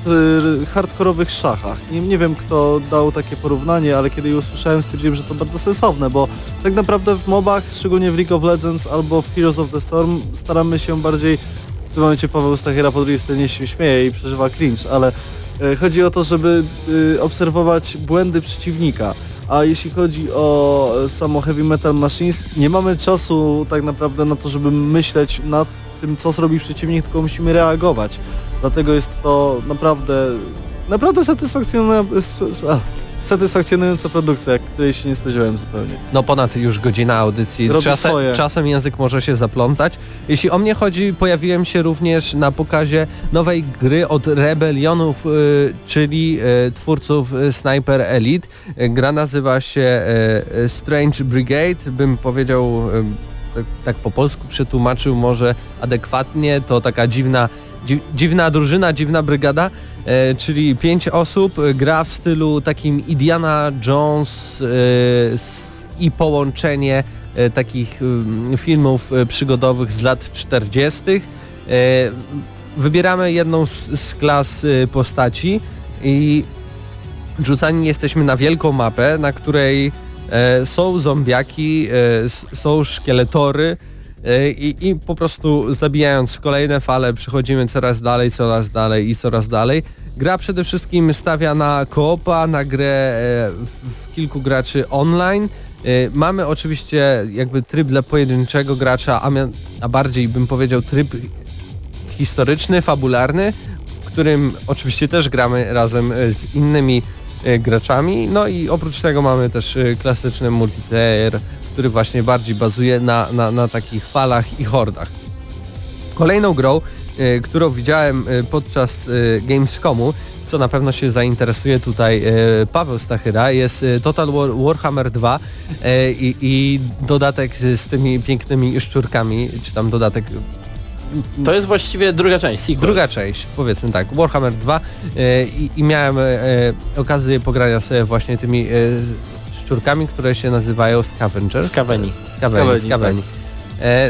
hardkorowych szachach. Nie, nie wiem kto dał takie porównanie, ale kiedy je usłyszałem stwierdziłem, że to bardzo sensowne, bo tak naprawdę w mobach, szczególnie w League of Legends albo w Heroes of the Storm staramy się bardziej w tym momencie Paweł Stachera po drugiej stronie się śmieje i przeżywa cringe, ale e, chodzi o to, żeby e, obserwować błędy przeciwnika. A jeśli chodzi o samo Heavy Metal Machines, nie mamy czasu tak naprawdę na to, żeby myśleć nad tym, co zrobi przeciwnik, tylko musimy reagować. Dlatego jest to naprawdę, naprawdę satysfakcjonująca, satysfakcjonująca produkcja, której się nie spodziewałem zupełnie. No ponad już godzina audycji. Robi Czasem, swoje. czasem język może się zaplątać. Jeśli o mnie chodzi, pojawiłem się również na pokazie nowej gry od Rebelionów, y, czyli y, twórców y, Sniper Elite. Gra nazywa się y, Strange Brigade, bym powiedział y, tak, tak po polsku przetłumaczył może adekwatnie, to taka dziwna, dzi, dziwna drużyna, dziwna brygada, e, czyli pięć osób, e, gra w stylu takim Indiana Jones e, s, i połączenie e, takich mm, filmów e, przygodowych z lat 40. E, wybieramy jedną z, z klas postaci i rzucani jesteśmy na wielką mapę, na której są zombiaki, e, są szkieletory e, i, i po prostu zabijając kolejne fale przechodzimy coraz dalej, coraz dalej i coraz dalej. Gra przede wszystkim stawia na koopa, na grę e, w, kilku graczy online. E, Mamy oczywiście jakby tryb dla pojedynczego gracza, a, a bardziej bym powiedział tryb historyczny, fabularny, w którym oczywiście też gramy razem e, z innymi e, graczami. No i oprócz tego mamy też e, klasyczny multiplayer, który właśnie bardziej bazuje na, na, na takich falach i hordach. Kolejną grą, e, którą widziałem e, podczas e, Gamescomu, co na pewno się zainteresuje tutaj e, Paweł Stachyra, jest e, Total War Warhammer 2 e, i, i dodatek z, z tymi pięknymi szczurkami, czy tam dodatek To jest właściwie druga część, sequel. Druga część, powiedzmy tak, Warhammer 2 e, i, i miałem e, okazję pogrania sobie właśnie tymi e, szczurkami, które się nazywają Scavengers. Skaweni, skaweni. E,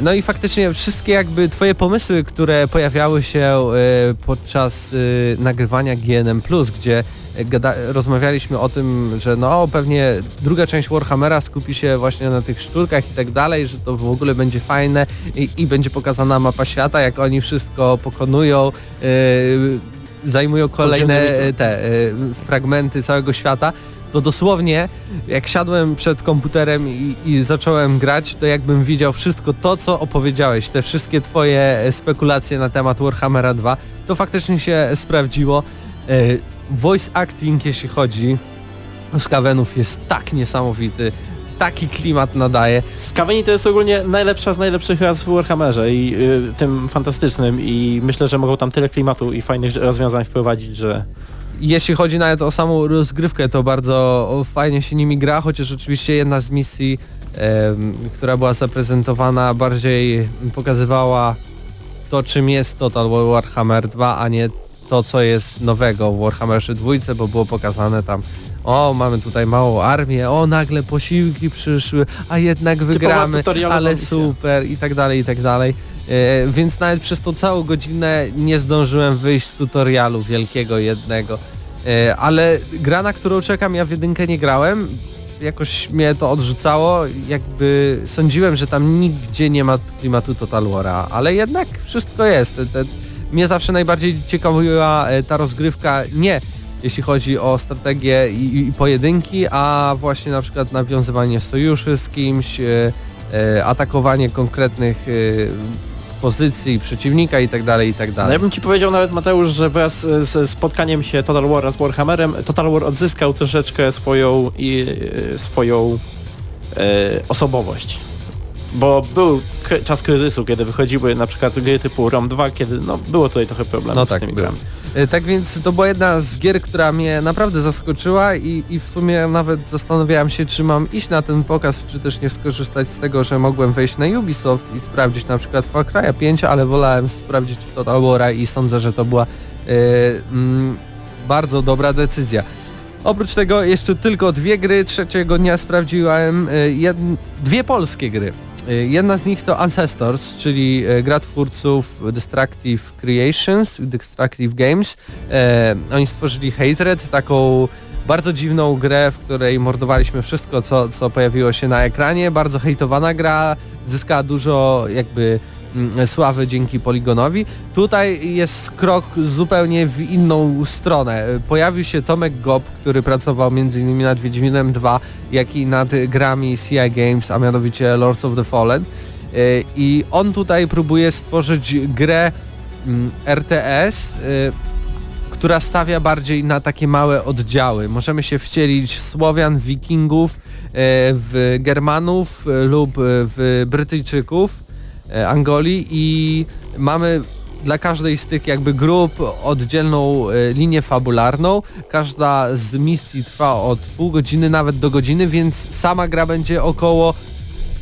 No i faktycznie wszystkie jakby twoje pomysły, które pojawiały się e, podczas e, nagrywania GNM+, gdzie e, gada, rozmawialiśmy o tym, że no pewnie druga część Warhammera skupi się właśnie na tych szturkach i tak dalej, że to w ogóle będzie fajne i, i będzie pokazana mapa świata, jak oni wszystko pokonują, e, zajmują kolejne e, te e, fragmenty całego świata, to dosłownie jak siadłem przed komputerem i, i zacząłem grać, to jakbym widział wszystko to, co opowiedziałeś, te wszystkie twoje e, spekulacje na temat Warhammera 2, to faktycznie się sprawdziło. E, Voice acting, jeśli chodzi o Skavenów, jest tak niesamowity, taki klimat nadaje. Skaweni to jest ogólnie najlepsza z najlepszych raz w Warhammerze i y, tym fantastycznym i myślę, że mogą tam tyle klimatu i fajnych rozwiązań wprowadzić, że Jeśli chodzi nawet o samą rozgrywkę, to bardzo fajnie się nimi gra, chociaż oczywiście jedna z misji, która była zaprezentowana, bardziej pokazywała to, czym jest Total War Warhammer 2, a nie to, co jest nowego w Warhammerze 2, bo było pokazane tam o, mamy tutaj małą armię, o, nagle posiłki przyszły, a jednak wygramy, ale super i tak dalej, i tak dalej. E, więc nawet przez tą całą godzinę nie zdążyłem wyjść z tutorialu wielkiego jednego. E, ale gra, na którą czekam, ja w jedynkę nie grałem, jakoś mnie to odrzucało, jakby sądziłem, że tam nigdzie nie ma klimatu Total War'a, ale jednak wszystko jest. Mnie zawsze najbardziej ciekawiła e, ta rozgrywka, nie jeśli chodzi o strategię i, pojedynki, a właśnie na przykład nawiązywanie sojuszy z kimś, atakowanie konkretnych pozycji przeciwnika i tak dalej, i tak No dalej. ja bym ci powiedział nawet Mateusz, że wraz z spotkaniem się Total War z Warhammerem, Total War odzyskał troszeczkę swoją i e, swoją e, osobowość. Bo był czas kryzysu, kiedy wychodziły na przykład gry typu ROM 2, kiedy no, było tutaj trochę problemów No z tak, tymi było. grami. E, Tak więc to była jedna z gier, która mnie naprawdę zaskoczyła i, i w sumie nawet zastanawiałem się, czy mam iść na ten pokaz, czy też nie skorzystać z tego, że mogłem wejść na Ubisoft i sprawdzić na przykład Far Cry'a 5, ale wolałem sprawdzić Total War'a i sądzę, że to była e, mm, bardzo dobra decyzja. Oprócz tego jeszcze tylko dwie gry, trzeciego dnia sprawdziłem e, jed... dwie polskie gry. E, Jedna z nich to Ancestors, czyli e, gra twórców Destructive Creations, Destructive Games. E, oni stworzyli Hatred, taką bardzo dziwną grę, w której mordowaliśmy wszystko, co, co pojawiło się na ekranie. Bardzo hejtowana gra, zyskała dużo jakby sławy dzięki Poligonowi. Tutaj jest krok zupełnie w inną stronę. Pojawił się Tomek Gob, który pracował m.in. nad Wiedźminem 2, jak i nad grami CI Games, a mianowicie Lords of the Fallen. E, I on tutaj próbuje stworzyć grę mm, RTS, e, która stawia bardziej na takie małe oddziały. Możemy się wcielić w Słowian, Wikingów, e, w Germanów lub w Brytyjczyków Angolii i mamy dla każdej z tych jakby grup oddzielną e, linię fabularną. Każda z misji trwa od pół godziny nawet do godziny, więc sama gra będzie około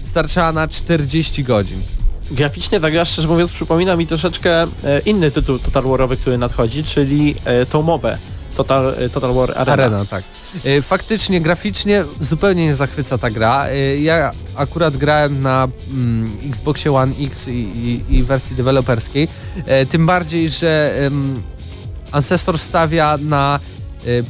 starczała na 40 godzin. Graficznie ta gra, szczerze mówiąc, przypomina mi troszeczkę e, inny tytuł Total Warowy, który nadchodzi, czyli e, tą mobę. Total, e, Total War Arena. Arena, tak. E, Faktycznie, graficznie zupełnie nie zachwyca ta gra. E, Ja akurat grałem na mm, Xboxie One X i, i, i wersji deweloperskiej. Tym bardziej, że Ancestor stawia na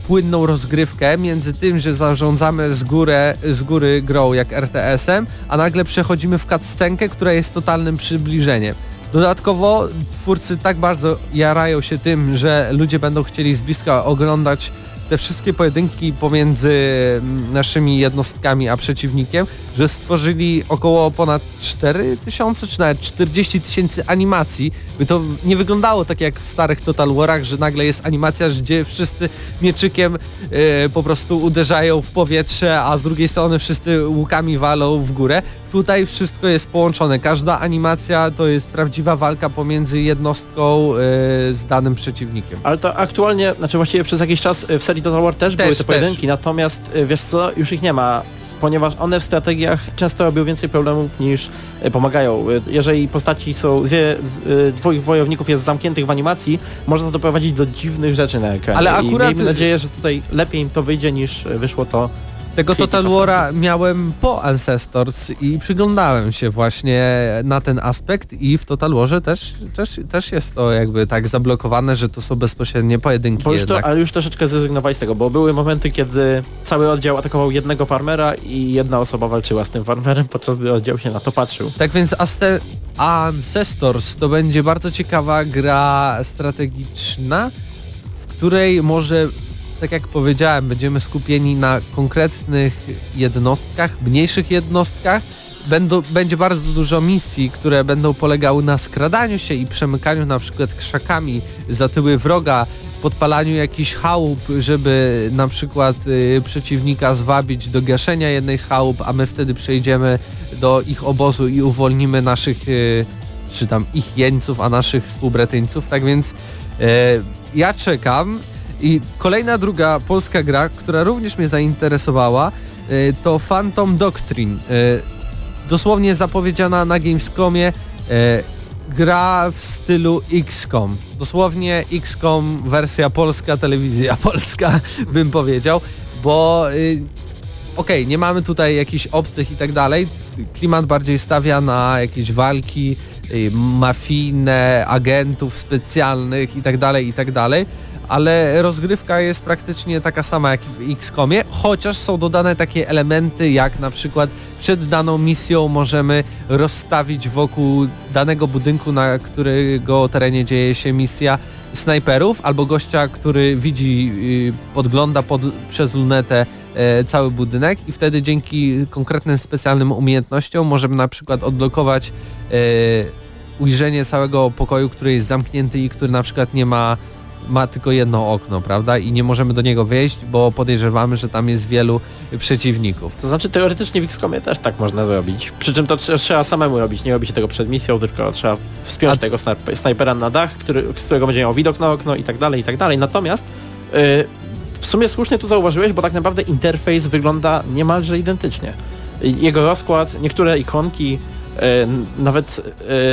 płynną rozgrywkę między tym, że zarządzamy z, górę, z góry grą jak RTS-em, a nagle przechodzimy w cutscenkę, która jest totalnym przybliżeniem. Dodatkowo twórcy tak bardzo jarają się tym, że ludzie będą chcieli z bliska oglądać te wszystkie pojedynki pomiędzy mm, naszymi jednostkami a przeciwnikiem, że stworzyli około ponad 4 tysiące czy nawet 40 tysięcy animacji, by to nie wyglądało tak jak w starych Total Warach, że nagle jest animacja, gdzie wszyscy mieczykiem e, po prostu uderzają w powietrze, a z drugiej strony wszyscy łukami walą w górę. Tutaj wszystko jest połączone. Każda animacja to jest prawdziwa walka pomiędzy jednostką e, z danym przeciwnikiem. Ale to aktualnie, znaczy właściwie przez jakiś czas e, w serii Total War też, Też, były te też. pojedynki, natomiast e, wiesz co, już ich nie ma, ponieważ one w strategiach często robią więcej problemów niż pomagają. Jeżeli postaci są, dwie, dwóch wojowników jest zamkniętych w animacji, może to doprowadzić do dziwnych rzeczy na ekranie. Ale I akurat- miejmy nadzieję, że tutaj lepiej im to wyjdzie niż wyszło to Tego Total War'a miałem po Ancestors i przyglądałem się właśnie na ten aspekt i w Total Warze też, też, też jest to jakby tak zablokowane, że to są bezpośrednie pojedynki Bo już to, ale już troszeczkę zrezygnowali z tego, bo były momenty, kiedy cały oddział atakował jednego farmera i jedna osoba walczyła z tym farmerem, podczas gdy oddział się na to patrzył. Tak więc Aste Ancestors to będzie bardzo ciekawa gra strategiczna, w której może, tak jak powiedziałem, będziemy skupieni na konkretnych jednostkach, mniejszych jednostkach. Będą, będzie bardzo dużo misji, które będą polegały na skradaniu się i przemykaniu na przykład krzakami za tyły wroga, podpalaniu jakichś chałup, żeby na przykład y, przeciwnika zwabić do gaszenia jednej z chałup, a my wtedy przejdziemy do ich obozu i uwolnimy naszych, y, czy tam ich jeńców, a naszych współbretyńców. Tak więc y, ja czekam i kolejna druga polska gra, która również mnie zainteresowała, y, to Phantom Doctrine. Y, dosłownie zapowiedziana na Gamescomie y, gra w stylu XCOM. Dosłownie XCOM wersja polska, telewizja polska bym powiedział, bo okej, nie mamy tutaj jakichś obcych i tak dalej. Klimat bardziej stawia na jakieś walki mafijne, agentów specjalnych i tak dalej, i tak dalej. Ale rozgrywka jest praktycznie taka sama jak w XCOMie, chociaż są dodane takie elementy jak na przykład przed daną misją możemy rozstawić wokół danego budynku, na którego terenie dzieje się misja snajperów albo gościa, który widzi, y, podgląda pod, przez lunetę e, cały budynek i wtedy dzięki konkretnym specjalnym umiejętnościom możemy na przykład odblokować e, ujrzenie całego pokoju, który jest zamknięty i który na przykład nie ma ma tylko jedno okno, prawda? I nie możemy do niego wejść, bo podejrzewamy, że tam jest wielu przeciwników. To znaczy teoretycznie w XCOMie też tak można zrobić. Przy czym to trze- trzeba samemu robić, nie robi się tego przed misją, tylko trzeba wspiąć A- tego snajp- snajpera na dach, który, z którego będzie miał widok na okno i tak dalej, i tak dalej. Natomiast yy, w sumie słusznie tu zauważyłeś, bo tak naprawdę interfejs wygląda niemalże identycznie. Jego rozkład, niektóre ikonki, yy, nawet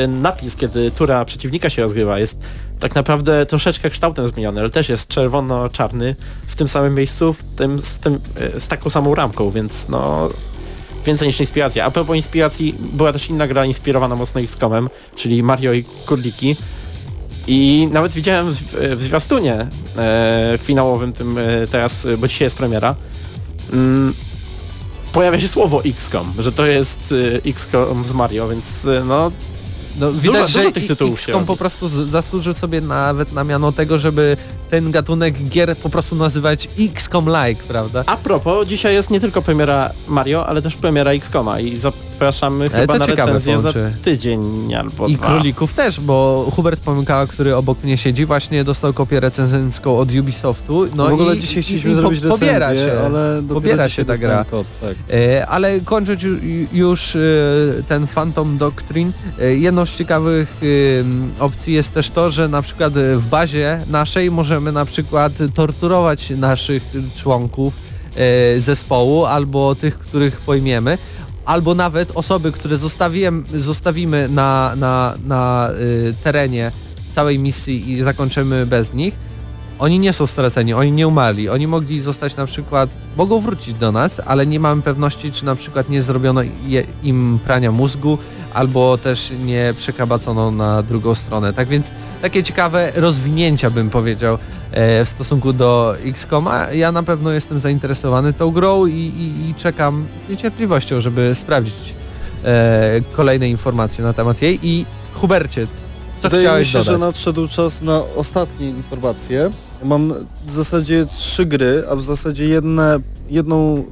yy, napis, kiedy tura przeciwnika się rozgrywa jest tak naprawdę troszeczkę kształtem zmieniony, ale też jest czerwono-czarny w tym samym miejscu, w tym, z, tym, e, z taką samą ramką, więc no więcej niż inspiracja. A propos inspiracji, była też inna gra inspirowana mocno XCOMem, czyli Mario i Kurliki. I nawet widziałem w, zwiastunie e, finałowym tym e, teraz, bo dzisiaj jest premiera, mm, pojawia się słowo XCOM, że to jest e, XCOM z Mario, więc e, no No, widać, dużo że tych tytułów się XCOM po prostu zasłużył sobie nawet na miano tego, żeby ten gatunek gier po prostu nazywać XCOM-like, prawda? A propos, dzisiaj jest nie tylko premiera Mario, ale też premiera XCOMa i zapraszamy Ale chyba to na ciekawe recenzję za połączy. tydzień albo I dwa. królików też, bo Hubert Pomykała, który obok mnie siedzi, właśnie dostał kopię recenzencką od Ubisoftu. No w ogóle i, dzisiaj chcieliśmy i po- zrobić recenzję, pobiera się. ale pobiera się ta gra. Kod, tak. E, Ale kończąc ju- już e, ten Phantom Doctrine, e, jedną z ciekawych e, opcji jest też to, że na przykład e, w bazie naszej możemy na przykład torturować naszych członków e, zespołu albo tych, których pojmiemy. Albo nawet osoby, które zostawimy na, na, na e, terenie całej misji i zakończymy bez nich, oni nie są straceni, oni nie umarli. Oni mogli zostać na przykład, mogą wrócić do nas, ale nie mamy pewności, czy na przykład nie zrobiono je, im prania mózgu, albo też nie przekabacono na drugą stronę. Tak więc takie ciekawe rozwinięcia bym powiedział e, w stosunku do XCOMa. Ja na pewno jestem zainteresowany tą grą i, i, i czekam z niecierpliwością, żeby sprawdzić e, kolejne informacje na temat jej. I Hubercie, co Wydaje mi chciałeś się, dodać? że nadszedł czas na ostatnie informacje. Mam w zasadzie trzy gry, a w zasadzie jedne, jedną...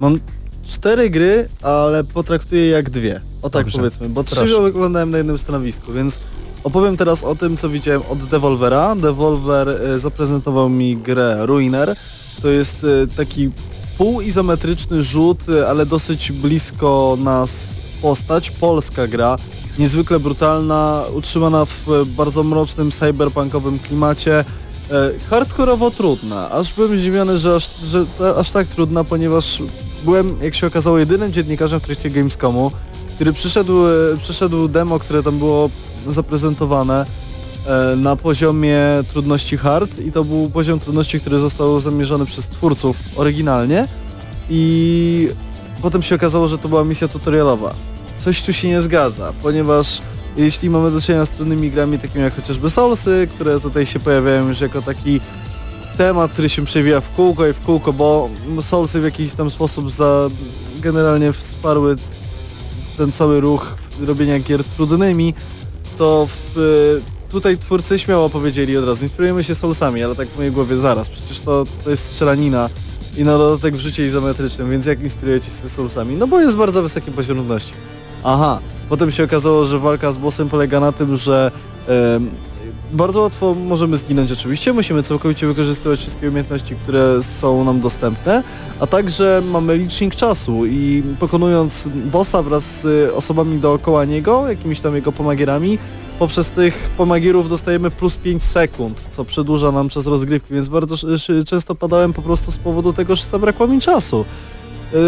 Mam cztery gry, ale potraktuję jak dwie. O tak Dobrze. powiedzmy, bo Proszę. trzy oglądałem na jednym stanowisku, więc opowiem teraz o tym, co widziałem od Devolvera. Devolver e, zaprezentował mi grę Ruiner. To jest e, taki półoizometryczny rzut, e, ale dosyć blisko nas postać, polska gra, niezwykle brutalna, utrzymana w bardzo mrocznym, cyberpunkowym klimacie, e, hardkorowo trudna, aż byłem zdziwiony, że aż, że ta, aż tak trudna, ponieważ byłem, jak się okazało, jedynym dziennikarzem w trakcie Gamescomu, który przyszedł, e, przyszedł demo, które tam było zaprezentowane e, na poziomie trudności hard i to był poziom trudności, który został zamierzony przez twórców oryginalnie i potem się okazało, że to była misja tutorialowa. Coś tu się nie zgadza, ponieważ jeśli mamy do czynienia z trudnymi grami takimi jak chociażby Soulsy, które tutaj się pojawiają już jako taki temat, który się przewija w kółko i w kółko, bo Soulsy w jakiś tam sposób za generalnie wsparły ten cały ruch robienia gier trudnymi, to w, y, tutaj twórcy śmiało powiedzieli od razu, inspirujemy się Soulsami, ale tak w mojej głowie zaraz, przecież to, to jest strzelanina i na dodatek w życie izometrycznym, więc jak inspirujecie się Soulsami? No bo jest bardzo wysoki poziom trudności. Aha, potem się okazało, że walka z bossem polega na tym, że em, bardzo łatwo możemy zginąć oczywiście, musimy całkowicie wykorzystywać wszystkie umiejętności, które są nam dostępne, a także mamy licznik czasu i pokonując bossa wraz z osobami dookoła niego, jakimiś tam jego pomagierami, poprzez tych pomagierów dostajemy plus 5 sekund, co przedłuża nam czas rozgrywki, więc bardzo często padałem po prostu z powodu tego, że zabrakło mi czasu. Yy,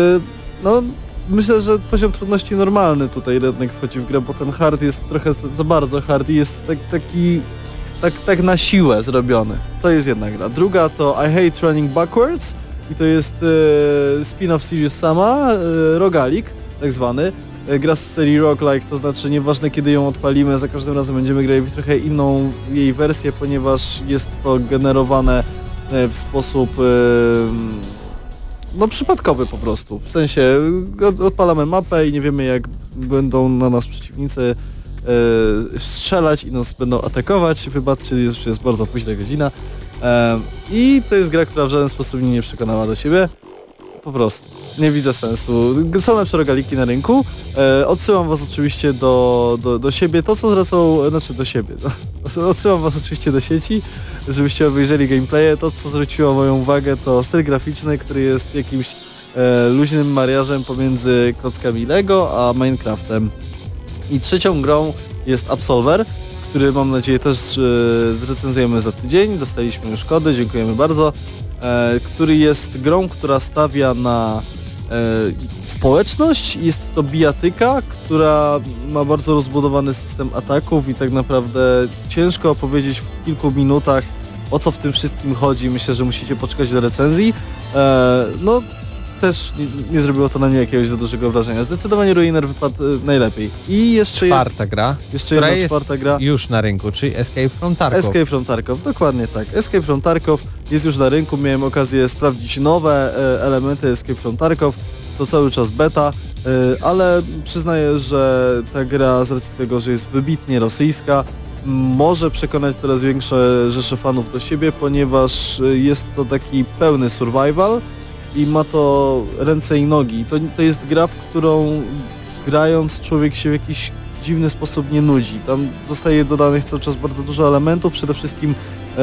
no, myślę, że poziom trudności normalny tutaj jednak wchodzi w grę, bo ten hard jest trochę za bardzo hard i jest tak, taki tak, tak na siłę zrobiony. To jest jedna gra. Druga to I Hate Running Backwards i to jest e, spin-off Serious Sama, e, rogalik tak zwany. E, gra z serii roguelike, to znaczy nieważne kiedy ją odpalimy, za każdym razem będziemy grali w trochę inną jej wersję, ponieważ jest to generowane e, w sposób e, no przypadkowy po prostu. W sensie od- odpalamy mapę i nie wiemy jak będą na nas przeciwnicy e, strzelać i nas będą atakować. Wybaczcie, już jest bardzo późna godzina. I to jest gra, która w żaden sposób mnie nie przekonała do siebie. Po prostu. Nie widzę sensu. Są lepsze rogaliki na rynku. E, odsyłam was oczywiście do, do, do siebie. To co zwracał, znaczy do siebie. Odsyłam was oczywiście do sieci. żebyście obejrzeli gameplaye. To, co zwróciło moją uwagę, to styl graficzny, który jest jakimś e, luźnym mariażem pomiędzy klockami Lego a Minecraftem. I trzecią grą jest Absolver, który mam nadzieję też e, zrecenzujemy za tydzień. Dostaliśmy już kody, dziękujemy bardzo. E, który jest grą, która stawia na e, społeczność. Jest to bijatyka, która ma bardzo rozbudowany system ataków i tak naprawdę ciężko opowiedzieć w kilku minutach o co w tym wszystkim chodzi. Myślę, że musicie poczekać do recenzji. E, no też nie, zrobiło to na mnie jakiegoś za dużego wrażenia. Zdecydowanie Ruiner wypadł e, najlepiej. I jeszcze, je, Czwarta gra, jeszcze jedna jest czwarta gra. już na rynku, czyli Escape from Tarkov. Escape from Tarkov, dokładnie tak. Escape from Tarkov jest już na rynku, miałem okazję sprawdzić nowe e, elementy Escape from Tarkov, to cały czas beta, e, ale przyznaję, że ta gra z racji tego, że jest wybitnie rosyjska, może przekonać coraz większe rzesze fanów do siebie, ponieważ jest to taki pełny survival i ma to ręce i nogi. To, to jest gra, w którą grając człowiek się w jakiś dziwny sposób nie nudzi. Tam zostaje dodanych cały czas bardzo dużo elementów, przede wszystkim e,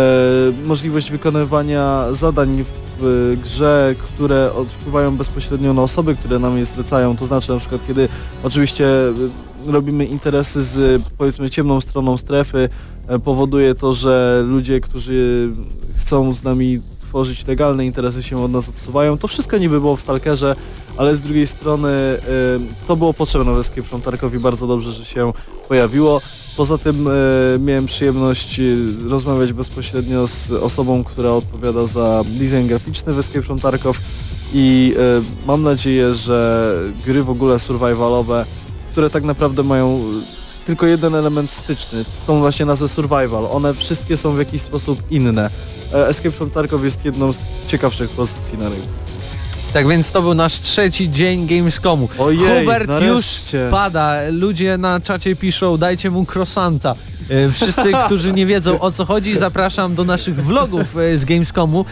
możliwość wykonywania zadań w e, grze, które wpływają bezpośrednio na osoby, które nam je zlecają, to znaczy na przykład kiedy oczywiście e, robimy interesy z powiedzmy ciemną stroną strefy, e, powoduje to, że ludzie, którzy chcą z nami tworzyć legalne interesy się od nas odsuwają. To wszystko niby było w Stalkerze, ale z drugiej strony y, to było potrzebne Escape from Tarkov i bardzo dobrze, że się pojawiło. Poza tym y, miałem przyjemność y, rozmawiać bezpośrednio z osobą, która odpowiada za design graficzny w Escape from Tarkov i mam nadzieję, że gry w ogóle survivalowe, które tak naprawdę mają tylko jeden element styczny, tą właśnie nazwę survival, one wszystkie są w jakiś sposób inne. E, Escape from Tarkov jest jedną z ciekawszych pozycji na rynku. Tak więc to był nasz trzeci dzień Gamescomu. Ojej, Hubert nareszcie. już pada. Ludzie na czacie piszą, dajcie mu croissanta. E, Wszyscy, którzy nie wiedzą o co chodzi, zapraszam do naszych vlogów e, z Gamescomu,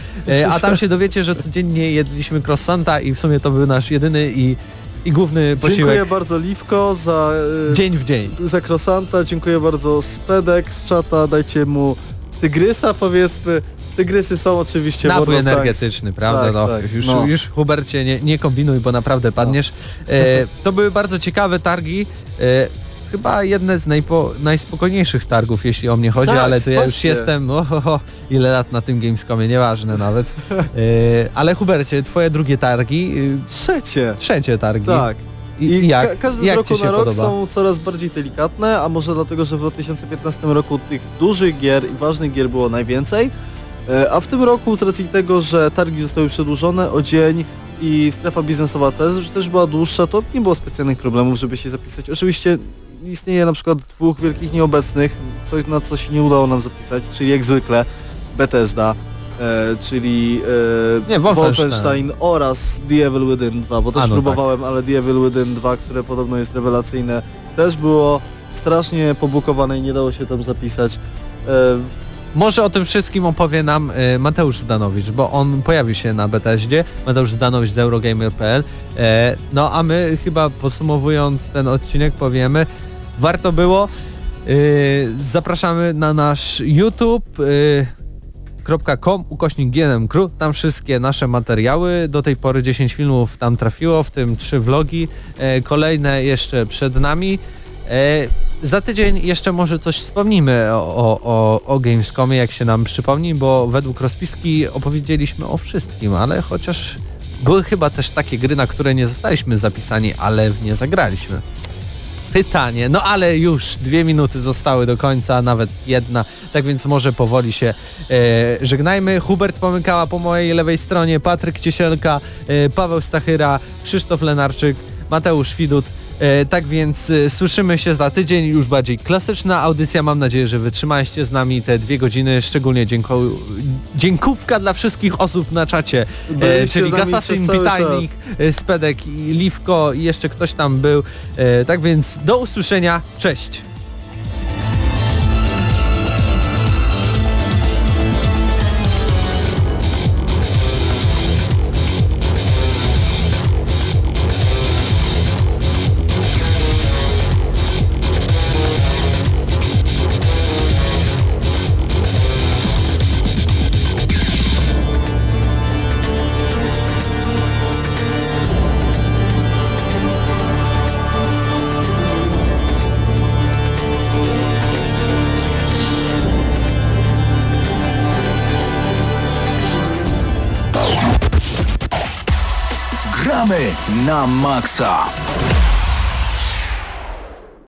a tam się dowiecie, że codziennie jedliśmy croissanta i w sumie to był nasz jedyny i, i główny posiłek. Dziękuję bardzo Liwko za, e, Dzień w dzień. za krosanta, dziękuję bardzo Spedek z czata, dajcie mu tygrysa powiedzmy. Tygrysy są oczywiście Tanks. energetyczny, prawda? Tak, no, tak, już, no. już Hubercie nie, nie kombinuj, bo naprawdę padniesz. E, to były bardzo ciekawe targi. E, chyba jedne z najpo, najspokojniejszych targów, jeśli o mnie chodzi, Tak, ale to ja już właśnie. jestem, ohoho, ile lat na tym Gamescomie, nieważne nawet. E, ale Hubercie, twoje drugie targi, y, Trzecie. trzecie targi. Tak. I, I jak? ka- każdy jak z roku na rok podoba? są coraz bardziej delikatne, a może dlatego, że w 2015 roku tych dużych gier i ważnych gier było najwięcej, e, a w tym roku z racji tego, że targi zostały przedłużone o dzień i strefa biznesowa też, też była dłuższa, to nie było specjalnych problemów, żeby się zapisać. Oczywiście istnieje na przykład dwóch wielkich nieobecnych, coś na co się nie udało nam zapisać, czyli jak zwykle Bethesda, e, czyli e, Nie, Wolfenstein. Oraz The Evil Within 2, bo też A, no próbowałem, ale The Evil Within 2, które podobno jest rewelacyjne, też było strasznie pobukowane i nie dało się tam zapisać. E, Może o tym wszystkim opowie nam e, Mateusz Zdanowicz, bo on pojawił się na Bethesdzie, Mateusz Zdanowicz z Eurogamer.pl. E, no a my chyba podsumowując ten odcinek powiemy, warto było. E, zapraszamy na nasz YouTube. E, .com ukośnik GNM Crew, tam wszystkie nasze materiały, do tej pory 10 filmów tam trafiło, w tym 3 vlogi, e, kolejne jeszcze przed nami. E, za tydzień jeszcze może coś wspomnimy o, o, o Gamescomie, jak się nam przypomni, bo według rozpiski opowiedzieliśmy o wszystkim, ale chociaż były chyba też takie gry, na które nie zostaliśmy zapisani, ale w nie zagraliśmy. Pytanie, no ale już dwie minuty zostały do końca, nawet jedna, tak więc może powoli się e, żegnajmy. Hubert Pomykała po mojej lewej stronie, Patryk Ciesielka, e, Paweł Stachyra, Krzysztof Lenarczyk, Mateusz Widut. E, tak więc e, słyszymy się za tydzień, już bardziej klasyczna audycja. Mam nadzieję, że wytrzymaliście z nami te dwie godziny. Szczególnie dziękuję. Dziękówka dla wszystkich osób na czacie, e, Byliście czyli cały Pitajnik, Spedek Liwko i jeszcze ktoś tam był. Tak więc do usłyszenia. Cześć! Na maksa.